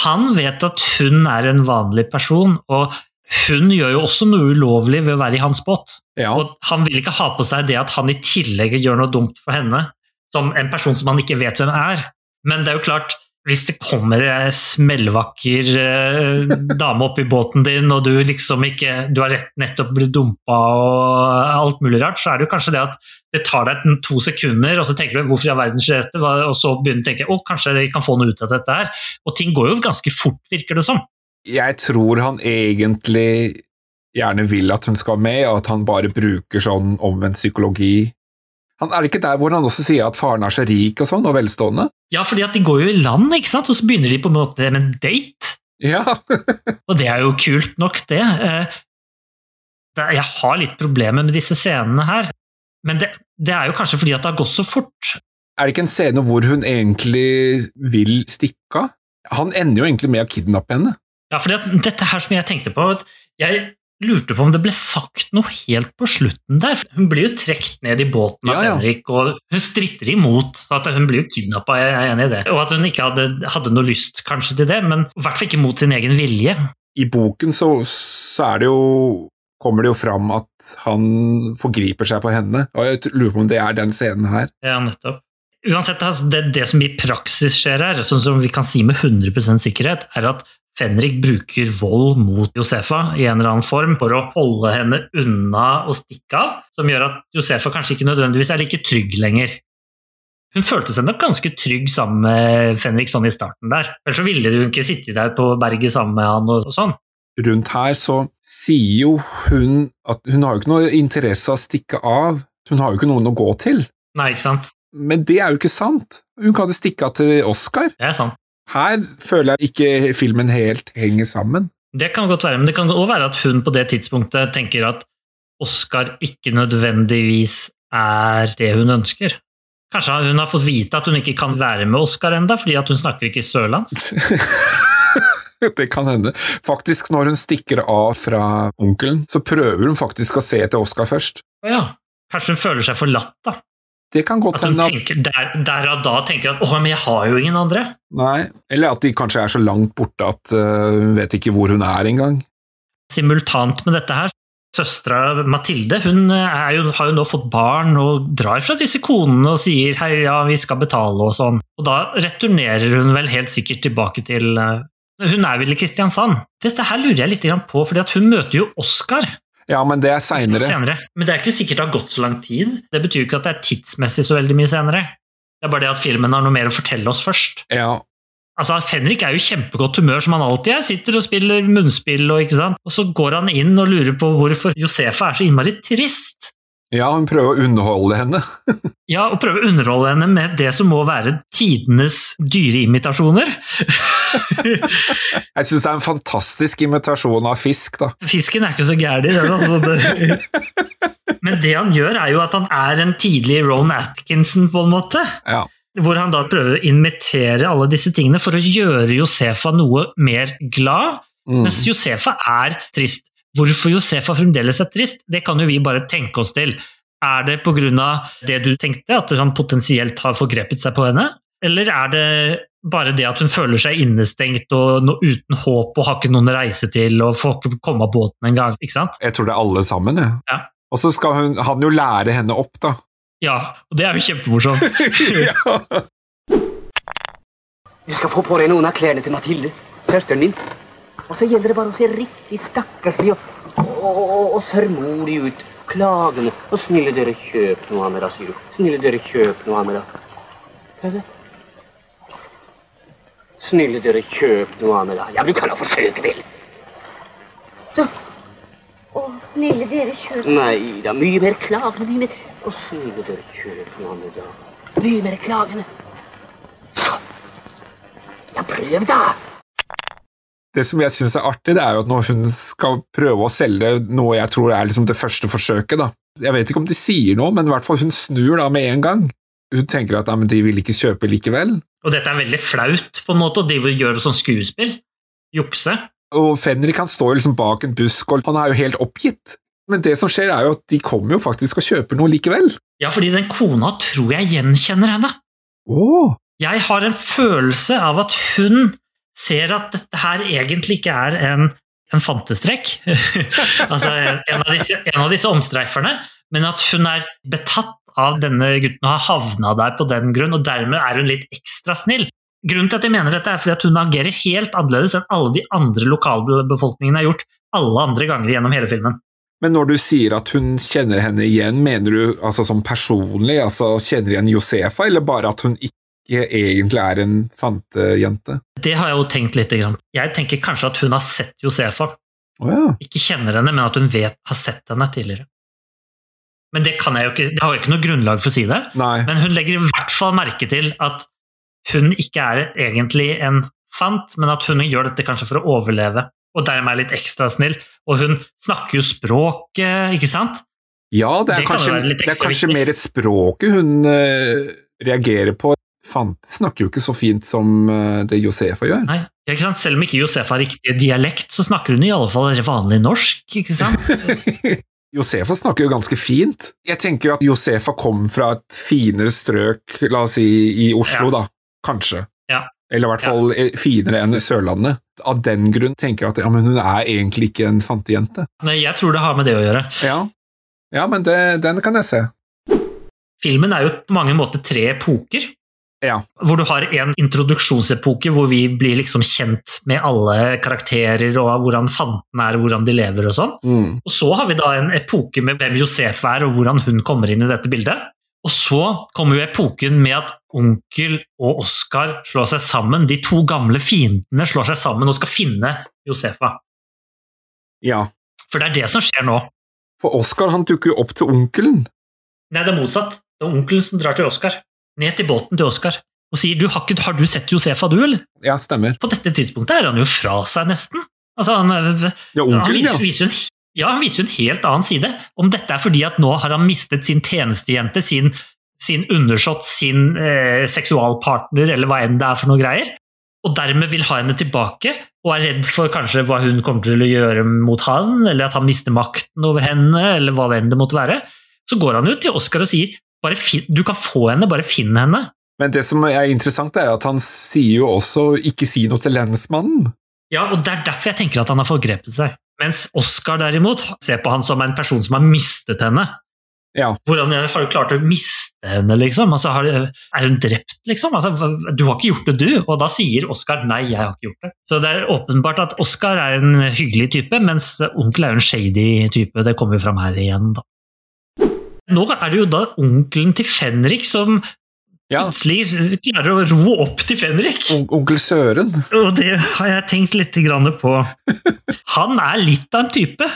han vet at hun er en vanlig person, og hun gjør jo også noe ulovlig ved å være i hans båt. Ja, Og han vil ikke ha på seg det at han i tillegg gjør noe dumt for henne, som en person som han ikke vet hvem er. Men det er jo klart, hvis det kommer ei smellvakker eh, dame opp i båten din, og du liksom ikke Du har rett, nettopp blitt dumpa og alt mulig rart, så er det jo kanskje det at det tar deg to sekunder, og så tenker du 'hvorfor i all verden skjer dette?' Og så begynner du å tenke 'å, kanskje vi kan få noe ut av dette her'. Og ting går jo ganske fort, virker det som. Jeg tror han egentlig gjerne vil at hun skal med, og at han bare bruker sånn omvendt psykologi. Han Er det ikke der hvor han også sier at faren er så rik og sånn, og velstående? Ja, fordi at de går jo i land, ikke sant, og så begynner de på en måte med en date. Ja, Og det er jo kult nok, det. Eh, Jeg har litt problemer med disse scenene her. Men det, det er jo kanskje fordi at det har gått så fort. Er det ikke en scene hvor hun egentlig vil stikke av? Han ender jo egentlig med å kidnappe henne. Ja, fordi at dette her som jeg tenkte på at Jeg lurte på om det ble sagt noe helt på slutten der. Hun blir jo trukket ned i båten av Ja, ja. Henrik, og hun stritter imot. så at Hun blir jo kidnappa, jeg er enig i det. Og at hun ikke hadde, hadde noe lyst kanskje til det, men i hvert fall ikke mot sin egen vilje. I boken så, så er det jo kommer det jo fram at han forgriper seg på henne, og jeg lurer på om det er den scenen her. Ja, nettopp. Uansett, altså, det, det som i praksis skjer her, som, som vi kan si med 100% sikkerhet, er at Fenrik bruker vold mot Josefa i en eller annen form for å holde henne unna og stikke av, som gjør at Josefa kanskje ikke nødvendigvis er like trygg lenger. Hun følte seg nok ganske trygg sammen med Fenrik sånn i starten der. Ellers så ville hun ikke sitte der på berget sammen med han og, og sånn. Rundt her så sier jo hun at hun har jo ikke noe interesse av å stikke av, hun har jo ikke noen å gå til. Nei, ikke sant? Men det er jo ikke sant. Hun kan jo stikke av til Oscar. Det er sant. Her føler jeg ikke filmen helt henger sammen. Det kan godt være, men det kan også være at hun på det tidspunktet tenker at Oscar ikke nødvendigvis er det hun ønsker. Kanskje hun har fått vite at hun ikke kan være med Oscar enda, fordi at hun snakker ikke sørlandsk. det kan hende. Faktisk, når hun stikker av fra onkelen, så prøver hun faktisk å se etter Oscar først. Ja. Kanskje hun føler seg forlatt, da. Det kan godt hende at tenker, der, der og da tenker at 'å, men jeg har jo ingen andre'. Nei, eller at de kanskje er så langt borte at hun hun vet ikke hvor hun er engang. Simultant med dette her, søstera Mathilde hun er jo, har jo nå fått barn og drar fra disse konene og sier 'hei, ja, vi skal betale' og sånn. Og da returnerer hun vel helt sikkert tilbake til uh, Hun er vel i Kristiansand? Dette her lurer jeg litt på, fordi hun møter jo Oscar. Ja, men det er seinere. Men det er ikke sikkert det har gått så lang tid. Det betyr ikke at det er tidsmessig så veldig mye senere. Det er bare det at filmen har noe mer å fortelle oss først. Ja. Altså, Fenrik er jo i kjempegodt humør, som han alltid er. Sitter og spiller munnspill, og ikke sant? Og så går han inn og lurer på hvorfor Josefa er så innmari trist. Ja, hun prøver å underholde henne. Ja, og prøver å underholde henne med det som må være tidenes dyreimitasjoner. Jeg syns det er en fantastisk imitasjon av fisk, da. Fisken er ikke så gæren. Men det han gjør, er jo at han er en tidlig Ron Atkinson, på en måte. Ja. Hvor han da prøver å invitere alle disse tingene for å gjøre Josefa noe mer glad, Mm. mens Josefa er trist. Hvorfor Josefa fremdeles er trist, det kan jo vi bare tenke oss til. Er det pga. det du tenkte, at han potensielt har forgrepet seg på henne? Eller er det bare det at hun føler seg innestengt og no, uten håp og har ikke noen å reise til og får ikke komme av båten engang? Jeg tror det er alle sammen, jeg. Ja. Og så skal hun, han jo lære henne opp, da. Ja, og det er jo kjempemorsomt. ja. Du skal få på deg noen av klærne til Mathilde, søsteren din. Og så gjelder det bare å se riktig stakkarslig og, og, og, og sørmodig ut. Klagende. Og snille dere, kjøp noe av meg, da, sier du. Snille dere, kjøp noe av meg, da. Er det? Snille dere, kjøp noe av meg, da. Ja, men du kan da forsøke, vel. Så. Å, snille dere, kjøp. Nei da, mye mer klagende, mye mer Og snille dere, kjøp noe av meg, da. Mye mer klagende. Så. Ja, prøv, da. Det som jeg syns er artig, det er jo at når hun skal prøve å selge noe jeg tror er liksom det første forsøket, da. Jeg vet ikke om de sier noe, men i hvert fall hun snur da med en gang. Hun tenker at ja, men de vil ikke kjøpe likevel. Og dette er veldig flaut, på en måte, og de vil gjøre sånn skuespill. Jukse. Og Fenrik han står liksom bak en busk, og han er jo helt oppgitt. Men det som skjer, er jo at de kommer jo faktisk og kjøper noe likevel. Ja, fordi den kona tror jeg gjenkjenner henne. Oh. Jeg har en følelse av at hun ser at dette her egentlig ikke er en, en fantestrekk. altså en av, disse, en av disse omstreiferne, men at hun er betatt av denne gutten og har havna der på den grunn, og dermed er hun litt ekstra snill. Grunnen til at jeg mener dette er fordi at hun agerer helt annerledes enn alle de andre lokalbefolkningene har gjort alle andre ganger gjennom hele filmen. Men når du sier at hun kjenner henne igjen, mener du altså som personlig, altså kjenner igjen Josefa, eller bare at hun ikke egentlig er en fantejente? Det har jeg jo tenkt litt. grann. Jeg tenker kanskje at hun har sett Josefa, Oh, ja. ikke kjenner henne, men at hun vet, har sett henne tidligere. Men det, kan jeg jo ikke, det har jo ikke noe grunnlag for å si det. Nei. Men hun legger i hvert fall merke til at hun ikke er egentlig en fant, men at hun gjør dette kanskje for å overleve, og dermed er litt ekstra snill. Og hun snakker jo språket, ikke sant? Ja, det er, Det kanskje, kan det er kanskje mer språket hun uh, reagerer på. Fant snakker jo ikke så fint som eh, det Josefa gjør. Nei, ikke sant? Selv om ikke Josefa har riktig dialekt, så snakker hun i alle fall vanlig norsk, ikke sant? Josefa snakker jo ganske fint. Jeg tenker at Josefa kom fra et finere strøk, la oss si i Oslo, Ja. da. Kanskje. Ja. Eller i hvert fall ja. finere enn Sørlandet. Av den grunn tenker jeg at ja, men hun er egentlig ikke en fantejente. Nei, jeg tror det har med det å gjøre. Ja, ja men det, den kan jeg se. Filmen er jo på mange måter tre epoker. Ja. Hvor du har en introduksjonsepoke hvor vi blir liksom kjent med alle karakterer og hvordan fanten er og hvordan de lever og sånn. Mm. Og så har vi da en epoke med hvem Josef er og hvordan hun kommer inn i dette bildet. Og så kommer jo epoken med at onkel og Oskar slår seg sammen. De to gamle fiendene slår seg sammen og skal finne Josefa. ja. For det er det som skjer nå. For Oskar han dukker jo opp til onkelen. Nei, det er motsatt. Det er onkelen som drar til Oskar. Ned til båten til Oskar. Og sier du, har, ikke, 'Har du sett Josefa, du', eller? Ja, stemmer. På dette tidspunktet er han jo fra seg, nesten. Altså, han, Ja, han onkelen, ja. viser, viser jo en, ja, han viser jo en helt annen side. Om dette er fordi at nå har han mistet sin tjenestejente, sin, sin undersått, sin eh, seksualpartner, eller hva enn det er for noe greier, og dermed vil ha henne tilbake, og er redd for kanskje hva hun kommer til å gjøre mot han, eller at han mister makten over henne, eller hva det enn det måtte være, så går han jo til Oskar og sier bare finn, du kan få henne, bare finn henne. Men det som er interessant, er at han sier jo også 'ikke si noe til lensmannen'. Ja, og det er derfor jeg tenker at han har forgrepet seg. Mens Oskar derimot ser på han som en person som har mistet henne. Ja. Hvordan har du klart å miste henne, liksom? Altså, har, er hun drept, liksom? Altså, du har ikke gjort det, du. Og da sier Oskar nei, jeg har ikke gjort det. Så det er åpenbart at Oskar er en hyggelig type, mens onkel er jo en shady type. Det kommer jo fram her igjen, da. Nå er det jo da onkelen til Fenrik som Ja, plutselig klarer å ro opp til Fenrik. on- onkel Søren. Og det har jeg tenkt litt grann på. Han er litt av en type.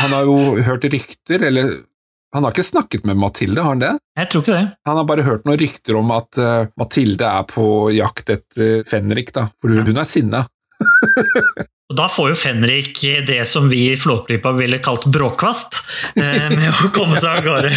Han har jo hørt rykter, eller Han har ikke snakket med Mathilde, har han det? Jeg tror ikke det. Han har bare hørt noen rykter om at eh, Mathilde er på jakt etter Fenrik, da. For hun, hun er sinna. Og Da får jo Fenrik det som vi i Flåklypa ville kalt bråkvast, eh, med å komme seg av gårde.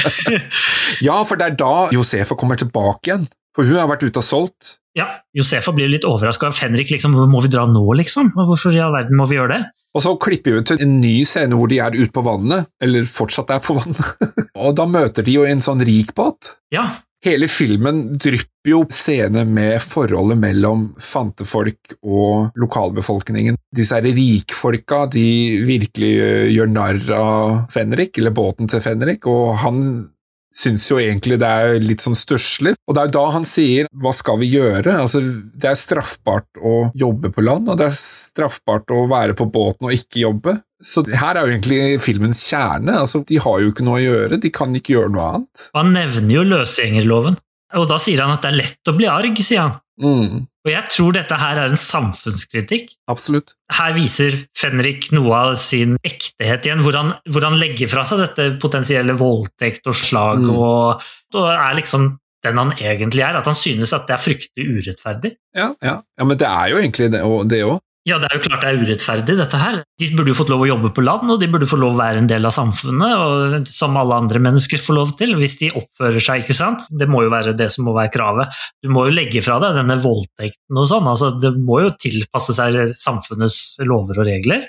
Ja, for det er da Josefa kommer tilbake igjen. For hun har vært ute og solgt. Ja, Josefa blir litt overraska. Fenrik liksom, må vi dra nå, liksom? Hvorfor i all verden må vi gjøre det? Og så klipper vi ut til en ny scene hvor de er ute på vannet, eller fortsatt er på vannet. og da møter de jo en sånn rik båt. Ja, Hele filmen drypper jo scener med forholdet mellom fantefolk og lokalbefolkningen. Disse her rikfolka de virkelig øh, gjør narr av Fenrik, eller båten til Fenrik, og han syns jo egentlig det er litt sånn stusslig. Og det er jo da han sier 'hva skal vi gjøre'? Altså, det er straffbart å jobbe på land, og det er straffbart å være på båten og ikke jobbe. Så her er jo egentlig filmens kjerne. Altså, de har jo ikke noe å gjøre, de kan ikke gjøre noe annet. Han nevner jo løsgjengerloven. Og da sier han at det er lett å bli arg, sier han. Mm, Og jeg tror dette her er en samfunnskritikk. absolutt. Her viser Fenrik noe av sin ektehet igjen, hvor han, hvor han legger fra seg dette potensielle voldtekt og slag, Mm. og, og er liksom den han egentlig er. At han synes at det er fryktelig urettferdig. Ja, ja. ja, men det er jo egentlig det òg. Ja, det er jo klart det er urettferdig, dette her. De burde jo fått lov å jobbe på land, og de burde få lov å være en del av samfunnet, og som alle andre mennesker får lov til, hvis de oppfører seg, ikke sant. Det må jo være det som må være kravet. Du må jo legge fra deg denne voldtekten og sånn, altså det må jo tilpasse seg samfunnets lover og regler.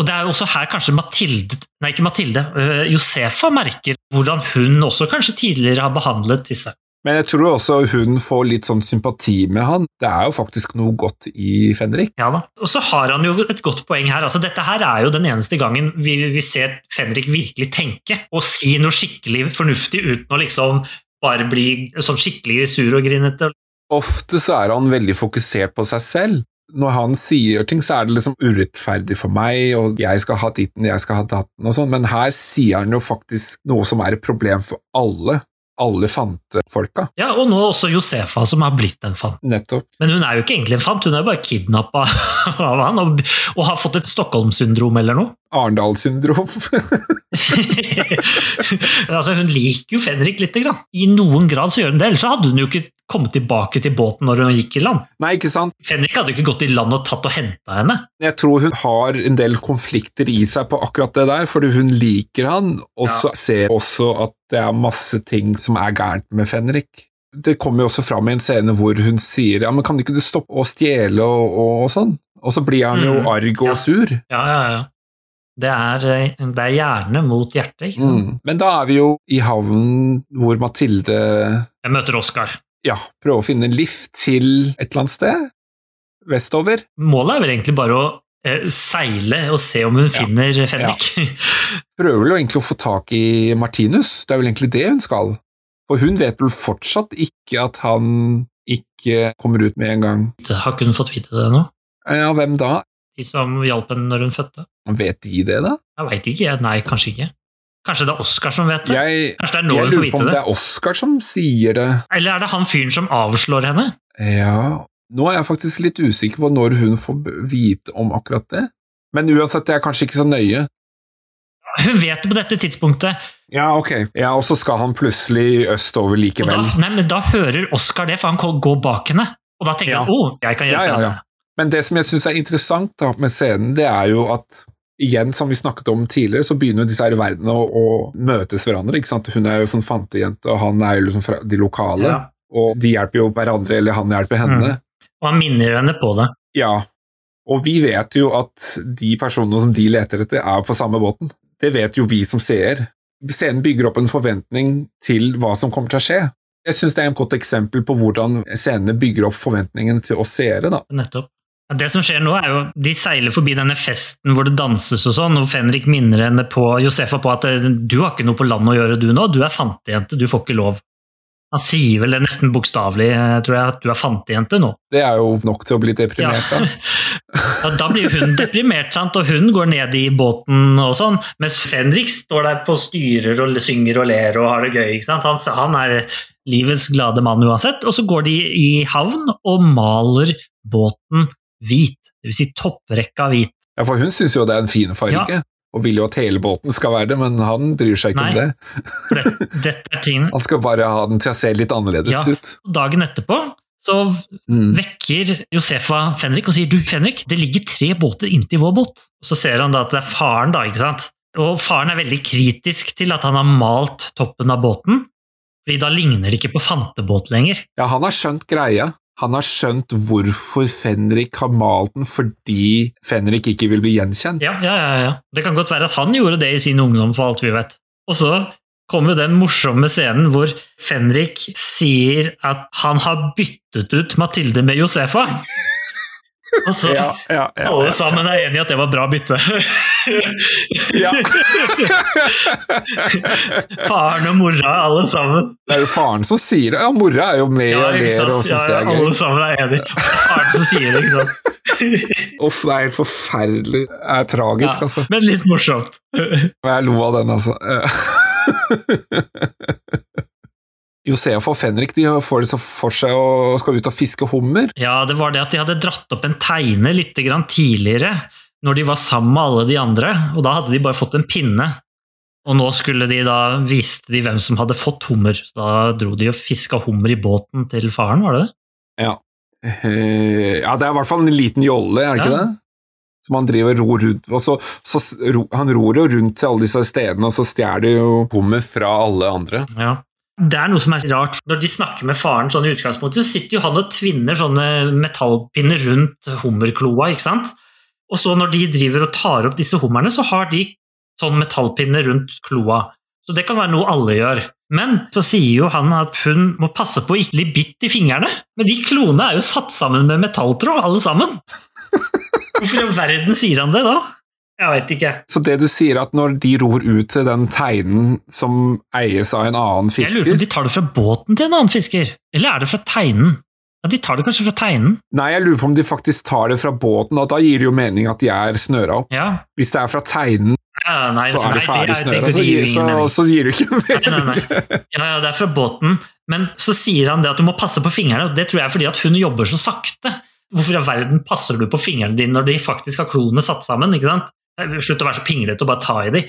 Og det er jo også her kanskje Mathilde, nei ikke Mathilde, øh, Josefa merker hvordan hun også kanskje tidligere har behandlet disse. Men jeg tror også hun får litt sånn sympati med han. Det er jo faktisk noe godt i Fenrik. Ja da. Og så har han jo et godt poeng her. Altså, dette her er jo den eneste gangen vi, vi ser Fenrik virkelig tenke og si noe skikkelig fornuftig uten å liksom bare bli sånn skikkelig sur og grinete. Ofte så er han veldig fokusert på seg selv. Når han sier ting, så er det liksom urettferdig for meg, og jeg skal ha ditten, jeg skal ha datten og sånn, men her sier han jo faktisk noe som er et problem for alle. Alle fantefolka. Ja, Og nå også Josefa, som har blitt en fant. Nettopp. Men hun er jo ikke egentlig en fant, hun er bare kidnappa av han og, og har fått et Stockholm-syndrom eller noe. Arendal-syndrom. altså, hun liker jo Fenrik lite grann. I noen grad så gjør hun det, ellers så hadde hun jo ikke kommet tilbake til båten når hun gikk i land. Nei, ikke sant? Fenrik hadde jo ikke gått i land og tatt og henta henne. Jeg tror hun har en del konflikter i seg på akkurat det der, fordi hun liker han, og så ser også at det er masse ting som er gærent med Fenrik. Det kommer jo også fram i en scene hvor hun sier ja, men kan ikke du stoppe å stjele og, og, og sånn? Og så blir han jo Mm. arg og Ja. sur. Ja, ja, ja. Det er, eh, det er hjerne mot hjerte. Mm. Men da er vi jo i havnen hvor Mathilde Jeg møter Oskar. Ja, prøve å finne en lift til et eller annet sted vestover. Målet er vel egentlig bare å eh, seile og se om hun Ja. finner Fenrik. Prøver vel egentlig å få tak i Martinus, det er vel egentlig det hun skal. For hun vet vel fortsatt ikke at han ikke kommer ut med en gang. Har ikke hun fått vite det nå? Ja, hvem da? De som hjalp henne når hun fødte? Vet de det, da? Jeg veit ikke. jeg. Nei, kanskje ikke. Kanskje det er Oskar som vet det? Jeg, Kanskje det er nå jeg lurer på om det? det er Oskar som sier det. Eller er det han fyren som avslår henne? Ja, nå er jeg faktisk litt usikker på når hun får vite om akkurat det. Men uansett, det er kanskje ikke så nøye. Hun vet det på dette tidspunktet. Ja, ok. Ja, Og så skal han plutselig østover likevel. da, nei, men da hører Oskar det, for han går bak henne. Og da tenker Ja. han å, jeg kan hjelpe Ja, ja, ja. henne. Men det som jeg syns er interessant da, med scenen, det er jo at igjen, som vi snakket om tidligere, så begynner disse her verdenene å, å møtes hverandre. ikke sant? Hun er jo sånn fantejente, og han er jo liksom fra de lokale. Ja. Og de hjelper jo hverandre, eller han hjelper henne. Og han minner henne på det. Ja. Og vi vet jo at de personene som de leter etter, er på samme båten. Det vet jo vi som seer. Scenen bygger opp en forventning til hva som kommer til å skje. Jeg syns det er et godt eksempel på hvordan scenene bygger opp forventningene til oss seere. da. Nettopp. Det som skjer nå, er jo de seiler forbi denne festen hvor det danses og sånn, og Fenrik minner henne på Josefa på at eh, du har ikke noe på land å gjøre du nå, du er fantejente, du får ikke lov. Han sier vel det nesten bokstavelig, eh, tror jeg, at du er fantejente nå. Det er jo nok til å bli deprimert da. Ja, da blir hun deprimert, sant? og hun går ned i båten og sånn, mens Fenrik står der på styrer og synger og ler og har det gøy. ikke sant? Han, han er livets glade mann uansett, og så går de i havn og maler båten hvit, dvs. Si topprekka hvit. Ja, for hun syns jo det er en fin farge, og vil jo at hele båten skal være det, men han bryr seg ikke Nei. om det. Tingene. Han skal bare ha den til å se litt annerledes Ja. ut. Dagen etterpå så Mm. vekker Josefa Fenrik og sier du, Fenrik, det ligger tre båter inntil vår båt. Og så ser han da at det er faren, da, ikke sant? Og faren er veldig kritisk til at han har malt toppen av båten, fordi da ligner det ikke på fantebåt lenger. Ja, han har skjønt greia. Han har skjønt hvorfor Fenrik har malt den fordi Fenrik ikke vil bli gjenkjent. Ja, ja, ja, ja. Det kan godt være at han gjorde det i sin ungdom, for alt vi vet. Og så kommer den morsomme scenen hvor Fenrik sier at han har byttet ut Mathilde med Josefa. Og så Ja, ja, ja, alle sammen er enige i at det var bra bytte. Ja. Faren og mora, alle sammen. Det er jo faren som sier det. Ja, mora er jo med og ler og syns Ja, det er gøy. Alle sammen er enige. Faren som sier det, ikke sant. Uff, det er helt forferdelig. Det er tragisk, altså. men litt morsomt. Jeg lo av den, altså. Josef og Fenrik de får det så for seg og skal ut og fiske hummer. Ja, det var det at de hadde dratt opp en teine litt grann tidligere, når de var sammen med alle de andre, og da hadde de bare fått en pinne. Og nå skulle de da viste de hvem som hadde fått hummer, så da dro de og fiska hummer i båten til faren, var det det? Ja. Eh, ja, det er i hvert fall en liten jolle, er det ikke det? Som han driver og ror rundt og så, så Han ror jo rundt til alle disse stedene, og så stjeler jo hummer fra alle andre. Ja. Det er noe som er rart. Når de snakker med faren sånn i utgangspunktet, så sitter jo han og tvinner sånne metallpinner rundt hummerkloa, ikke sant? Og så når de driver og tar opp disse hummerne, så har de sånn metallpinner rundt kloa. Så det kan være noe alle gjør. Men så sier jo han at hun må passe på å ikke bli bitt i fingrene. Men de kloene er jo satt sammen med metalltråd, alle sammen. Hvorfor i all verden sier han det da? Jeg veit ikke. Så det du sier at når de ror ut til den teinen som eies av en annen fisker Jeg lurer på om de tar det fra båten til en annen fisker, eller er det fra teinen? Ja, De tar det kanskje fra teinen? Nei, jeg lurer på om de faktisk tar det fra båten, og da gir det jo mening at de er snøra opp. Ja. Hvis det er fra teinen, ja nei, så er det ferdig er- snøra, så, så, så gir det ikke Nei, nei, nei. Ja, ja, det er fra båten, men så sier han det at du må passe på fingrene, og det tror jeg er fordi at hun jobber så sakte. Hvorfor i verden passer du på fingrene dine når de faktisk har kloene satt sammen? ikke sant? Slutt å være så pinglete og bare ta i de.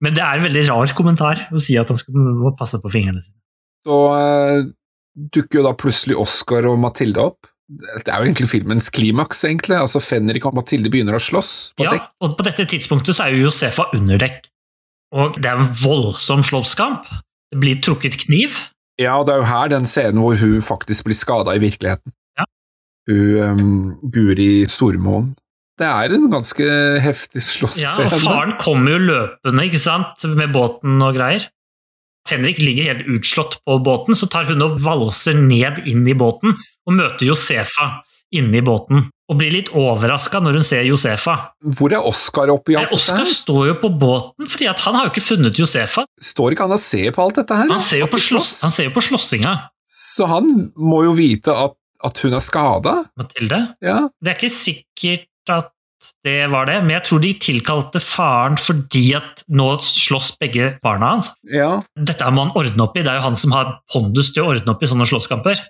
Men det er en veldig rar kommentar å si at han skal må passe på fingrene sine. Så uh, dukker jo da plutselig Oscar og Mathilde opp. Det er jo egentlig filmens klimaks, egentlig. Altså Fenrik og Mathilde begynner å slåss på Ja, dekk. og på dette tidspunktet så er jo Josefa under dekk. Og det er en voldsom slåsskamp. Det blir trukket kniv. Ja, og det er jo her den scenen hvor hun faktisk blir skada i virkeligheten. Ja. Hun um, Guri Stormoen. Det er en ganske heftig Ja, og faren kommer jo løpende ikke sant, med båten og greier. Fenrik ligger helt utslått på båten, så tar hun og valser ned inn i båten og møter Josefa inne i båten. Og blir litt overraska når hun ser Josefa. Hvor er Oskar oppi alt dette Oskar står jo på båten, fordi han har jo ikke funnet Josefa. Står ikke han og ser på alt dette her? Han ser jo på, slåss? han ser jo på slåssinga. Så han må jo vite at, at hun er skada? Mathilde. Ja. Det er ikke sikkert at det var det, men jeg tror de tilkalte faren fordi at nå slåss begge barna hans. ja. Dette må han ordne opp i, det er jo han som har pondus til å ordne opp i sånne slåsskamper.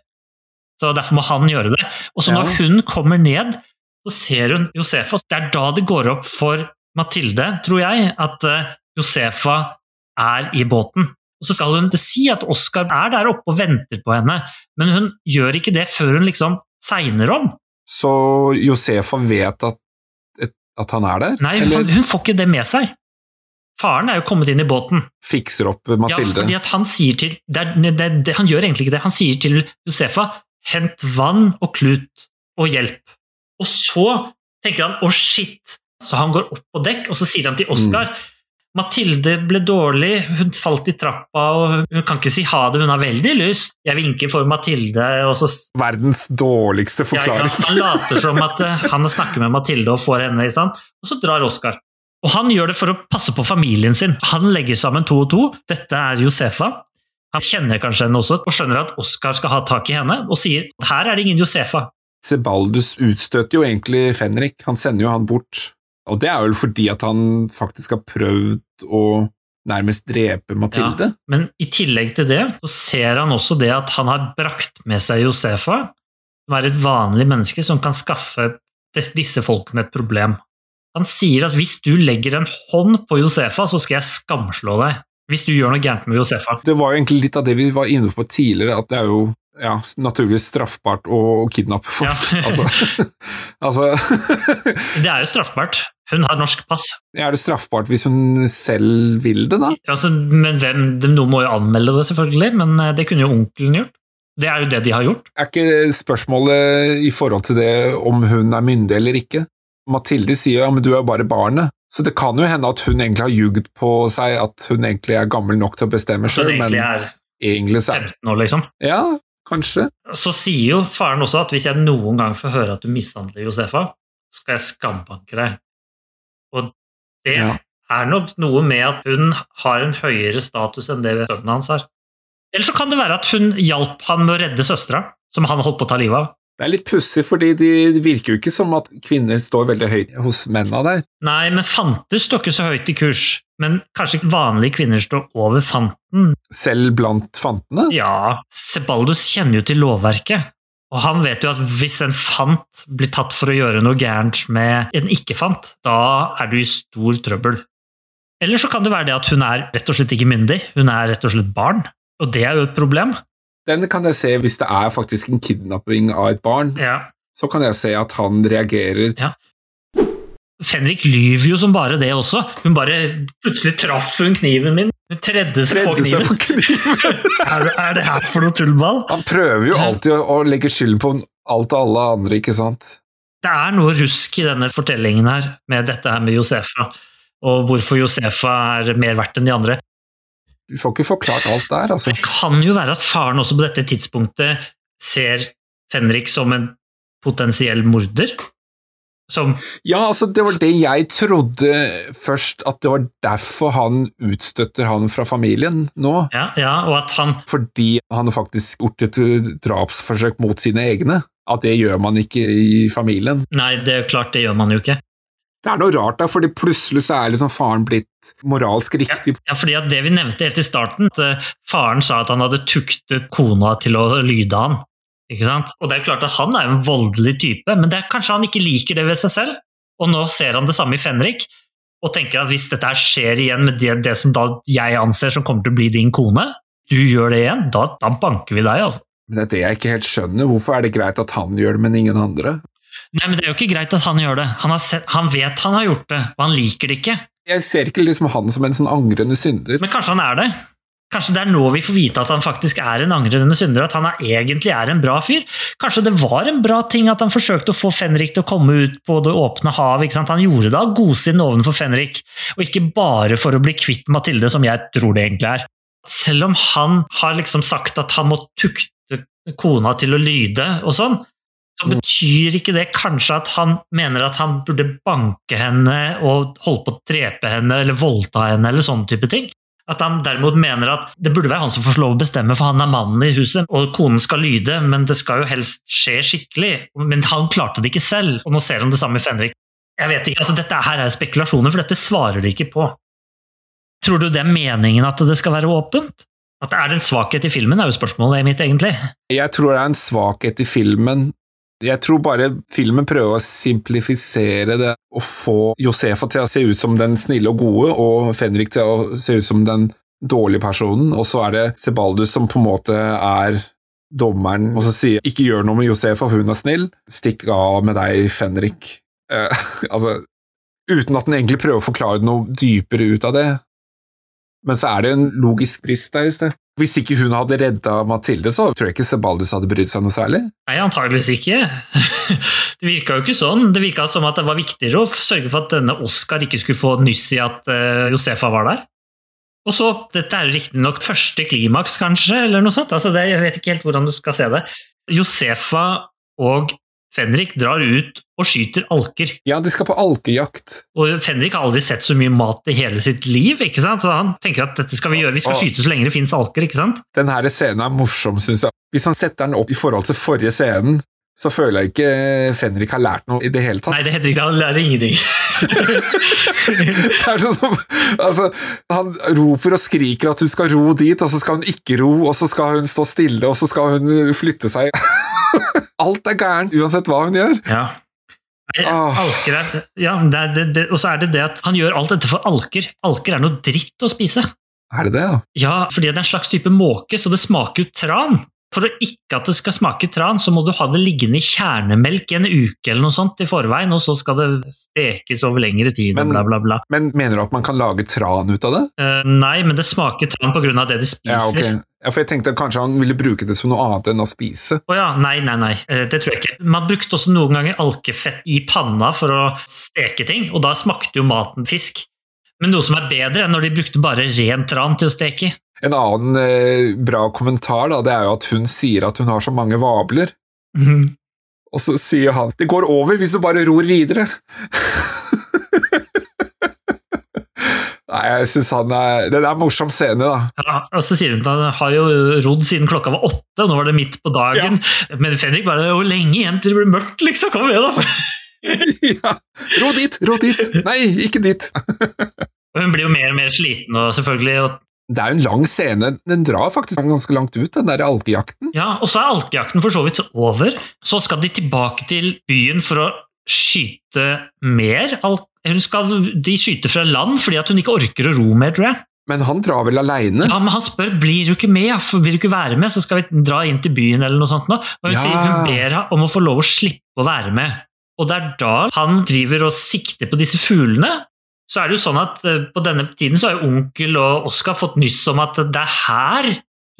Så derfor må han gjøre det. Og så når Ja. hun kommer ned, så ser hun Josefa. Det er da det går opp for Mathilde, tror jeg, at eh, Josefa er i båten. Og så skal hun si at Oskar er der oppe og venter på henne, men hun gjør ikke det før hun liksom segner om. Så Josefa vet at, at han er der? Nei, han, hun får ikke det med seg. Faren er jo kommet inn i båten. fikser opp Ja, Mathilde? fordi at han sier til det er, det, det, Han gjør egentlig ikke det. Han sier til Josefa 'hent vann og klut og hjelp'. Og så tenker han 'å, shit', så han går opp på dekk, og så sier han til Oskar Mathilde ble dårlig, hun falt i trappa, og hun kan ikke si ha det, hun har veldig lyst. Jeg vinker for Mathilde, og så Verdens dårligste forklaring. Ja, Han later som at eh, han snakker med Mathilde og får henne, og så drar Oskar. Og han gjør det for å passe på familien sin. Han legger sammen to og to. Dette er Josefa. Han kjenner kanskje henne også, og skjønner at Oskar skal ha tak i henne, og sier her er det ingen Josefa. Sebaldus utstøter jo egentlig Fenrik, han sender jo han bort. Og det er vel fordi at han faktisk har prøvd å nærmest drepe Mathilde. Men i tillegg til det, så ser han også det at han har brakt med seg Josefa, som er et vanlig menneske som kan skaffe disse folkene et problem. Han sier at hvis du legger en hånd på Josefa, så skal jeg skamslå deg. Hvis du gjør noe gærent med Josefa. Det var jo egentlig litt av det vi var inne på tidligere, at det er jo ja, naturligvis straffbart å kidnappe folk. Ja. altså, altså Det er jo straffbart. Hun har norsk pass. Er det straffbart hvis hun selv vil det, da? Altså, men hvem, Noen må jo anmelde det, selvfølgelig, men eh, det kunne jo onkelen gjort. Det er jo det de har gjort. Er ikke spørsmålet i forhold til det om hun er myndig eller ikke? Mathilde sier ja, men du er jo bare barnet. Så det kan jo hende at hun egentlig har ljugd på seg at hun egentlig er gammel nok til å bestemme sjøl, men egentlig er egentlig så er 15 år, liksom. Ja, kanskje. Så sier jo faren også at hvis jeg noen gang får høre at du mishandler Josefa, skal jeg skambanke deg. Og det Ja. er nok noe med at hun har en høyere status enn det sønnen hans har. Eller så kan det være at hun hjalp han med å redde søstera, som han holdt på å ta livet av. Det er litt pussig, fordi de, det virker jo ikke som at kvinner står veldig høyt hos mennene der. Nei, men fanter står ikke så høyt i kurs. Men kanskje vanlige kvinner står over fanten. Selv blant fantene. Ja, Sebaldus kjenner jo til lovverket. Og han vet jo at hvis en fant blir tatt for å gjøre noe gærent med en ikke-fant, da er du i stor trøbbel. Eller så kan det være det at hun er rett og slett ikke myndig. Hun er rett og slett barn. Og det er jo et problem. Den kan jeg se hvis det er faktisk en kidnapping av et barn. Ja. Så kan jeg se at han reagerer. Fenrik lyver jo som bare det også. Hun bare Plutselig traff hun kniven min. Hun tredde seg på kniven. seg på kniven. Er det, er det her for noe tullball? Han prøver jo alltid å, å legge skylden på alt og alle andre, ikke sant? Det er noe rusk i denne fortellingen her, med dette her med Josefa, og hvorfor Josefa er mer verdt enn de andre. Du får ikke forklart alt der, altså. Det kan jo være at faren også på dette tidspunktet ser Fenrik som en potensiell morder. Som Ja, altså, det var det jeg trodde først, at det var derfor han utstøtter han fra familien nå. Ja, ja og at han Fordi han faktisk gjort et drapsforsøk mot sine egne. At det gjør man ikke i familien. Nei, det er klart, det gjør man jo ikke. Det er noe rart da, fordi plutselig så er liksom faren blitt moralsk riktig. ja, fordi at det vi nevnte helt i starten, at eh, faren sa at han hadde tuktet kona til å lyde han. Ikke sant? Og det er klart at han er jo en voldelig type, men det er kanskje han ikke liker det ved seg selv. Og nå ser han det samme i Fenrik, og tenker at hvis dette her skjer igjen med det, det som da jeg anser som kommer til å bli din kone, du gjør det igjen, da, da banker vi deg, altså. Men det er det jeg ikke helt skjønner. Hvorfor er det greit at han gjør det, men ingen andre? Nei, men det er jo ikke greit at han gjør det. Han, har sett, han vet han har gjort det, og han liker det ikke. Jeg ser ikke liksom han som en sånn angrende synder. Men kanskje han er det. Kanskje det er nå vi får vite at han faktisk er en angrende synder, at han er, egentlig er en bra fyr. Kanskje det var en bra ting at han forsøkte å få Fenrik til å komme ut på det åpne hav. Han gjorde det av godsinn ovenfor Fenrik, og ikke bare for å bli kvitt Mathilde, som jeg tror det egentlig er. Selv om han har liksom sagt at han må tukte kona til å lyde og sånn, så betyr ikke det kanskje at han mener at han burde banke henne og holde på å drepe henne eller voldta henne eller sånne type ting. At han derimot mener at det burde være han som får lov å bestemme, for han er mannen i huset, og konen skal lyde, men det skal jo helst skje skikkelig. Men han klarte det ikke selv, og nå ser han det samme i Fenrik. Jeg vet ikke, altså Dette her er spekulasjoner, for dette svarer de ikke på. Tror du det er meningen at det skal være åpent? At det er en svakhet i filmen, er jo spørsmålet mitt, egentlig. Jeg tror det er en svakhet i filmen. Jeg tror bare filmen prøver å simplifisere det og få Josefa til å se ut som den snille og gode, og Fenrik til å se ut som den dårlige personen, og så er det Sebaldus som på en måte er dommeren, og så sier 'ikke gjør noe med Josefa, hun er snill', 'stikk av med deg, Fenrik'. Eh, altså, uten at den egentlig prøver å forklare noe dypere ut av det. Men så er det en logisk brist der i sted. Hvis ikke hun hadde redda Mathilde, så tror jeg ikke Sebaldus hadde brydd seg noe særlig. Nei, antageligvis ikke. Det virka jo ikke sånn. Det virka som at det var viktigere å sørge for at denne Oscar ikke skulle få nyss i at eh, Josefa var der. Og så, Dette er jo riktignok første klimaks, kanskje, eller noe sånt. Altså det, jeg vet ikke helt hvordan du skal se det. Josefa og Fenrik drar ut og skyter alker. Ja, de skal på alkejakt. Og Fenrik har aldri sett så mye mat i hele sitt liv, ikke sant? så han tenker at dette skal vi gjøre, vi skal skyte så lenge det fins alker. ikke sant? Den her scenen er morsom, syns jeg. Hvis man setter den opp i forhold til forrige scenen, så føler jeg ikke Fenrik har lært noe i det hele tatt. Nei, det heter ikke han lærer ingenting. Det er sånn som altså, Han roper og skriker at hun skal ro dit, og så skal hun ikke ro, og så skal hun stå stille, og så skal hun flytte seg. Alt er gærent, uansett hva hun gjør. Ja. Alker er, ja, det er, det, det, og så er det det at han gjør alt dette for alker. Alker er noe dritt å spise. Er det det, da? Ja, fordi det er en slags type måke, så det smaker jo tran. For å ikke at det skal smake tran, så må du ha det liggende i kjernemelk i en uke eller noe sånt i forveien, og så skal det stekes over lengre tid Men- bla, bla, bla. Men mener du at man kan lage tran ut av det? Uh, nei, men det smaker tran av det de spiser. Ja, ok. Ja, for jeg tenkte at kanskje han ville bruke det som noe annet enn å spise. Å ja, nei, nei, nei. Eh, Det tror jeg ikke. Man brukte også noen ganger alkefett i panna for å steke ting, og da smakte jo maten fisk. Men noe som er bedre enn når de brukte bare ren tran til å steke. En annen eh, bra kommentar da, det er jo at hun sier at hun har så mange vabler, Mhm. og så sier han 'det går over hvis du bare ror videre'. Nei, jeg syns han er Det er en morsom scene, da. Ja, og så sier hun at han har jo rodd siden klokka var åtte, og nå var det midt på dagen. Men Fredrik bare 'Hvor lenge igjen til det blir mørkt', liksom? Kom igjen, da! ja. Ro dit, ro dit! Nei, ikke dit! Og hun blir jo mer og mer sliten, og selvfølgelig og, Det er jo en lang scene. Den drar faktisk ganske langt ut, den der alkejakten. Ja, og så er alkejakten for så vidt over. Så skal de tilbake til byen for å skyte mer. Al- Hun skal de skyte fra land fordi at hun ikke orker å ro mer, tror jeg. Men han drar vel aleine? Ja, men han spør blir du ikke med, for vil du ikke være med, så skal vi dra inn til byen eller noe sånt. Nå. Og hun, Ja. sier, hun ber om å få lov å slippe å være med. Og det er da han driver og sikter på disse fuglene. Så er det jo sånn at eh, på denne tiden så har jo onkel og Oskar fått nyss om at det er her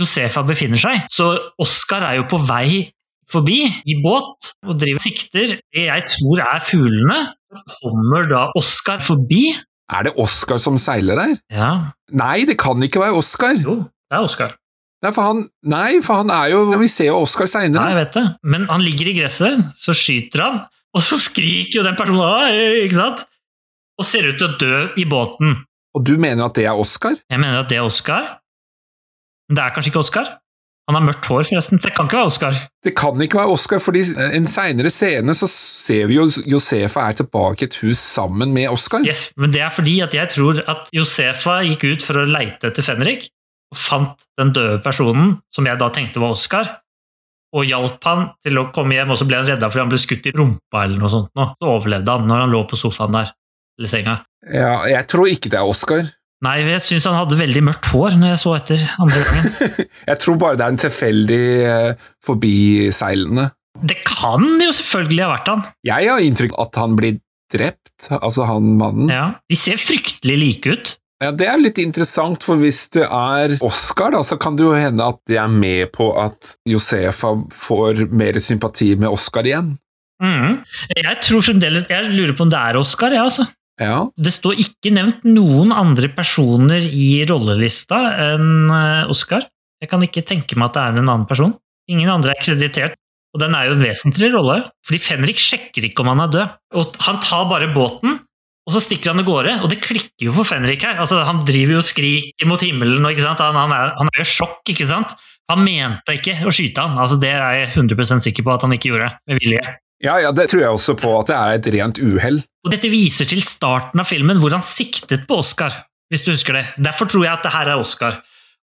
Josefa befinner seg. Så Oskar er jo på vei forbi i båt og driver sikter. Det jeg tror er fuglene. Så kommer da Oskar forbi. Er det Oskar som seiler der? Ja, Nei, det kan ikke være Oskar. jo, det er Oskar. Nei, for han, nei, for han er jo Vi ser jo Oskar seinere. jeg vet det. Men han ligger i gresset, så skyter han, og så skriker jo den personen ikke sant? Og ser ut til å dø i båten. Og du mener at det er Oskar? Jeg mener at det er Oskar. Men det er kanskje ikke Oscar. Han har mørkt hår, forresten. Det kan ikke være Oscar. Det kan ikke være Oscar, fordi en seinere scene så ser vi jo Josefa er tilbake i et hus sammen med Oscar. Yes, men det er fordi at jeg tror at Josefa gikk ut for å leite etter Fenrik, og fant den døde personen, som jeg da tenkte var Oscar, og hjalp han til å komme hjem, og så ble han redda fordi han ble skutt i rumpa eller noe sånt. nå. Så overlevde han når han lå på sofaen der, eller senga. Ja, jeg tror ikke det er Oscar. Nei, jeg syns han hadde veldig mørkt hår når jeg så etter andre gangen. Jeg tror bare det er en tilfeldig eh, forbiseilende. Det kan jo selvfølgelig ha vært han. Jeg har inntrykk av at han blir drept, altså han mannen. Ja. De ser fryktelig like ut. Ja, Det er litt interessant, for hvis det er Oscar, da, så kan det jo hende at de er med på at Josefa får mer sympati med Oscar igjen. Mm. Jeg tror fremdeles Jeg lurer på om det er Oscar, ja, altså. Ja, Det står ikke nevnt noen andre personer i rollelista enn Oskar. Oscar. Jeg kan ikke tenke meg at det er en annen person. Ingen andre er kreditert. Og den er jo en vesentlig rolle, fordi Fenrik sjekker ikke om han er død. Og han tar bare båten, og så stikker han av gårde, og det klikker jo for Fenrik her. Altså, han driver jo og skriker mot himmelen, og? Han, han, er, han er jo sjokk, ikke sant? Han mente ikke å skyte ham. Altså, det er jeg 100% sikker på at han ikke gjorde, med vilje. Ja, ja, det tror jeg også på at det er et rent uhell. Og dette viser til starten av filmen, hvor han siktet på Oscar, hvis du husker det. Derfor tror jeg at det her er Oscar.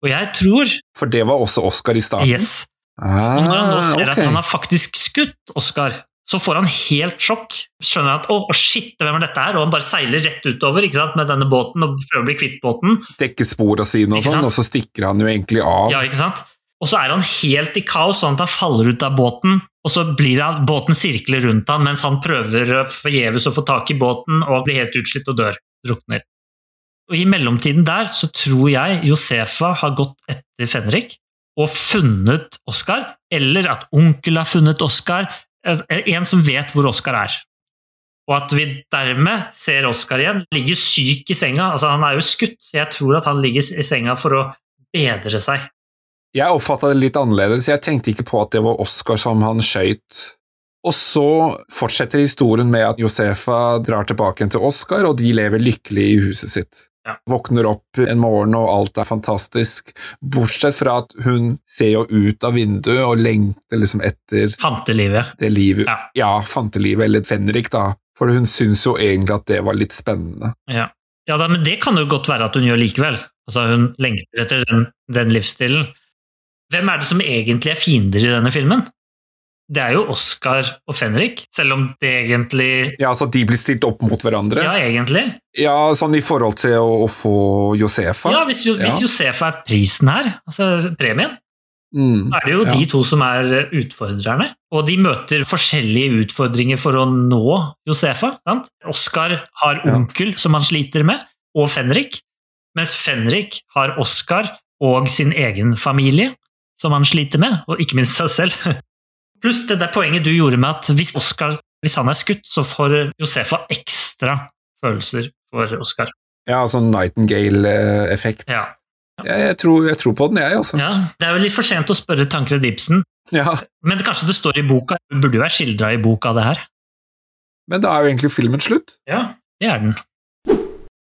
Og jeg tror For det var også Oscar i starten. Yes. Ah, Og når han nå ser okay. at han har faktisk skutt Oscar, så får han helt sjokk. Skjønner at 'å, oh, shit, hvem er dette her?' Og han bare seiler rett utover ikke sant, med denne båten og prøver å bli kvitt båten. Dekker sporene sine og sånn, og så stikker han jo egentlig av. Ja, ikke sant? Og så er han helt i kaos, sånn at han faller ut av båten. Og så blir han, båten sirkler rundt han mens han prøver forgjeves å få tak i båten og blir helt utslitt og dør. Drukner. Og I mellomtiden der så tror jeg Josefa har gått etter Fenrik og funnet Oskar, eller at onkel har funnet Oskar, En som vet hvor Oskar er. Og at vi dermed ser Oskar igjen. Ligger syk i senga. altså Han er jo skutt, så jeg tror at han ligger i senga for å bedre seg. Jeg oppfatta det litt annerledes. Jeg tenkte ikke på at det var Oscar som han skøyt. Og så fortsetter historien med at Josefa drar tilbake til Oscar, og de lever lykkelig i huset sitt. Ja. Våkner opp en morgen, og alt er fantastisk, bortsett fra at hun ser jo ut av vinduet og lengter liksom etter Fantelivet. det livet Ja. Ja, fantelivet, eller Fenrik, da. For hun syns jo egentlig at det var litt spennende. Ja, ja da, men det kan jo godt være at hun gjør likevel. Altså Hun lengter etter den, den livsstilen. Hvem er det som egentlig er fiender i denne filmen? Det er jo Oscar og Fenrik, selv om det egentlig Ja, altså de blir stilt opp mot hverandre? Ja, egentlig. Ja, sånn i forhold til å, å få Josefa? Ja, Hvis, jo, hvis Josefa er prisen her, altså premien, Mm. da er det jo Ja. de to som er utfordrerne. Og de møter forskjellige utfordringer for å nå Josefa. sant? Oscar har Ja. onkel som han sliter med, og Fenrik. Mens Fenrik har Oscar og sin egen familie som han sliter med, og ikke minst seg selv. Pluss det der poenget du gjorde med at hvis Oscar hvis han er skutt, så får Josefa ekstra følelser for Oscar. Ja, sånn Nightingale-effekt. Ja. Jeg, jeg, tror, jeg tror på den, jeg, altså. ja. Det er jo litt for sent å spørre Tankred Ibsen, Ja. men kanskje det står i boka. Det burde jo være skildra i boka, det her. Men da er jo egentlig filmen slutt. Ja, det er den.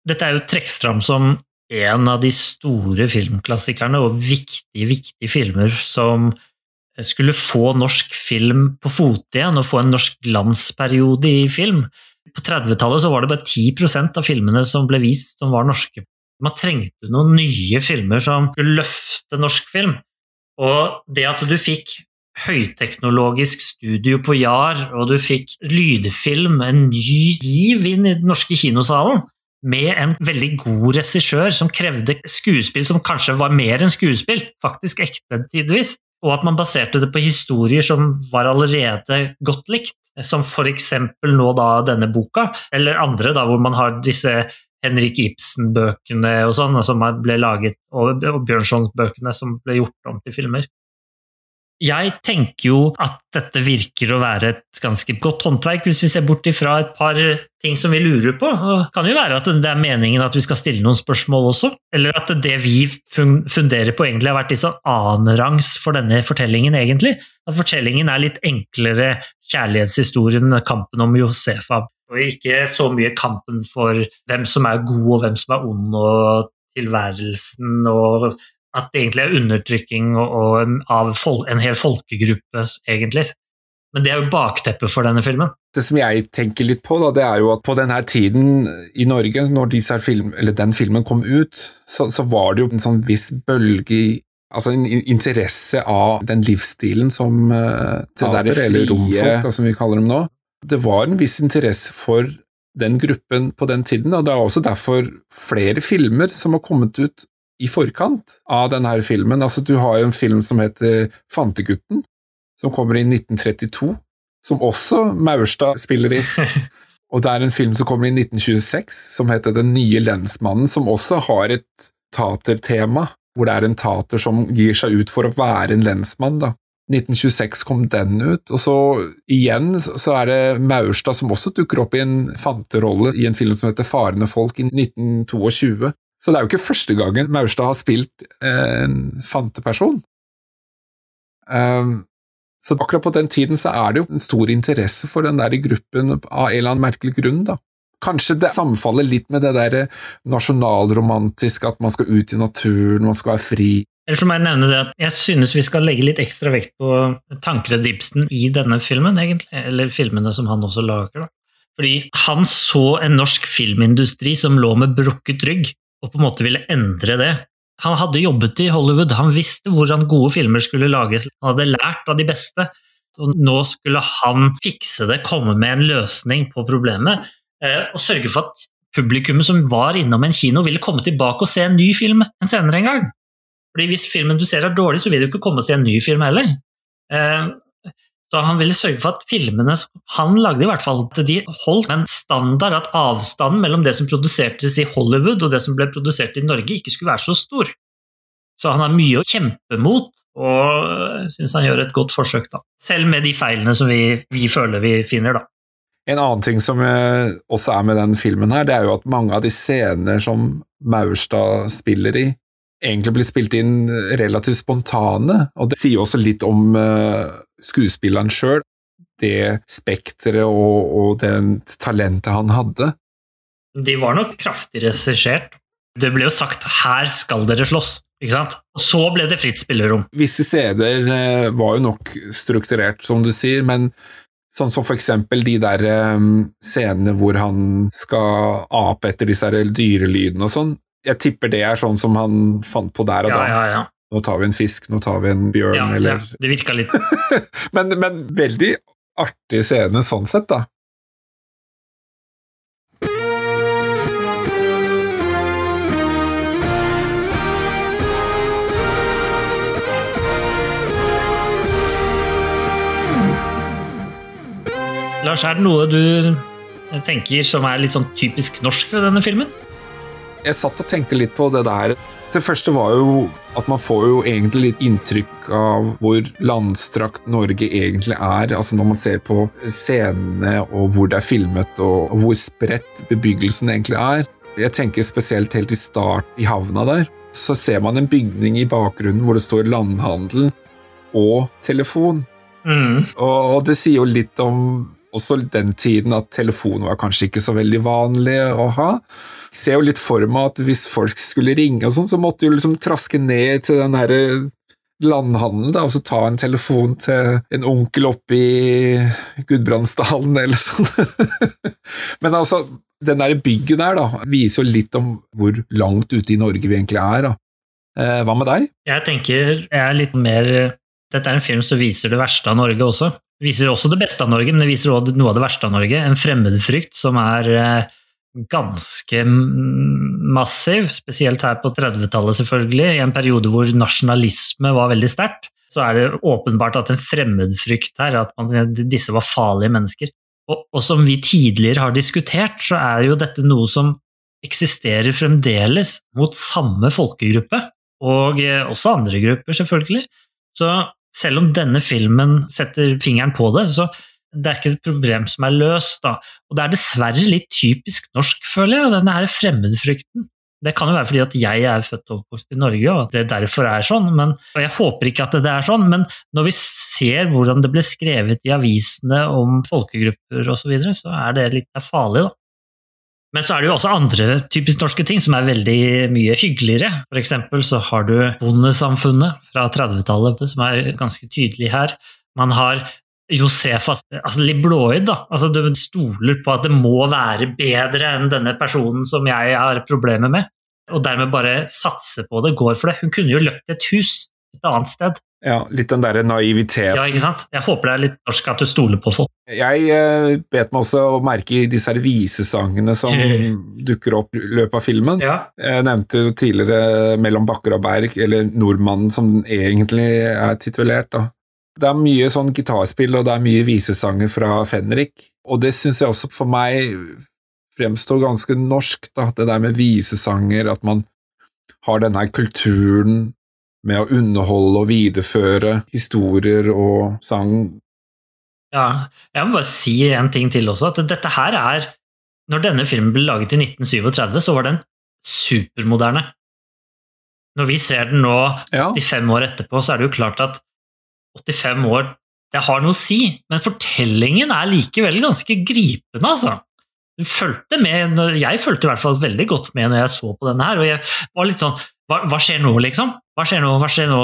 Dette er jo trukket fram som en av de store filmklassikerne og viktige, viktige filmer som skulle få norsk film på fote igjen og få en norsk glansperiode i film. På 30-tallet var det bare 10% av filmene som ble vist som var norske. Man trengte noen nye filmer som skulle løfte norsk film. Og det at du fikk høyteknologisk studio på Jar, og du fikk lydfilm, en ny giv inn i den norske kinosalen, med en veldig god regissør som krevde skuespill som kanskje var mer enn skuespill, faktisk ekte tidvis, og at man baserte det på historier som var allerede godt likt, som for eksempel nå da denne boka, eller andre da hvor man har disse Henrik Ibsen-bøkene og sånn, som ble laget, og Bjørnsons-bøkene som ble gjort om til filmer. Jeg tenker jo at dette virker å være et ganske godt håndverk, hvis vi ser bort ifra et par ting som vi lurer på. Det kan jo være at det er meningen at vi skal stille noen spørsmål også, eller at det vi funderer på egentlig har vært litt sånn annenrangs for denne fortellingen, egentlig. At fortellingen er litt enklere kjærlighetshistorien, kampen om Josefa, og ikke så mye kampen for hvem som er god og hvem som er ond, og tilværelsen og at det egentlig er undertrykking og, og av fol en hel folkegruppe, egentlig. Men det er jo bakteppet for denne filmen. Det som jeg tenker litt på, da, det er jo at på denne tiden i Norge, når disse film, eller den filmen kom ut, så, så var det jo en sånn viss bølge i Altså en interesse av den livsstilen som uh, teater, eller romfolk, da, som vi kaller dem nå. Det var en viss interesse for den gruppen på den tiden, og det er også derfor flere filmer som har kommet ut i forkant av denne filmen. Altså, du har en film som heter Fantegutten, som kommer i 1932, som også Maurstad spiller i. Og det er en film som kommer i 1926, som heter Den nye lensmannen, som også har et tatertema, hvor det er en tater som gir seg ut for å være en lensmann. da. 1926 kom den ut, og så igjen så er det Maurstad som også dukker opp i en fanterolle i en film som heter Farende folk i 1922. Så det er jo ikke første gangen Maurstad har spilt eh, en fanteperson. Um, så akkurat på den tiden så er det jo en stor interesse for den der gruppen av en eller annen merkelig grunn, da. Kanskje det sammenfaller litt med det der nasjonalromantiske, at man skal ut i naturen, man skal være fri. Eller så må jeg nevne det at jeg synes vi skal legge litt ekstra vekt på Tankred Ibsen i denne filmen, egentlig. Eller filmene som han også lager. da. Fordi han så en norsk filmindustri som lå med brukket rygg, og på en måte ville endre det. Han hadde jobbet i Hollywood, han visste hvordan gode filmer skulle lages, han hadde lært av de beste. Og nå skulle han fikse det, komme med en løsning på problemet, eh, og sørge for at publikummet som var innom en kino, ville komme tilbake og se en ny film en senere en gang. Fordi Hvis filmen du ser er dårlig, så vil du ikke komme og se en ny film heller. Eh, Så han ville sørge for at filmene han lagde, i hvert fall, at de holdt en standard at avstanden mellom det som produsertes i Hollywood og det som ble produsert i Norge, ikke skulle være så stor. Så han har mye å kjempe mot, og syns han gjør et godt forsøk, da. Selv med de feilene som vi, vi føler vi finner, da. En annen ting som eh, også er med den filmen her, det er jo at mange av de scener som Maurstad spiller i, egentlig blir spilt inn relativt spontane, og det sier jo også litt om uh, skuespilleren sjøl, det spekteret og, og det talentet han hadde. De var nok kraftig regissert. Det ble jo sagt 'her skal dere slåss', ikke sant? Og så ble det fritt spillerom. Visse scener uh, var jo nok strukturert, som du sier, men Sånn som for eksempel de der um, scenene hvor han skal ape etter disse dyrelydene og sånn. Jeg tipper det er sånn som han fant på der og Ja, da. ja, ja. Nå tar vi en fisk, nå tar vi en bjørn, ja, ja. Det virka litt men, men veldig artig scene sånn sett, da. Lars, er det noe du tenker som er litt sånn typisk norsk ved denne filmen? Jeg satt og tenkte litt på det der. Det første var jo at man får jo egentlig litt inntrykk av hvor landstrakt Norge egentlig er. Altså når man ser på scenene og hvor det er filmet, og hvor spredt bebyggelsen egentlig er. Jeg tenker spesielt helt i start i havna der. Så ser man en bygning i bakgrunnen hvor det står landhandel og telefon. Mm. Og, det sier jo litt om også den tiden at telefon var kanskje ikke så veldig vanlig å ha. Jeg ser jo litt for meg at hvis folk skulle ringe og sånn, så måtte du liksom traske ned til den herre landhandelen, da, og så ta en telefon til en onkel oppe i Gudbrandsdalen eller sånn. Men altså, den der byggen der da, viser jo litt om hvor langt ute i Norge vi egentlig er. da. Eh, hva med deg? Jeg tenker jeg er litt mer Dette er en film som viser det verste av Norge også. Viser også det beste av Norge, men det viser også noe av det verste av Norge. En fremmedfrykt som er eh, ganske massiv, spesielt her på 30-tallet selvfølgelig, i en periode hvor nasjonalisme var veldig sterkt. Så er det åpenbart at en fremmedfrykt her, at man, disse var farlige mennesker. Og, og som vi tidligere har diskutert, så er jo dette noe som eksisterer fremdeles mot samme folkegruppe, og eh, også andre grupper, selvfølgelig. Så selv om denne filmen setter fingeren på det, så det er ikke et problem som er løst. da. Og det er dessverre litt typisk norsk, føler jeg, denne her fremmedfrykten. Det kan jo være fordi at jeg er født og oppvokst i Norge, og at det derfor er sånn. Men, og jeg håper ikke at det er sånn, men når vi ser hvordan det ble skrevet i avisene om folkegrupper osv., så, videre, så er det litt farlig, da. Men så er det jo også andre typisk norske ting som er veldig mye hyggeligere. Eksempel så har du bondesamfunnet fra 30-tallet, som er ganske tydelig her. Man har Josefa, altså litt blåøyd, da. Altså, du stoler på at det må være bedre enn denne personen som jeg har problemer med, og dermed bare satser på det, går for det. Hun kunne jo løpt et hus et annet sted. Ja, Litt den derre naiviteten. Ja, ikke sant? Jeg håper det er litt norsk at du stoler på folk. Jeg eh, bet meg også å merke i disse her visesangene som dukker opp i løpet av filmen. Ja. Jeg nevnte jo tidligere 'Mellom bakker og berg', eller 'Nordmannen', som den egentlig er titulert. da. Det er mye sånn gitarspill, og det er mye visesanger fra Fenrik. Og det syns jeg også for meg fremstår ganske norsk, da. Det der med visesanger, at man har denne kulturen med å underholde og videreføre historier og sang. Ja, jeg må bare si en ting til også, at dette her er Når denne filmen ble laget i 1937, så var den supermoderne. Når vi ser den nå, Ja, 85 år etterpå, så er det jo klart at 85 år det har noe å si, men fortellingen er likevel ganske gripende, altså. Du fulgte med, Jeg fulgte i hvert fall veldig godt med når jeg så på denne her, og jeg var litt sånn Hva, hva skjer nå, liksom? Hva skjer nå? Hva skjer nå?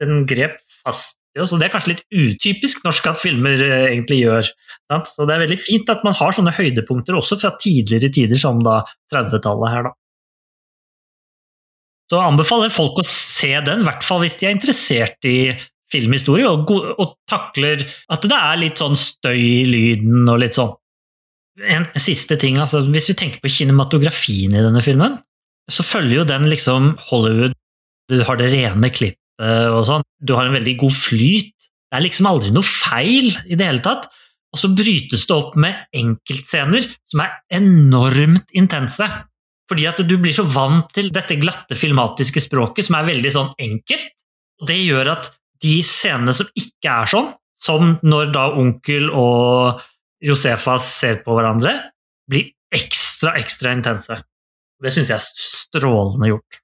Den grep fast i oss, og det er kanskje litt utypisk norsk at filmer eh, egentlig gjør. Sant? Så det er veldig fint at man har sånne høydepunkter også fra tidligere tider, som da 30-tallet her, da. Så anbefaler folk å se den, i hvert fall hvis de er interessert i filmhistorie, og, og takler at det er litt sånn støy i lyden og litt sånn. En siste ting, altså hvis vi tenker på kinematografien i denne filmen, så følger jo den liksom Hollywood Du har det rene klippet og sånn. Du har en veldig god flyt Det er liksom aldri noe feil i det hele tatt. Og så brytes det opp med enkeltscener som er enormt intense. Fordi at du blir så vant til dette glatte filmatiske språket som er veldig sånn enkelt. Og det gjør at de scenene som ikke er sånn, som når da onkel og Josefas ser på hverandre, blir ekstra, ekstra intense. Det syns jeg er strålende gjort.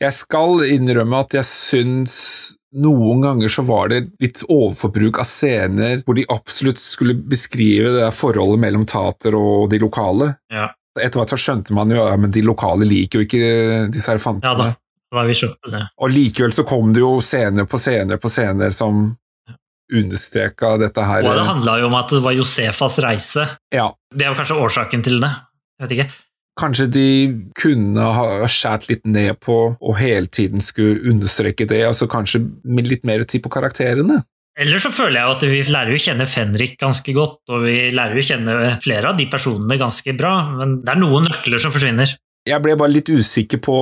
Jeg skal innrømme at jeg syns noen ganger så var det litt overforbruk av scener hvor de absolutt skulle beskrive det der forholdet mellom tater og de lokale. Ja. Etter hvert så skjønte man jo ja, men de lokale liker jo ikke disse her Ja da, da har vi skjønt det. Og likevel så kom det jo scener på scener på scener som understreka dette her. Og det handla jo om at det var Josefas reise. Ja, Det er jo kanskje årsaken til det. Jeg vet ikke. Kanskje de kunne ha skjært litt ned på og hele tiden skulle understreke det, og så kanskje med litt mer tid på karakterene. Eller så føler jeg at vi lærer jo å kjenne Fenrik ganske godt, og vi lærer jo å kjenne flere av de personene ganske bra, men det er noen nøkler som forsvinner. Jeg ble bare litt usikker på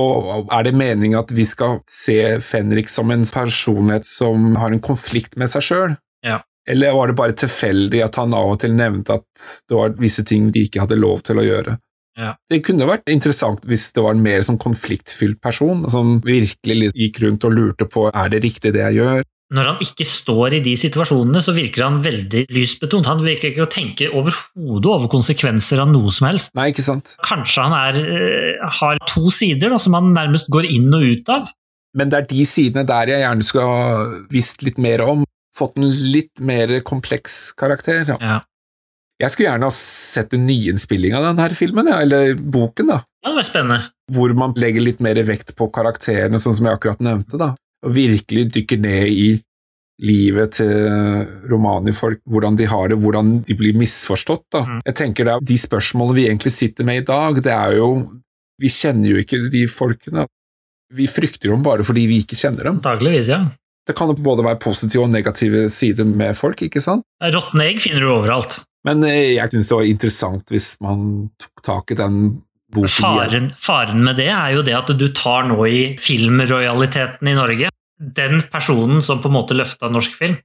er det meningen at vi skal se Fenrik som en personlighet som har en konflikt med seg sjøl? Ja. Eller var det bare tilfeldig at han av og til nevnte at det var visse ting de ikke hadde lov til å gjøre? Ja. Det kunne vært interessant hvis det var en mer sånn konfliktfylt person, som virkelig gikk rundt og lurte på er det riktig det jeg gjør. Når han ikke står i de situasjonene, så virker han veldig lysbetont. Han virker ikke å tenke overhodet over konsekvenser av noe som helst. Nei, ikke sant? Kanskje han er, eh, har to sider da, som han nærmest går inn og ut av. Men det er de sidene der jeg gjerne skulle ha visst litt mer om. Fått en litt mer kompleks karakter. Ja. Ja. Jeg skulle gjerne ha sett en nyinnspilling av denne filmen, ja, eller boken, da. Ja, det var spennende. Hvor man legger litt mer vekt på karakterene, sånn som jeg akkurat nevnte, da. Og virkelig dykker ned i livet til romanifolk, hvordan de har det, hvordan de blir misforstått, da. Mm. Jeg tenker det er de spørsmålene vi egentlig sitter med i dag, det er jo Vi kjenner jo ikke de folkene. Vi frykter dem bare fordi vi ikke kjenner dem. Antageligvis, ja. Det kan jo både være positive og negative sider med folk, ikke sant? Råtne egg finner du overalt. Men eh, jeg synes det var interessant hvis man tok tak i den boken. Faren, faren med det er jo det at du tar nå i filmrojaliteten i Norge den personen som på en måte løfta norsk film.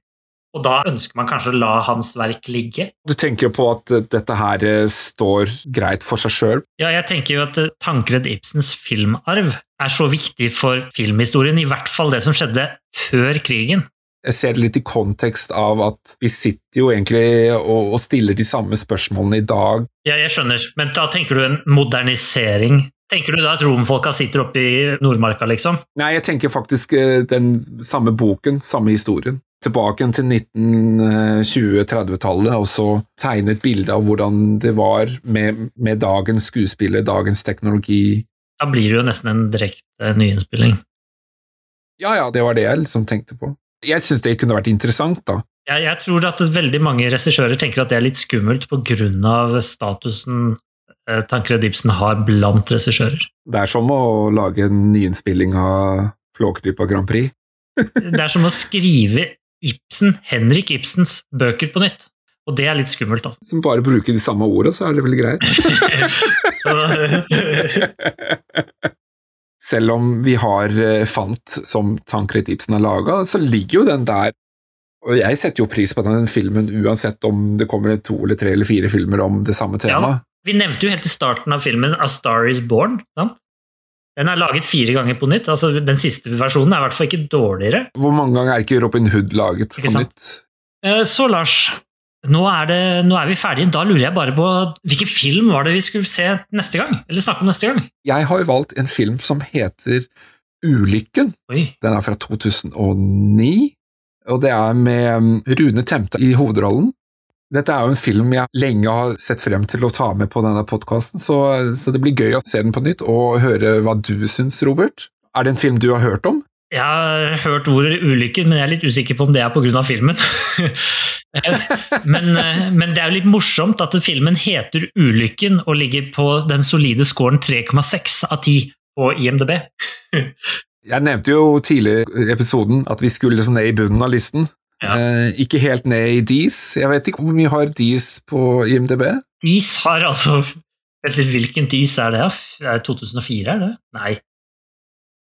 Og da ønsker man kanskje å la hans verk ligge. Du tenker jo på at eh, dette her eh, står greit for seg sjøl. Ja, jeg tenker jo at Tankred Ibsens filmarv er så viktig for filmhistorien, i hvert fall det som skjedde før krigen. Jeg ser det litt i kontekst av at vi sitter jo egentlig og, og stiller de samme spørsmålene i dag. Ja, jeg skjønner, men da tenker du en modernisering. Tenker du da at romfolka sitter oppe i Nordmarka, liksom? Nei, jeg tenker faktisk eh, den samme boken, samme historien. Tilbake til 1920-30-tallet, og så tegne et bilde av hvordan det var med, med dagens skuespiller, dagens teknologi. Da blir det jo nesten en direkte nyinnspilling. Ja, ja, det var det jeg liksom tenkte på. Jeg syns det kunne vært interessant, da. Jeg, jeg tror at veldig mange regissører tenker at det er litt skummelt pga. statusen eh, Tankred Ibsen har blant regissører. Det er som å lage en nyinnspilling av Flåklypa Grand Prix. Det er som å skrive Ibsen, Henrik Ibsens bøker på nytt. Og det er litt skummelt, altså. Som bare bruker de samme orda, så er det vel greit. Selv om vi har eh, Fant som Tankred Ibsen har laga, så ligger jo den der. Og jeg setter jo pris på den filmen uansett om det kommer to eller tre eller fire filmer om det samme Ja, vi nevnte jo helt i starten av filmen A Star Is Born. Sant? Den er laget fire ganger på nytt. altså Den siste versjonen er i hvert fall ikke dårligere. Hvor mange ganger er ikke Robin Hood laget på nytt? Eh, Så Lars, nå er, det, nå er vi ferdige. Da lurer jeg bare på hvilken film var det vi skulle se neste gang? Eller snakke om neste gang? Jeg har jo valgt en film som heter Ulykken. Oi, Den er fra 2009, og det er med um, Rune Temte i hovedrollen. Dette er jo en film jeg lenge har sett frem til å ta med på denne podkasten, så, så det blir gøy å se den på nytt og høre hva du syns, Robert. Er det en film du har hørt om? Jeg har hørt ordet ulykken, men jeg er litt usikker på om det er pga. filmen. men, eh, men det er jo litt morsomt at filmen heter Ulykken og ligger på den solide scoren 3,6 av 10 på IMDb. Jeg nevnte jo tidligere i episoden at vi skulle liksom ned i bunnen av listen. Ja. Eh, ikke helt ned i Dis. Jeg vet ikke hvor mye har Dis på IMDb? Dis har altså Vent litt, hvilken dis er det? Det er 2004, er det? Nei.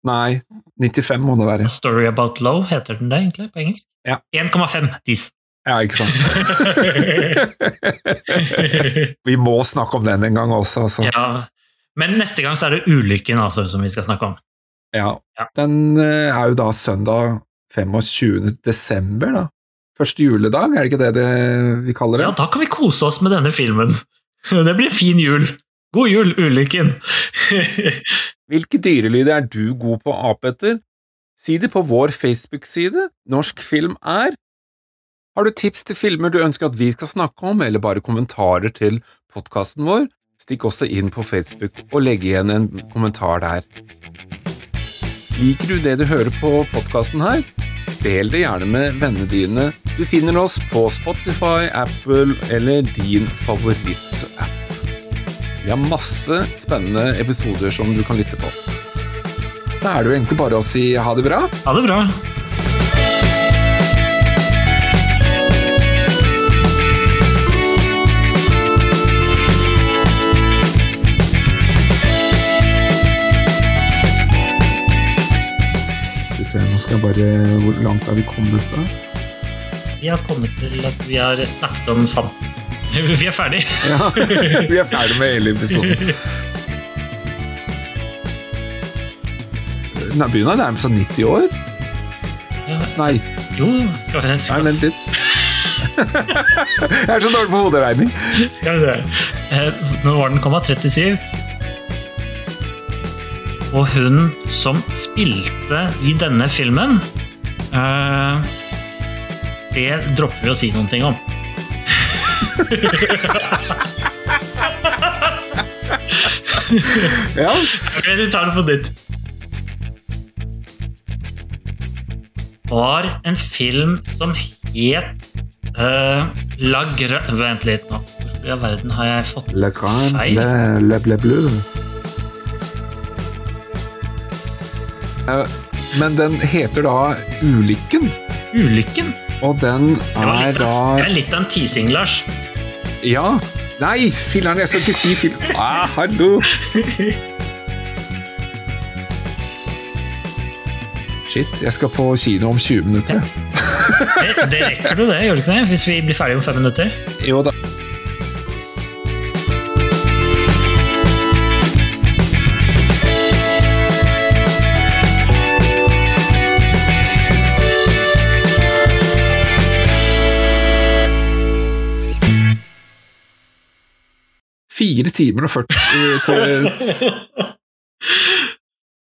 Nei, 95 må det være. Story About Low heter den det egentlig på engelsk? Ja. 1,5 dis. Ja, ikke sant. Vi må snakke om den en gang også, altså. ja. Men neste gang så er det ulykken altså, som vi skal snakke om. Ja. Ja. Den eh, er jo da søndag 25. desember, da. Første juledag, er det ikke det, det vi kaller det? Ja, da kan vi kose oss med denne filmen. Det blir fin jul. God jul, ulykken! Hvilke dyrelyder er du god på å ape etter? Si det på vår Facebook-side, Norsk film er. Har du tips til filmer du ønsker at vi skal snakke om, eller bare kommentarer til podkasten vår, stikk også inn på Facebook og legg igjen en kommentar der. Liker du det du hører på podkasten her? Del det gjerne med vennene dine. Du finner oss på Spotify, Apple eller din favorittapp. Vi har masse spennende episoder som du kan lytte på. Da er det jo egentlig bare å si ha det bra. Ha det bra. Nå skal jeg bare Hvor langt er vi kommet da? Vi har kommet til at vi har snakket om fan. Vi er ferdig. Ja, vi er ferdig med hele episoden. Nei, begynner å nærme seg 90 år. Nei, Jo, skal vi, nei, skal, vent litt. Jeg er så dårlig på hoderegning. skal vi se. Nå var den komma? 37? Og hun som spilte i denne filmen eh, Det dropper vi å si noen ting om. Ja, Ok, du tar det på ditt Var en film som het uh, La Gra... Vent litt nå. Hvor i all verden har jeg fått Le grand, Feil. le, le ble bleu. Uh, Men den heter da Ulykken, Ulykken? Og den er da det er litt av en teasing, Lars. Ja. Nei, filler'n, jeg skal ikke si film... Ah, hallo! Shit, jeg skal på kino om 20 minutter. Ja. Det, det rekker du, det, gjør du ikke det? Hvis vi blir ferdige om fem minutter? Jo da. Fire timer og 40 til